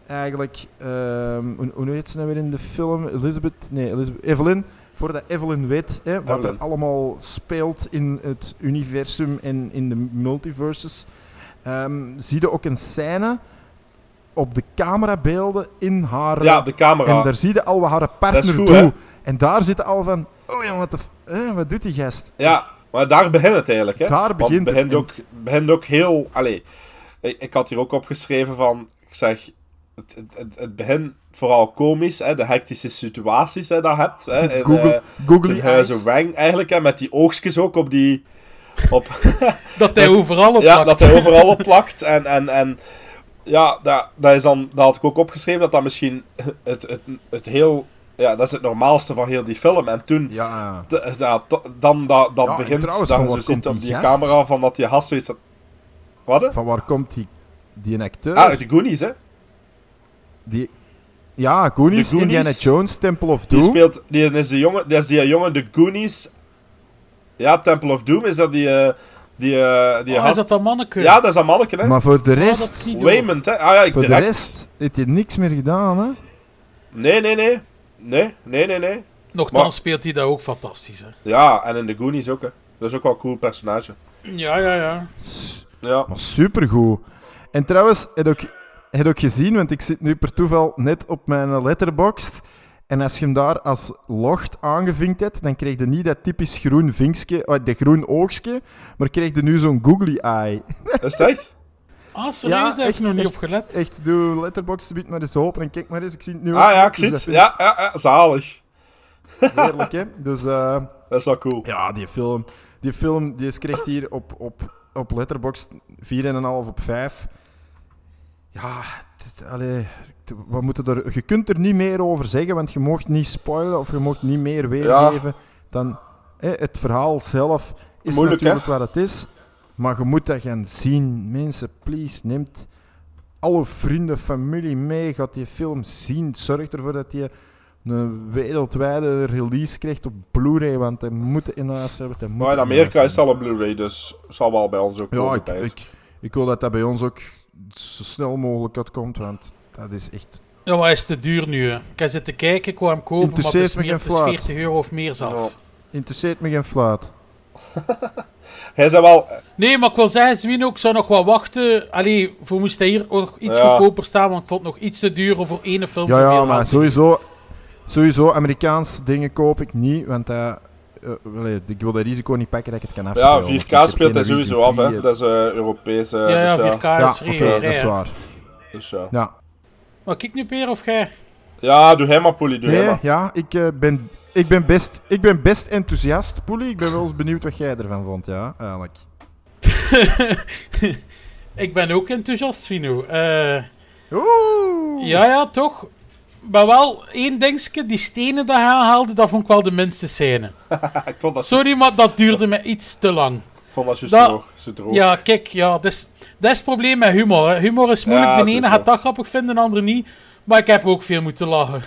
eigenlijk, ehm, hoe, hoe heet ze nou weer in de film? Elizabeth? Nee, Elizabeth, Evelyn. Voordat Evelyn weet hè, wat er allemaal speelt in het universum en in de multiverses, ehm, zie je ook een scène op de camerabeelden in haar... Ja, de camera. En daar zie je al wat haar partner is goed, doet. hè? En daar zit al van, oh ja, wat, de wat doet die gast? Ja, maar daar begint het eigenlijk, hè? Daar begint het. het. Begint ook, begint ook heel... Allee, ik, ik had hier ook opgeschreven van... Ik zeg, het, het, het, het begint vooral komisch, hè? De hectische situaties hè, dat je hebt. Hè? In, Google- eh, googly in Huizen. Wang eigenlijk, hè? Met die oogstjes ook op die... Op, Dat hij overal op Ja, plakt. dat hij overal op plakt. En, en, en ja, dat, dat, is dan, dat had ik ook opgeschreven, dat dat misschien het, het, het heel... Ja, dat is het normaalste van heel die film. En toen... Ja. d- ja, t- dan dat, dat Ja, en begint, trouwens, zo waar ziet op die die camera van dat die gast zoiets... Wat? hè? Van waar komt die, die acteur? Ah, de Goonies, hè? Die, ja, Goonies, Goonies. Indiana Jones, Temple of Die Doom. speelt... Die is de jongen... Die is die jongen, de Goonies... Ja, Temple of Doom is dat die... eh, die, eh, die Oh, is dat dat manneke? Ja, dat is dat manneke, hè? Maar voor de Oh, rest, Waymond, hè? Ah ja, ik voor de rest heeft hij niks meer gedaan, hè? Nee, nee, nee. Nee, nee, nee, nee. Nochtans Maar- speelt hij dat ook fantastisch. Hè? Ja, en in de Goonies ook, hè. Dat is ook wel een cool personage. Ja, ja, ja. Ja. Maar supergoed. En trouwens, heb je ook, heb ook gezien, want ik zit nu per toeval net op mijn letterboxd. En als je hem daar als locht aangevinkt hebt, dan krijg je niet dat typisch groen vinkje, uh, dat groen oogstje, maar krijg je nu zo'n googly eye. Is het echt? Ah, serieus? daar heb ik nog niet op gelet. Echt, doe letterboxd biedt maar eens open en kijk maar eens, ik zie het nu Ah ook. ja, ik Dus zie dat het. Ja, ja, ja, zalig. Heerlijk, hè? Dus, eh, Dat is wel cool. ja, die film, die film, die is krijgt hier op, op, op letterboxd 4,5 op 5. Ja, dit, allee, wat moeten er, je kunt er niet meer over zeggen, want je mocht niet spoilen of je mocht niet meer weergeven dan hè, het verhaal zelf is Moeilijk, hè? natuurlijk wat het is. Maar je moet dat gaan zien. Mensen, please, neemt alle vrienden, familie mee. Gaat die film zien. Zorg ervoor dat je een wereldwijde release krijgt op Blu-ray, want hij moet in huis hebben. Maar in Amerika is al een Blu-ray, dus zal wel bij ons ook ja, komen. ik, pijs. ik, ik wil dat dat bij ons ook zo snel mogelijk uitkomt, want dat is echt... Ja, maar hij is te duur nu. Hè. Ik heb zitten kijken, ik wou hem kopen, maar het Interesseert is, me meer, geen het is fluit. 40 euro of meer zelf. Interesseert me geen fluit. Hij zei wel... Nee, maar ik wil zeggen, Zwino, ik zou nog wat wachten. Allee, voor moest hij hier ook nog iets Ja. goedkoper staan, want ik vond het nog iets te duur voor ene film. Ja, voor ja, maar sowieso, sowieso Amerikaanse dingen koop ik niet, want eh, eh, wel, ik wil dat risico niet pakken dat ik het kan Ja, afspelen. 4K ik heb speelt hij sowieso af, hè. Dat is eh Europese... Ja, ja, dus 4K Ja, is vrij, dat is waar. Dus ja. Ja, Maar kijk nu, Peer, of jij... Ja, doe hij maar, Poelie, doe nee, maar. ja ik, eh, ben, ik, ben best, ik ben best enthousiast, Poelie. Ik ben wel eens benieuwd wat jij ervan vond, ja, eigenlijk. ik ben ook enthousiast, Vino. Eh, Oeh! ja, ja, toch. Maar wel één dingetje, die stenen dat hij haalde, dat vond ik wel de minste scène. ik vond dat, Sorry, maar dat duurde me iets te lang. Dat juist Dat- droog. Zo droog. Ja, kijk, ja, dat is, dat is het probleem met humor. Hè. Humor is moeilijk. Ja, de ene gaat dat grappig vinden, de andere niet. Maar ik heb ook veel moeten lachen.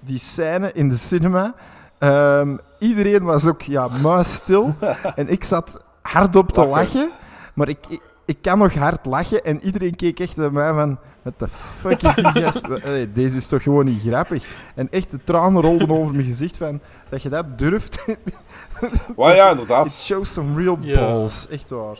die scène in de cinema. ehm, iedereen was ook ja, muisstil. en ik zat hardop te Lachen. lachen. Maar ik, ik, ik kan nog hard lachen en iedereen keek echt naar mij van... What the fuck is die gast? Allee, deze is toch gewoon niet grappig? En echt de tranen rolden over mijn gezicht van... Dat je dat durft. Maar ja, inderdaad. It shows some real balls. Echt waar.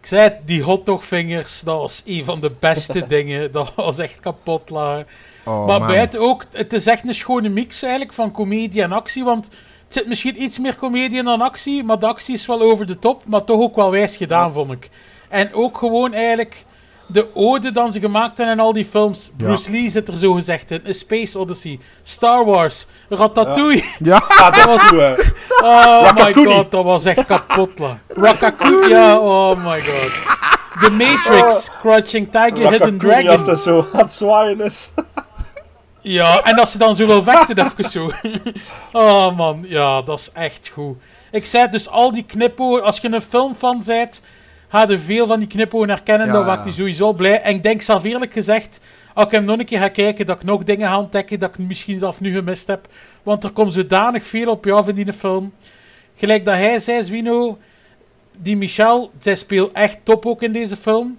Ik zei het, die hotdogvingers, dat was een van de beste dingen. Dat was echt kapot lachen. Oh, maar man. bij het ook, het is echt een schone mix eigenlijk van comedie en actie. Want het zit misschien iets meer comedie dan actie, maar de actie is wel over de top, maar toch ook wel wijs gedaan, vond ik. En ook gewoon eigenlijk de ode dan ze gemaakt hebben in al die films. Ja. Bruce Lee zit er zo gezegd in. A Space Odyssey, Star Wars, Ratatouille. Ja, Ah, dat was goed, hè. Oh my god, dat was echt kapot, la. Ratatouille, ja, oh my god. The Matrix, Crouching Tiger, Hidden Ratatouille, Als Dragon. dat zo aan het zwaaien is. Ja, en als ze dan zo wil vechten, even zo. Oh man, ja, dat is echt goed. Ik zei dus al die knipogen, als je een filmfan bent, ga je veel van die knipogen herkennen, Ja, dan maakt hij sowieso blij. En ik denk zelf eerlijk gezegd, als ik hem nog een keer ga kijken, dat ik nog dingen ga ontdekken dat ik misschien zelf nu gemist heb. Want er komt zodanig veel op je af in die film. Gelijk dat hij zei, Zwino, die Michelle, zij speelt echt top ook in deze film.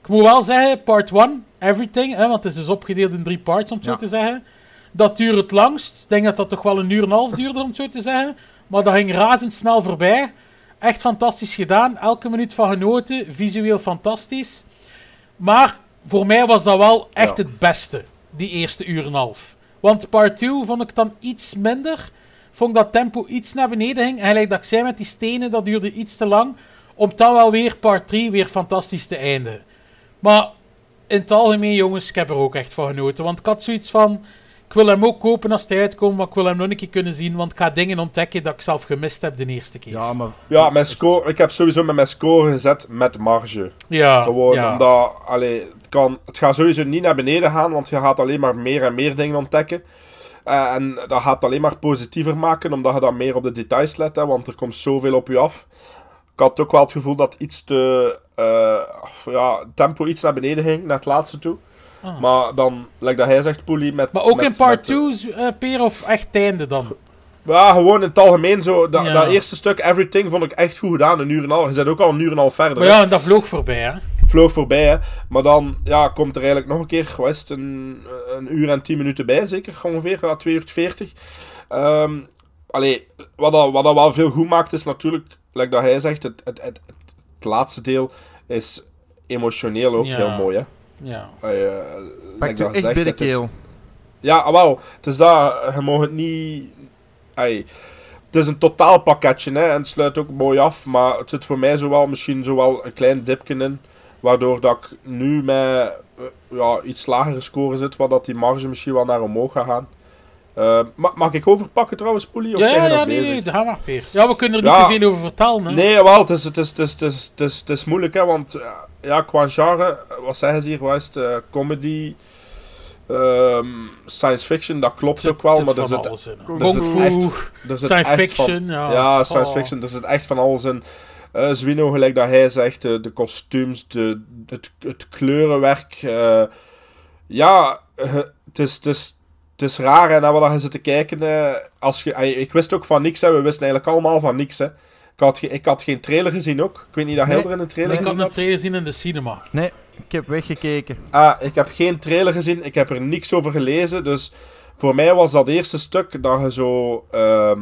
Ik moet wel zeggen, part 1, everything, hè, want het is dus opgedeeld in drie parts, om het Ja. zo te zeggen. Dat duurt het langst. Ik denk dat dat toch wel een uur en een half duurde, om het zo te zeggen. Maar dat ging razendsnel voorbij. Echt fantastisch gedaan. Elke minuut van genoten. Visueel fantastisch. Maar voor mij was dat wel echt Ja. het beste, die eerste uur en half. Want part 2 vond ik dan iets minder. Vond ik dat tempo iets naar beneden ging. En gelijk dat ik zei met die stenen, dat duurde iets te lang. Om dan wel weer part 3 weer fantastisch te eindigen. Maar in het algemeen, jongens, ik heb er ook echt van genoten. Want ik had zoiets van... Ik wil hem ook kopen als hij uitkomt, maar ik wil hem nog een keer kunnen zien. Want ik ga dingen ontdekken dat ik zelf gemist heb de eerste keer. Ja, maar... Ja, mijn score, ik heb sowieso met mijn score gezet met marge. Ja, Gewoon ja. omdat, allee, het, kan, het gaat sowieso niet naar beneden gaan, want je gaat alleen maar meer en meer dingen ontdekken. Eh, en dat gaat het alleen maar positiever maken, omdat je dan meer op de details let, hè, want er komt zoveel op je af. Ik had ook wel het gevoel dat iets te, eh, ja, tempo iets naar beneden ging, naar het laatste toe. Ah. Maar dan, like dat hij zegt, Poelie, met... Maar ook met- in part met- 2, eh Peer, of echt het einde dan? Ja, gewoon in het algemeen zo. Dat, Ja. dat eerste stuk, Everything, vond ik echt goed gedaan. Een uur en een half. Je zit ook al een uur en een half verder. Maar ja, en dat vloog voorbij, hè? vloog voorbij, hè. Maar dan ja, komt er eigenlijk nog een keer, een, een uur en tien minuten bij, zeker ongeveer, ja, twee uur veertig. Ehm allee, wat dat, wat dat wel veel goed maakt, is natuurlijk, like dat hij zegt, het, het, het, het laatste deel is emotioneel ook Ja. heel mooi, hè. Ja. Uh, Pakt u echt bij de keel. Ja, ah, wel. Het is dat, je mag het niet... Het is een totaalpakketje, hè, en het sluit ook mooi af, maar het zit voor mij zowel misschien zowel een klein dipje in, waardoor dat ik nu met eh, ja, iets lagere score zit, waar dat die marge misschien wel naar omhoog gaat gaan. Eh, ma- mag ik overpakken trouwens, Poelie? Of Ja, zijn ja, ja, nee, bezig? nee, ga maar, Peer. Ja, we kunnen er niet Ja. te veel over vertellen, hè? Nee, wel, het is, het is, het is, het is, het is, het is moeilijk, hè, want eh, ja, qua genre, wat zeggen ze hier, wat is het, eh, comedy, ehm, science fiction, dat klopt Zit- ook wel, zit maar er van zit, alles in, er Kung zit fu, echt, er zit science echt fiction, van, ja. science Oh. fiction, er zit echt van alles in. Eh Zwino, gelijk dat hij zegt, de, de kostuums, de, het, het kleurenwerk, eh, ja, eh, het is, het is, het is raar, en naar wat je zit te kijken, eh, als je, ik wist ook van niks, hè, we wisten eigenlijk allemaal van niks, hè. Ik had, ge- ik had geen trailer gezien ook. Ik weet niet dat Nee. Hilder in de trailer Ik had een trailer gezien in de cinema. Nee, ik heb weggekeken. Ah, ik heb geen trailer gezien. Ik heb er niks over gelezen. Dus voor mij was dat eerste stuk dat je zo ehm,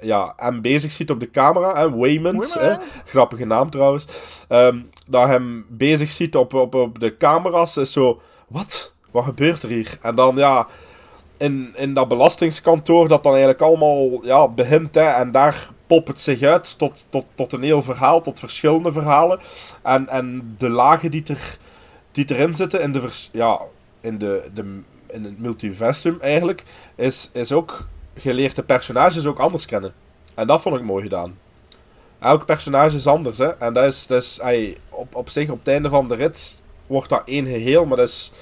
ja, hem bezig ziet op de camera. Hè, Waymond, hè, grappige naam trouwens. Ehm, dat hem bezig ziet op, op, op de camera's. Is zo, wat? Wat gebeurt er hier? En dan ja, in, in dat belastingskantoor dat dan eigenlijk allemaal ja, begint. Hè, en daar popt het zich uit tot, tot, tot een heel verhaal, tot verschillende verhalen. En, en de lagen die, er, die erin zitten in, de vers, ja, in, de, de, in het multiversum eigenlijk, is, is ook geleerd de personages ook anders kennen. En dat vond ik mooi gedaan. Elk personage is anders, hè. En dat is, dat is ey, op, op zich, op het einde van de rit, wordt dat één geheel, maar dat is...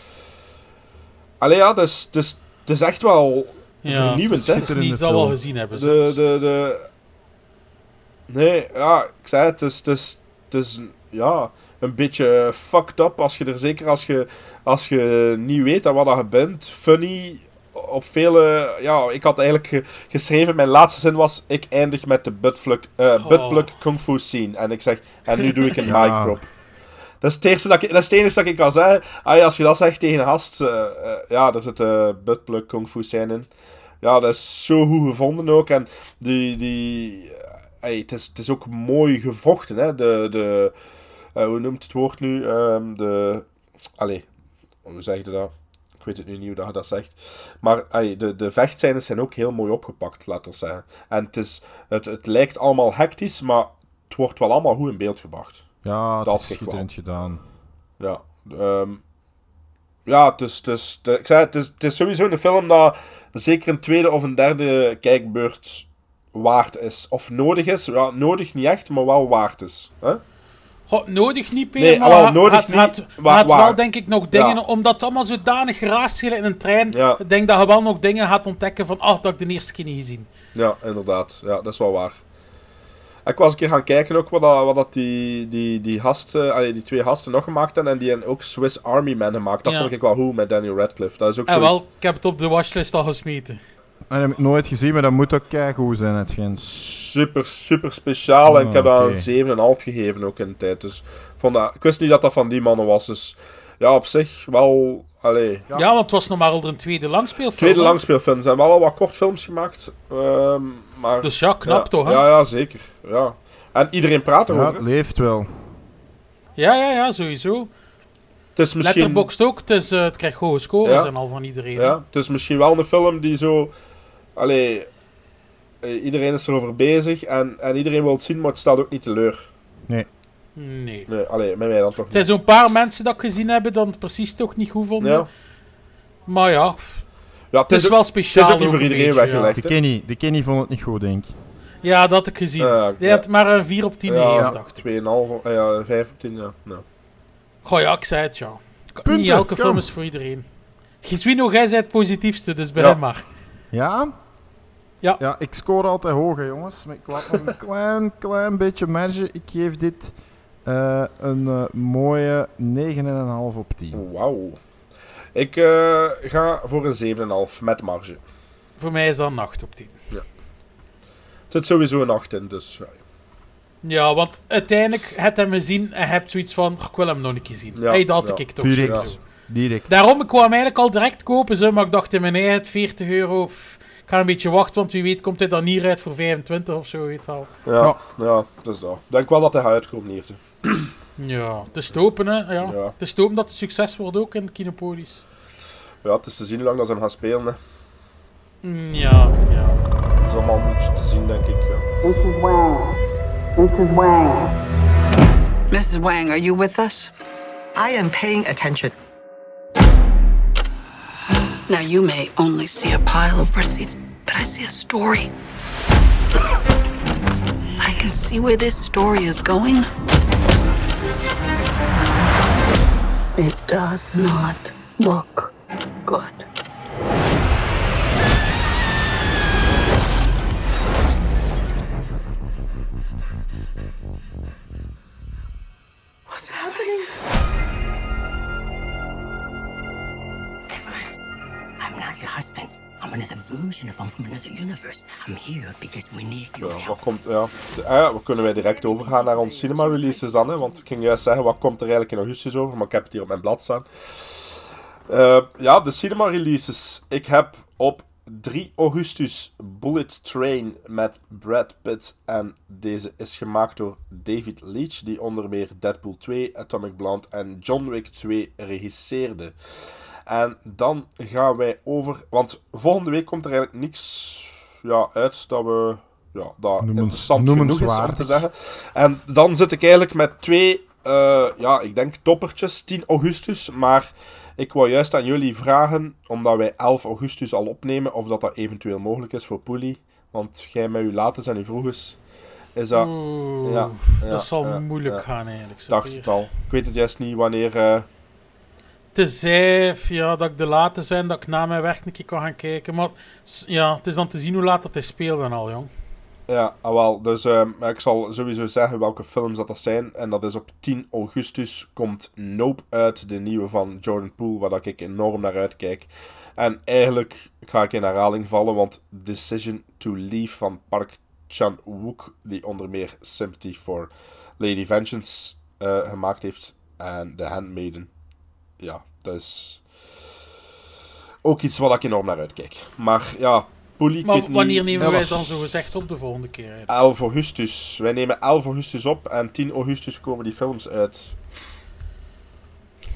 Ja, dat is, dat is, echt wel Ja, vernieuwend, hè. het is niet, zal wel gezien hebben. De, de, de... Nee, ja, ik zei het, het is, het is, het is ja, een beetje fucked up als je er zeker als je, als je niet weet aan wat dat je bent. Funny op vele... Ja, ik had eigenlijk ge- geschreven... Mijn laatste zin was... Ik eindig met de buttplug, eh Oh. buttplug kung fu scene. En ik zeg... En nu doe ik een Ja. mic drop. Dat is, het eerste dat, ik, dat is het enige dat ik kan zeggen. Ah, als je dat zegt tegen een gast... eh, eh, ja, er zit een buttplug kung fu scene in. Ja, dat is zo goed gevonden ook. En die... die eh, het, is, het is ook mooi gevochten, hè. De... de hoe noemt het woord nu? Ehm, de... Allee, hoe zeg je dat? Ik weet het nu niet hoe dat je dat zegt. Maar de, de vechtscènes zijn ook heel mooi opgepakt, laten we zeggen. En het, is, het, het lijkt allemaal hectisch, maar het wordt wel allemaal goed in beeld gebracht. Ja, Dat is schitterend gedaan. Ja, ehm, ja het, is, het, is, het, ik zei, het, is, het is sowieso een film dat zeker een tweede of een derde kijkbeurt waard is. Of nodig is. Ja, nodig niet echt, maar wel waard is. Hè? Goh, nodig niet, Nee, maar wel, nodig had, niet, had, had waar. wel denk ik nog dingen, Ja. omdat het allemaal zodanig geraast in een trein, Ja. ik denk dat je wel nog dingen gaat ontdekken van, ach, dat ik de eerste keer niet gezien. Ja, inderdaad. Ja, dat is wel waar. Ik was een keer gaan kijken ook wat, dat, wat dat die, die, die, gasten, allee, die twee gasten nog gemaakt hebben. En die hebben ook Swiss Army Man gemaakt. Dat Ja. vond ik wel goed met Daniel Radcliffe. Dat is ook En zoiets- wel, ik heb het op de watchlist al gesmeten. En heb ik nooit gezien, maar dat moet ook keigoed zijn, het schijnt. super, super speciaal. en ik heb Ah, dat een 7,5 gegeven ook in de tijd. Dus ik vond dat, ik wist niet dat dat van die mannen was. Dus ja, op zich wel. Allee. Ja, want het was nog maar al een tweede langspeelfilm. Tweede hè? langspeelfilm. Er zijn wel al wat kortfilms gemaakt. ehm, maar, Dus ja, knap toch, hè? Ja, ja, zeker. Ja. En iedereen praat Ja, erover. het leeft wel. Ja, ja, ja, sowieso. het is misschien... Letterboxd ook, het, is, eh, het krijgt hoge scores Ja. en al van iedereen. Ja, het is misschien wel een film die zo... Allee, eh, iedereen is erover bezig en, en iedereen wil het zien, maar het stelt ook niet teleur. Nee. Nee. Nee, allee, met mij dan toch Er zijn zo'n paar mensen dat ik gezien hebben dat het precies toch niet goed vonden. Ja. Maar ja, Ja, het is ook- wel speciaal. Het is ook niet voor een iedereen beetje, weggelegd. De. Kenny, de Kenny vond het niet goed, denk ik. Ja. ja, dat had ik gezien. Ja, Die ja. had maar een 4 op 10 Ja, gegeven, dacht ik. 2,5, eh, ja, 5 op 10, ja. Nou. Goh ja, ik zei het ja. Niet elke kom. film is voor iedereen. Giswino, jij bent het positiefste, dus bij Ja. hem maar. Ja? Ja. Ja, ik scoor altijd hoog, hè, jongens. Maar ik laat nog een klein, klein beetje marge. Ik geef dit eh, een eh, mooie 9,5 op 10. Wauw. Ik eh, ga voor een 7,5 met marge. Voor mij is dat een 8 op 10. Er zit sowieso een 8 in, dus... Ja. Ja, want uiteindelijk heb je hem gezien en je hebt zoiets van, "Ach, ik wil hem nog een keer zien. Ja, hey, dat had ja. ik toch Direct. Direct. Daarom, ik wou hem eigenlijk al direct kopen, zo, maar ik dacht in mijn eigen 40 euro. pff, ik ga een beetje wachten, want wie weet komt hij dan hier uit voor 25 of zo, weet je wel. Ja, Ja. ja, dat is dat. Ik denk wel dat hij gaat uitkomen hier. Ja, het is te hopen, hè. Ja. Ja. Het is te hopen dat het succes wordt ook in Kinopolis. Ja, het is te zien hoe lang dat ze hem gaan spelen. Hè. Mm, ja, ja. Dat is allemaal een te zien, denk ik. Ja. Mrs. Wang. Mrs. Wang. Mrs. Wang, are you with us? I am paying attention. Now, you may only see a pile of receipts, but I see a story. I can see where this story is going. It does not look good. Not your husband. I'm another version of him from another universe. I'm here because we need your Ja, help. wat komt, ja. Ah ja, we kunnen wij direct overgaan naar ons cinema releases dan. Hè, want ik ging juist zeggen, wat komt er eigenlijk in augustus over? Maar ik heb het hier op mijn blad staan. Eh, ja, de cinema releases. Ik heb op 3 augustus Bullet Train met Brad Pitt. En deze is gemaakt door David Leitch, die onder meer Deadpool 2, Atomic Blonde en John Wick 2 regisseerde. En dan gaan wij over. Want volgende week komt er eigenlijk niks ja, uit dat we. Ja, dat Noemens- interessant genoeg is, om te zeggen. En dan zit ik eigenlijk met twee. eh, ja, ik denk toppertjes, 10 augustus. Maar ik wou juist aan jullie vragen, omdat wij 11 augustus al opnemen, of dat dat eventueel mogelijk is voor Poelie. Want jij met uw lates en uw vroeges. Is dat. Oeh, ja, ja, dat zal moeilijk gaan eigenlijk. zo Dacht weer. het al. Ik weet het juist niet wanneer. Eh, Tenzij ja, dat ik de late zijn, dat ik na mijn werk een keer kan gaan kijken. Maar ja, het is dan te zien hoe laat dat hij speelt en al, jong. Ja, ah, wel. Dus ehm, ik zal sowieso zeggen welke films dat er zijn. En dat is op 10 augustus komt Nope uit, de nieuwe van Jordan Poole, waar dat ik enorm naar uitkijk. En eigenlijk ga ik in herhaling vallen, want Decision to Leave van Park Chan-wook, die onder meer Sympathy for Lady Vengeance eh, gemaakt heeft, en The Handmaiden. Ja, dat is ook iets waar ik enorm naar uitkijk. Maar ja, Poelie, Maar wanneer nemen wij dan zo gezegd op de volgende keer? 11 augustus. Wij nemen 11 augustus op en 10 augustus komen die films uit.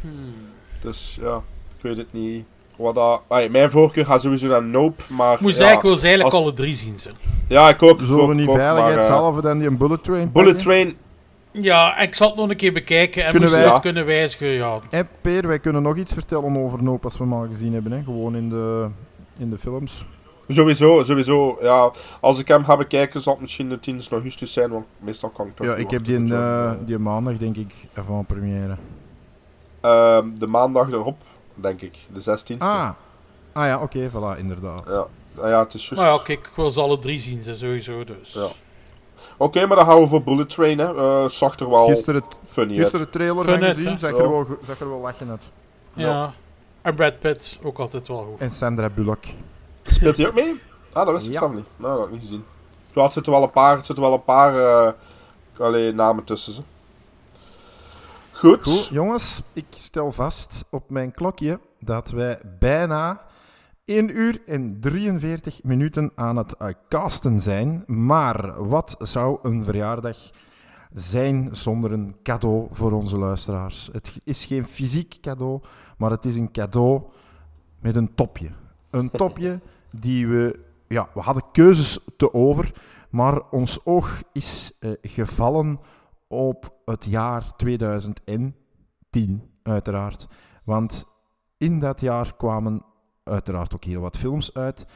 Hmm. Dus ja, ik weet het niet. Wat dat... Ay, mijn voorkeur gaat sowieso naar Nope, maar... Moest ja, ik wil ze eigenlijk als- alle drie zien. Ze. Ja, ik ook. Zullen we niet veiligheidshalve dan die een bullet train Bullet pakken? Train... Ja, ik zal het nog een keer bekijken en Kunnen wij- het kunnen wijzigen. Ja. Hé, Peer, wij kunnen nog iets vertellen over Nope als we hem al gezien hebben. Hè? Gewoon in de, in de films. Sowieso, sowieso. Ja, als ik hem ga bekijken, zal het misschien de 10 augustus zijn, want meestal kan ik toch Ja, ik heb die, met eh, Jordan, die maandag, denk ik, avant première. eh. Ehm, de maandag erop, denk ik. De 16e. Ah, ah ja, oké, voilà, inderdaad. Ja. Ah, ja, het is juist. Maar ja, kijk, ik wil ze alle drie zien, ze sowieso. Dus. Ja. Oké, maar dan gaan we voor Bullet Train, hè. Eh, zag er wel Gisteren, funny gisteren de trailer van gezien, zag Ja. er, wel, zag er wel lachen uit. Ja. En Brad Pitt, ook altijd wel goed. En Sandra Bullock. Speelt hij ook mee? Ah, dat wist ik Ja. zelf niet. Nou, dat had ik niet gezien. Ja, het zitten wel een paar, het zitten wel een paar eh, allee, namen tussen ze. Goed. Goed, jongens, ik stel vast op mijn klokje dat wij bijna 1 uur en 43 minuten aan het eh, casten zijn. Maar wat zou een verjaardag zijn zonder een cadeau voor onze luisteraars? Het is geen fysiek cadeau, maar het is een cadeau met een topje. Een topje die we... Ja, we hadden keuzes te over, maar ons oog is eh, gevallen op het jaar 2010, uiteraard. Want in dat jaar kwamen uiteraard ook heel wat films uit.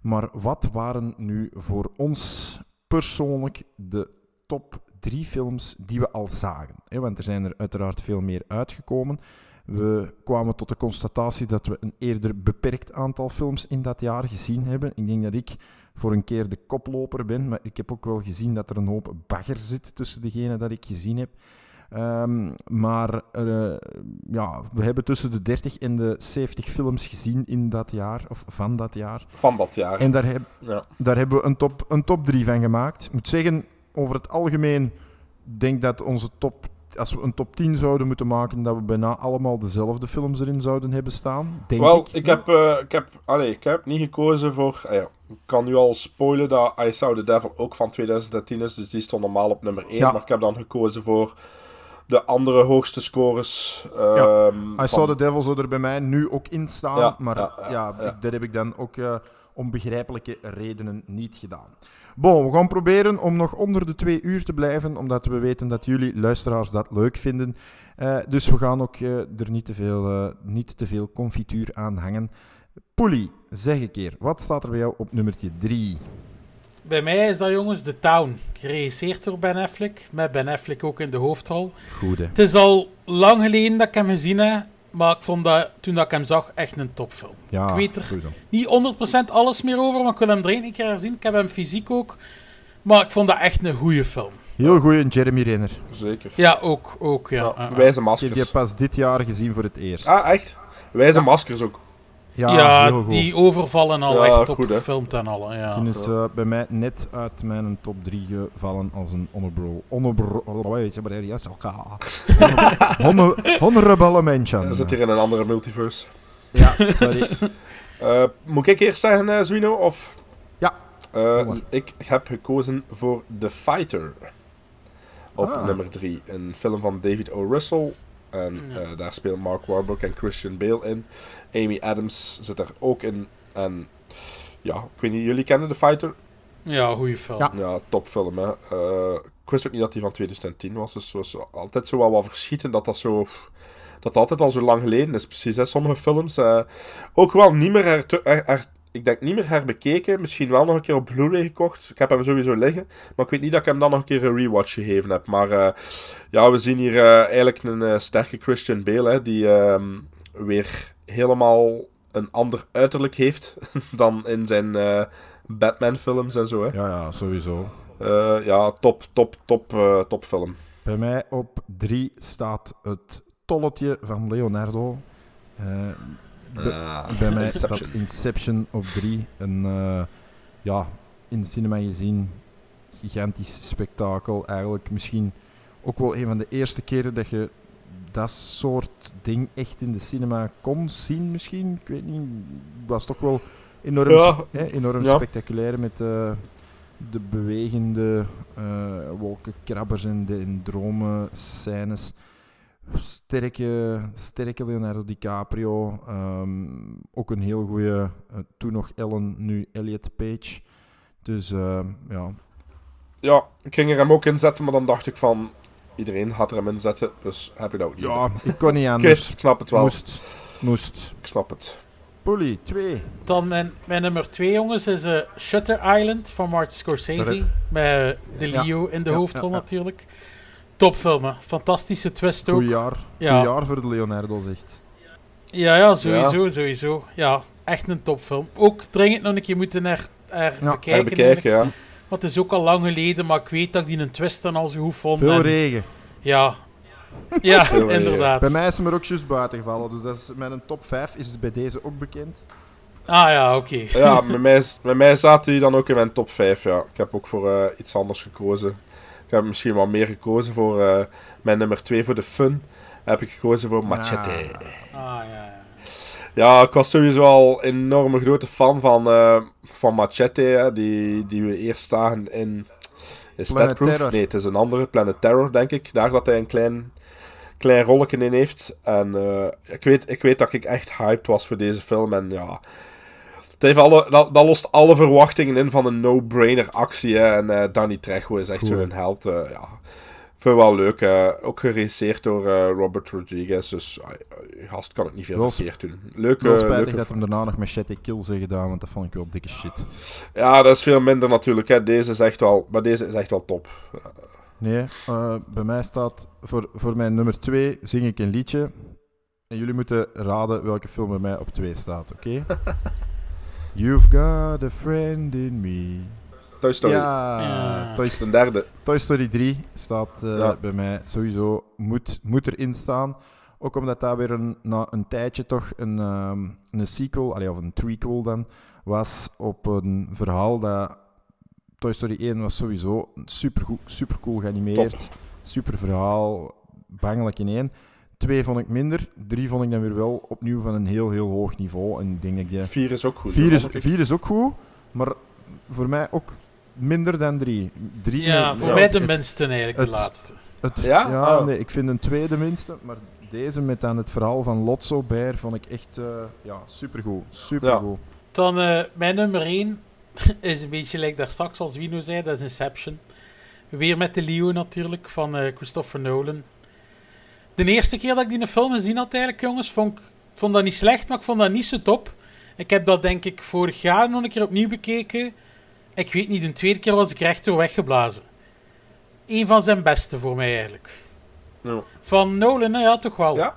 Maar wat waren nu voor ons persoonlijk de top drie films die we al zagen? Want er zijn er uiteraard veel meer uitgekomen. We kwamen tot de constatatie dat we een eerder beperkt aantal films in dat jaar gezien hebben. Ik denk dat ik voor een keer de koploper ben, maar ik heb ook wel gezien dat er een hoop bagger zit tussen degene dat ik gezien heb. Ehm, maar eh, ja, we hebben tussen de 30 en de 70 films gezien in dat jaar, of van dat jaar. Van dat jaar. En daar, heb, Ja. daar hebben we een top, een top 3 van gemaakt. Ik moet zeggen, over het algemeen denk dat onze top, als we een top 10 zouden moeten maken, dat we bijna allemaal dezelfde films erin zouden hebben staan. Denk Wel, ik. ik, heb, eh, ik, heb, allee, ik heb niet gekozen voor... ah ja, ik kan nu al spoilen dat I Saw the Devil ook van 2010 is, dus die stond normaal op nummer 1. Ja. Maar ik heb dan gekozen voor de andere hoogste scores. Ja, ehm, I van- Saw the Devil zou er bij mij nu ook in staan, Ja, maar ja, ik- dat heb ik dan ook eh, om begrijpelijke redenen niet gedaan. Bon, we gaan proberen om nog onder de twee uur te blijven, omdat we weten dat jullie luisteraars dat leuk vinden. Eh, dus we gaan ook eh, er niet te, veel, niet te veel confituur aan hangen. Poelie, zeg een keer, wat staat er bij jou op nummertje 3? Bij mij is dat, jongens, The Town. Geregisseerd door Ben Affleck. Met Ben Affleck ook in de hoofdrol. Goed, hè? Het is al lang geleden dat ik hem gezien heb. Maar ik vond dat, toen dat ik hem zag, echt een topfilm. Ja, ik weet er sowieso. niet 100% alles meer over, maar ik wil hem er één keer herzien. Ik heb hem fysiek ook. Maar ik vond dat echt een goede film. Heel goeie Jeremy Renner. Zeker. Ja, ook. ook ja. Ja, wijze Ik heb maskers. die pas dit jaar gezien voor het eerst. Ah, echt? Wijze maskers ook. Ja, Ja, heel goed. die overvallen al Ja, echt goed, hè. gefilmd en al. Ja. Die is eh, bij mij net uit mijn top 3 gevallen als een honorable... Honorable... Weet je, maar er is ook... Honor- Honorable mention. We zitten hier in een andere multiverse. Ja, sorry. Eh, moet ik eerst zeggen, eh Zwino? Of? Ja. Eh, ik heb gekozen voor The Fighter. Op Ah. nummer 3. Een film van David O. Russell. En eh, daar speelt Mark Wahlberg en Christian Bale in. Amy Adams zit er ook in. En ja, ik weet niet, jullie kennen The Fighter? Ja, goede film. Ja. Ja, topfilm, hè. Eh, ik wist ook niet dat die van 2010 was. Dus het was altijd zo wel wat verschieten dat dat zo... Dat altijd al zo lang geleden is, precies. Hè. Sommige films eh, ook wel niet meer... her- her- her- ik denk niet meer herbekeken. Misschien wel nog een keer op Blu-ray gekocht. Ik heb hem sowieso liggen. Maar ik weet niet dat ik hem dan nog een keer een rewatch gegeven heb. Maar eh, ja, we zien hier eh, eigenlijk een eh, sterke Christian Bale. Hè, die ehm, weer helemaal een ander uiterlijk heeft dan in zijn Batman-films en zo. Hè. Ja, ja, sowieso. Ja, top, top, top, top film. Bij mij op drie staat het tolletje van Leonardo. Uh, ah, bij mij Inception. staat Inception op drie. Een, ja, in de cinema gezien, gigantisch spektakel. Eigenlijk misschien ook wel een van de eerste keren dat je dat soort ding echt in de cinema kon zien misschien. Ik weet niet. Het was toch wel enorm, ja. hè, enorm ja. spectaculair met uh, de bewegende uh, wolkenkrabbers en de en dromen scènes. Sterke, sterke Leonardo DiCaprio. Um, ook een heel goede, uh, toen nog Ellen, nu Elliot Page. Dus ja. Ja, ik ging er hem ook in zetten, maar dan dacht ik van iedereen gaat er hem in zetten, dus heb ik dat ook niet. Ja, ik kon niet anders. ik snap het wel. Moest. Moest. Ik snap het. Polly, 2. Dan mijn, mijn nummer 2, jongens, is uh, Shutter Island van Martin Scorsese. Met De Leo ja. in de ja, hoofdrol ja, natuurlijk. Topfilm, fantastische twist ook. Goeie jaar. Ja. jaar voor de Leonardo, zegt. Ja, ja, sowieso, sowieso. Ja, echt een topfilm. Ook dringend nog een keer moeten er, er bekijken. bekijken ja. Want het is ook al lang geleden, maar ik weet dat ik die een twist dan al zo goed vond. Veel regen. Ja. Ja, inderdaad. Bij mij is hem er ook juist buiten gevallen. Dus dat is, met een top 5 is het bij deze ook bekend. Ah ja, oké. Ja, met mij, met mij zaten die dan ook in mijn top 5. Ja. Ik heb ook voor uh, iets anders gekozen. Ik heb misschien wel meer gekozen voor uh, mijn nummer 2 voor de fun. Heb ik gekozen voor Machete. Ah, ah ja, ja. Ja, ik was sowieso al een enorme grote fan van, uh, van Machete. Die, die we eerst zagen in is Planet Proof? Terror. Nee, het is een andere. Planet Terror, denk ik. Daar dat hij een klein, klein rolletje in heeft. En uh, ik, weet, ik weet dat ik echt hyped was voor deze film. En ja... Heeft alle, dat, dat lost alle verwachtingen in van een no-brainer actie. Hè. En uh, Danny Trejo is echt zo'n held. Uh, ja vind wel leuk. Uh, ook geregisseerd door Robert Rodriguez. Dus uh, gast kan het niet veel verkeerd doen. Leuk, wel spijtig dat hem daarna nog Machete Kills heeft gedaan, want dat vond ik wel dikke shit. Ja, dat is veel minder natuurlijk. Hè. Deze is echt wel, maar deze is echt wel top. Nee, bij mij staat voor, voor mijn nummer 2 zing ik een liedje. En jullie moeten raden welke film bij mij op 2 staat, oké? You've got a friend in me. Toy Story. Ja, ja. Toy, de derde. Toy Story 3 staat uh, ja. bij mij sowieso, moet, moet erin staan. Ook omdat dat weer een, na een tijdje toch een, um, een sequel, allee, of een trequel dan, was op een verhaal dat... Toy Story 1 was sowieso super, goed, super cool geanimeerd. Top. Super verhaal, bangelijk in één. Twee vond ik minder. Drie vond ik dan weer wel opnieuw van een heel, heel hoog niveau. En ik denk dat je... Vier is ook goed. Vier is, vier is ook goed, maar voor mij ook minder dan drie. drie ja, voor mij de minste eigenlijk, de laatste. Het, ja? Ja, oh. nee, ik vind een tweede minste, maar deze met dan het verhaal van Lotso Bear vond ik echt uh, ja, supergoed. Supergoed. Ja. Dan uh, mijn nummer 1 is een beetje like daar straks als Wino zei, dat is Inception. Weer met de Leo natuurlijk, van uh, Christopher Nolan. De eerste keer dat ik die film gezien had eigenlijk, jongens, vond ik vond dat niet slecht, maar ik vond dat niet zo top. Ik heb dat denk ik vorig jaar nog een keer opnieuw bekeken. Ik weet niet, de tweede keer was ik recht door weggeblazen. Eén van zijn beste voor mij eigenlijk. Ja. Van Nolan, nou ja, toch wel. Ja.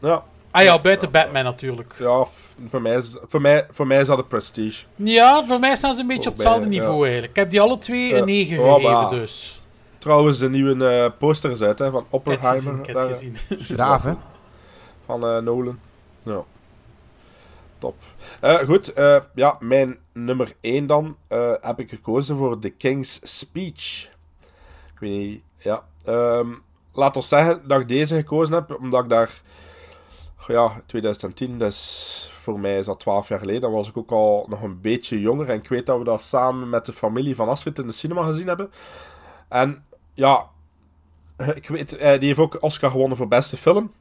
Ja. Ah ja, buiten Batman natuurlijk. Ja, voor mij, is, voor, mij, voor mij is dat een prestige. Ja, voor mij staan ze een beetje op hetzelfde niveau eigenlijk. Ik heb die alle twee een 9 gegeven, dus. Trouwens, de nieuwe uh, poster is uit hè, van Oppenheimer. Ik heb het gezien. Graaf, hè? Van uh, Nolan. Ja. Top. Uh, goed, uh, ja, mijn nummer 1 dan uh, heb ik gekozen voor The King's Speech. Ik weet niet, ja. Um, laat ons zeggen dat ik deze gekozen heb, omdat ik daar, ja, 2010, dus voor mij is dat 12 jaar geleden, dan was ik ook al nog een beetje jonger en ik weet dat we dat samen met de familie van Astrid in de cinema gezien hebben. En ja, ik weet, die heeft ook Oscar gewonnen voor beste film,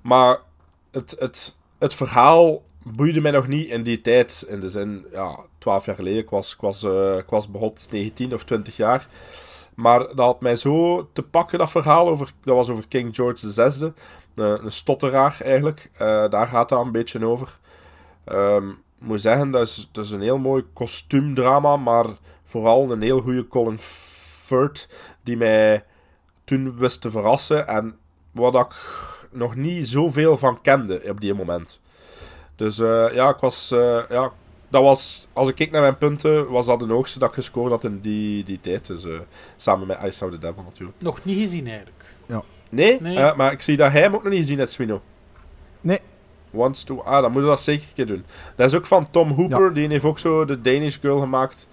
maar het, het, het verhaal boeide mij nog niet in die tijd. In de zin, ja, 12 jaar geleden. Ik was, ik was, uh, ik was behot 19 of 20 jaar. Maar dat had mij zo te pakken, dat verhaal. Over, dat was over King George VI. Een, een stotteraar eigenlijk. Uh, daar gaat dat een beetje over. Um, moet zeggen, dat is, dat is een heel mooi kostuumdrama. Maar vooral een heel goede Colin Firth. Die mij toen wist te verrassen. En wat ik nog niet zoveel van kende op die moment. Dus uh, ja, ik was, uh, ja, dat was, als ik keek naar mijn punten, was dat de hoogste dat ik gescoord had in die, die tijd. Dus eh, samen met I Saw the Devil natuurlijk. Nog niet gezien eigenlijk. Ja. Nee? Nee. Eh, maar ik zie dat hij hem ook nog niet gezien heeft, Swino. Nee. Wants to... Ah, dan moeten we dat zeker een keer doen. Dat is ook van Tom Hooper, die heeft ook zo de Danish Girl gemaakt.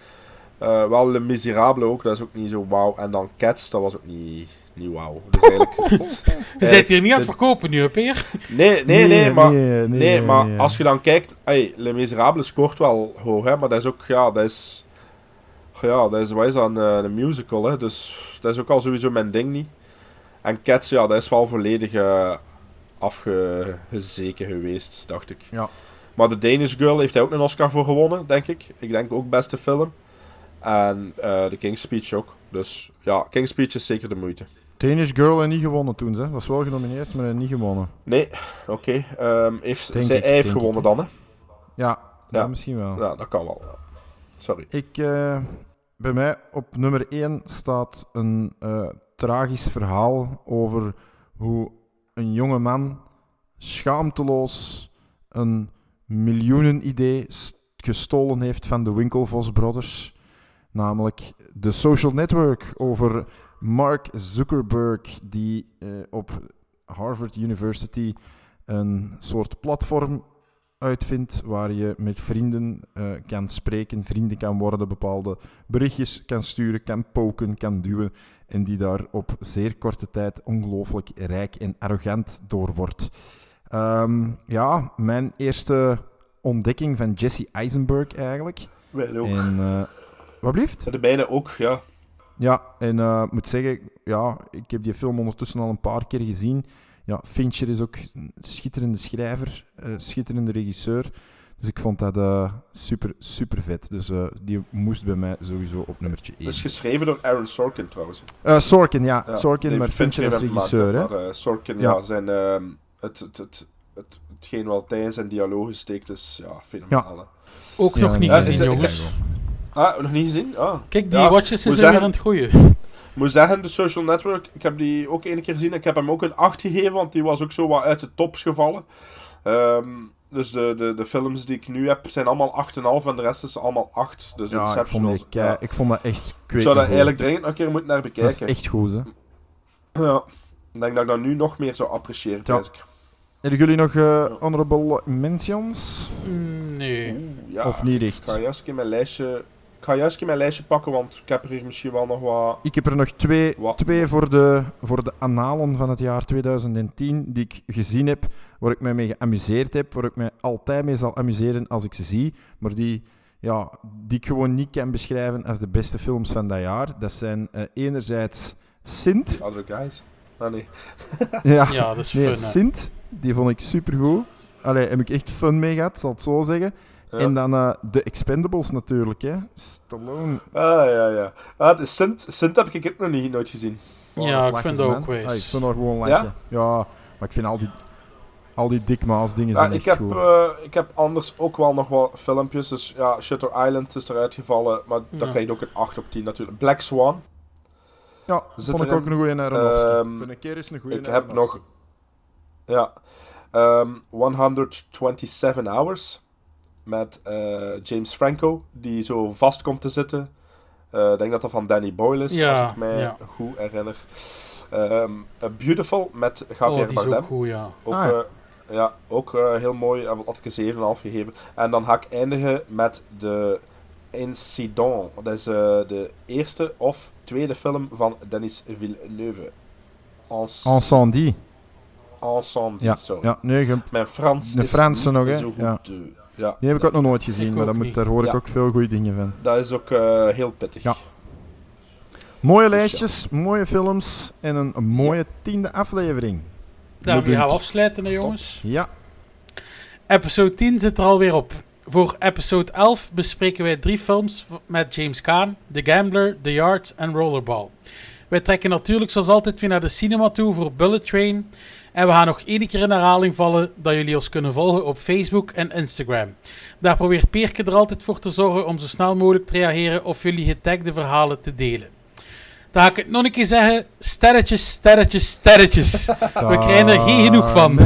Eh, wel Le Miserable ook, dat is ook niet zo wauw. En dan Cats, dat was ook niet, niet wauw. Dus eigenlijk... Je Eh, bent hier niet aan de- het verkopen nu, hè, Peer? Nee, nee, Nee, nee, maar, nee, nee, nee, maar als je dan kijkt, hey, Le Miserable scoort wel hoog, hè, maar dat is ook, ja, dat is, ja, dat is, wat is dat, een, eh, een musical, hè, dus dat is ook al sowieso mijn ding niet. En Cats, ja, dat is wel volledig eh, afgezeken geweest, dacht ik. Ja. Maar The Danish Girl heeft hij ook een Oscar voor gewonnen, denk ik. Ik denk ook beste film. En eh The King's Speech ook. Dus ja, King's Speech is zeker de moeite. Danish Girl en niet gewonnen toen, ze. Is wel genomineerd, maar hij niet gewonnen. Nee, oké. ehm, heeft, Denk zij, ik, heeft ik. gewonnen dan, hè? Ja, ja. Misschien wel. Ja, dat kan wel. ja. Sorry. Ik, eh, bij mij op nummer 1 staat een eh, tragisch verhaal over hoe een jonge man schaamteloos een miljoenenidee s- gestolen heeft van de Winklevoss Brothers. Namelijk de social network over Mark Zuckerberg, die eh, op Harvard University een soort platform uitvindt waar je met vrienden eh, kan spreken, vrienden kan worden, bepaalde berichtjes kan sturen, kan poken, kan duwen en die daar op zeer korte tijd ongelooflijk rijk en arrogant door wordt. Ehm, ja, mijn eerste ontdekking van Jesse Eisenberg eigenlijk. Wij ook. En, eh, wat blieft? De mijne ook, ja. Ja, en eh, ik moet zeggen, ja, ik heb die film ondertussen al een paar keer gezien. Ja, Fincher is ook een schitterende schrijver, eh, schitterende regisseur. Dus ik vond dat eh, super, super vet. Dus eh, die moest bij mij sowieso op nummertje 1. Dat is geschreven door Aaron Sorkin trouwens. Eh, Sorkin, ja. Ja, Sorkin, maar Fincher als gemaakt, regisseur, hè? Maar eh, Sorkin, Ja. ja, zijn, ehm, het, het, het, het, hetgeen wat hij in zijn dialogen steekt is ja, fenomenaal. Ook Ja, nog niet gezien, jongens. Ah, nog niet gezien? Ah. Kijk, die Ja, watches moet is er weer aan het groeien. moet zeggen, de Social Network, ik heb die ook één keer gezien. Ik heb hem ook een 8 gegeven, want die was ook zo wat uit de tops gevallen. Ehm, dus de, de, de films die ik nu heb zijn allemaal 8,5 en de rest is allemaal 8. Dus Ja, ik vond, was- ja. ik vond dat echt Ik zou dat eigenlijk dringend nog een keer moeten naar Dat bekijken. is echt goed, hè. Ja. Ik denk dat ik dat nu nog meer zou appreciëren. Ja. ik. Hebben jullie nog eh, honorable mentions? Mm, nee. Ja, Of niet Ik echt? ga juist een keer mijn lijstje, ik ga juist keer mijn lijstje pakken, want ik heb er hier misschien wel nog wat... Ik heb er nog twee, Wat? twee voor, de, voor de annalen van het jaar 2010 die ik gezien heb, waar ik mij mee geamuseerd heb, waar ik mij altijd mee zal amuseren als ik ze zie, maar die, ja, die ik gewoon niet kan beschrijven als de beste films van dat jaar. Dat zijn eh, enerzijds Sint. Other guys. Ah, nee. Ja, Ja, dat is nee, fun. Sint, die vond ik supergoed. Allee, heb ik echt fun mee gehad, zal het zo zeggen. Ja. En dan eh The Expendables natuurlijk, hè. Stallone. Ah, ja, ja. Ah, de Sint, Sint heb ik nog niet, nooit gezien. Oh, Ja, is ik vind dat ook wijs. Ah, ik vind dat gewoon Ja? lachen. Ja? maar ik vind al die, al die Dick Maas dingen Ja, zijn ik, echt heb, eh, ik heb anders ook wel nog wat filmpjes. Dus ja, Shutter Island is eruit gevallen. Maar dat Ja. krijgt ook een 8 op 10 natuurlijk. Black Swan. ja, zit vond ik erin. ook een goede Aronofsky. Ehm, Ik vind een keer eens een goede ik heb nog... Ja. ehm 127 Hours. Met eh, James Franco. Die zo vast komt te zitten. Eh, Ik denk dat dat van Danny Boyle is. Ja, als ik mij ja. goed herinner. Ehm, A Beautiful met Oh, Javier die is Bardem. ook goed, ja. Ook, Ah, ja. eh, ja, ook eh, heel mooi. Had ik een 7,5 gegeven. En dan ga ik eindigen met de Incident. Dat is eh, de eerste of tweede film van Denis Villeneuve. Incendie. Incendie, Ja, sorry. ja nee, ge- Mijn Frans de is Franse niet nog, hè. zo goed. Ja. Ja. Die heb ik ook nog nooit gezien, maar dat moet, daar hoor ik ook veel goede dingen van. Dat is ook eh, heel pittig. Ja. Mooie Dus lijstjes, mooie films en een, een mooie tiende aflevering. Daarmee Bedankt. gaan we afsluiten, hè, jongens. Ja, Episode 10 zit er alweer op. Voor episode 11 bespreken wij drie films met James Caan, The Gambler, The Yard en Rollerball. Wij trekken natuurlijk zoals altijd weer naar de cinema toe voor Bullet Train. En we gaan nog één keer in herhaling vallen dat jullie ons kunnen volgen op Facebook en Instagram. Daar probeert Peerke er altijd voor te zorgen om zo snel mogelijk te reageren of jullie getagde verhalen te delen. Dan ga ik het nog een keer zeggen. Sterretjes, sterretjes, sterretjes. We krijgen er geen genoeg van.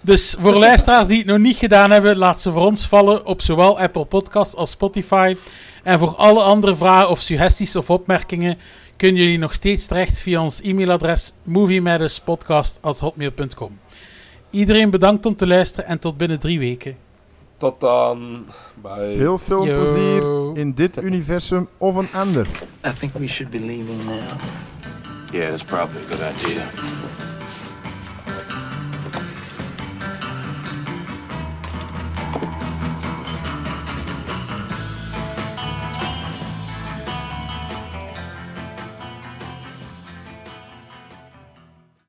Dus voor luisteraars die het nog niet gedaan hebben, laat ze voor ons vallen op zowel Apple Podcasts als Spotify. En voor alle andere vragen of suggesties of opmerkingen kunnen jullie nog steeds terecht via ons e-mailadres moviemadderspodcast.hotmail.com. Iedereen bedankt om te luisteren en tot binnen drie weken. Tot dan. Bye. Veel filmplezier in dit universum of een ander. I think we should be leaving now. Yeah, that's probably a good idea.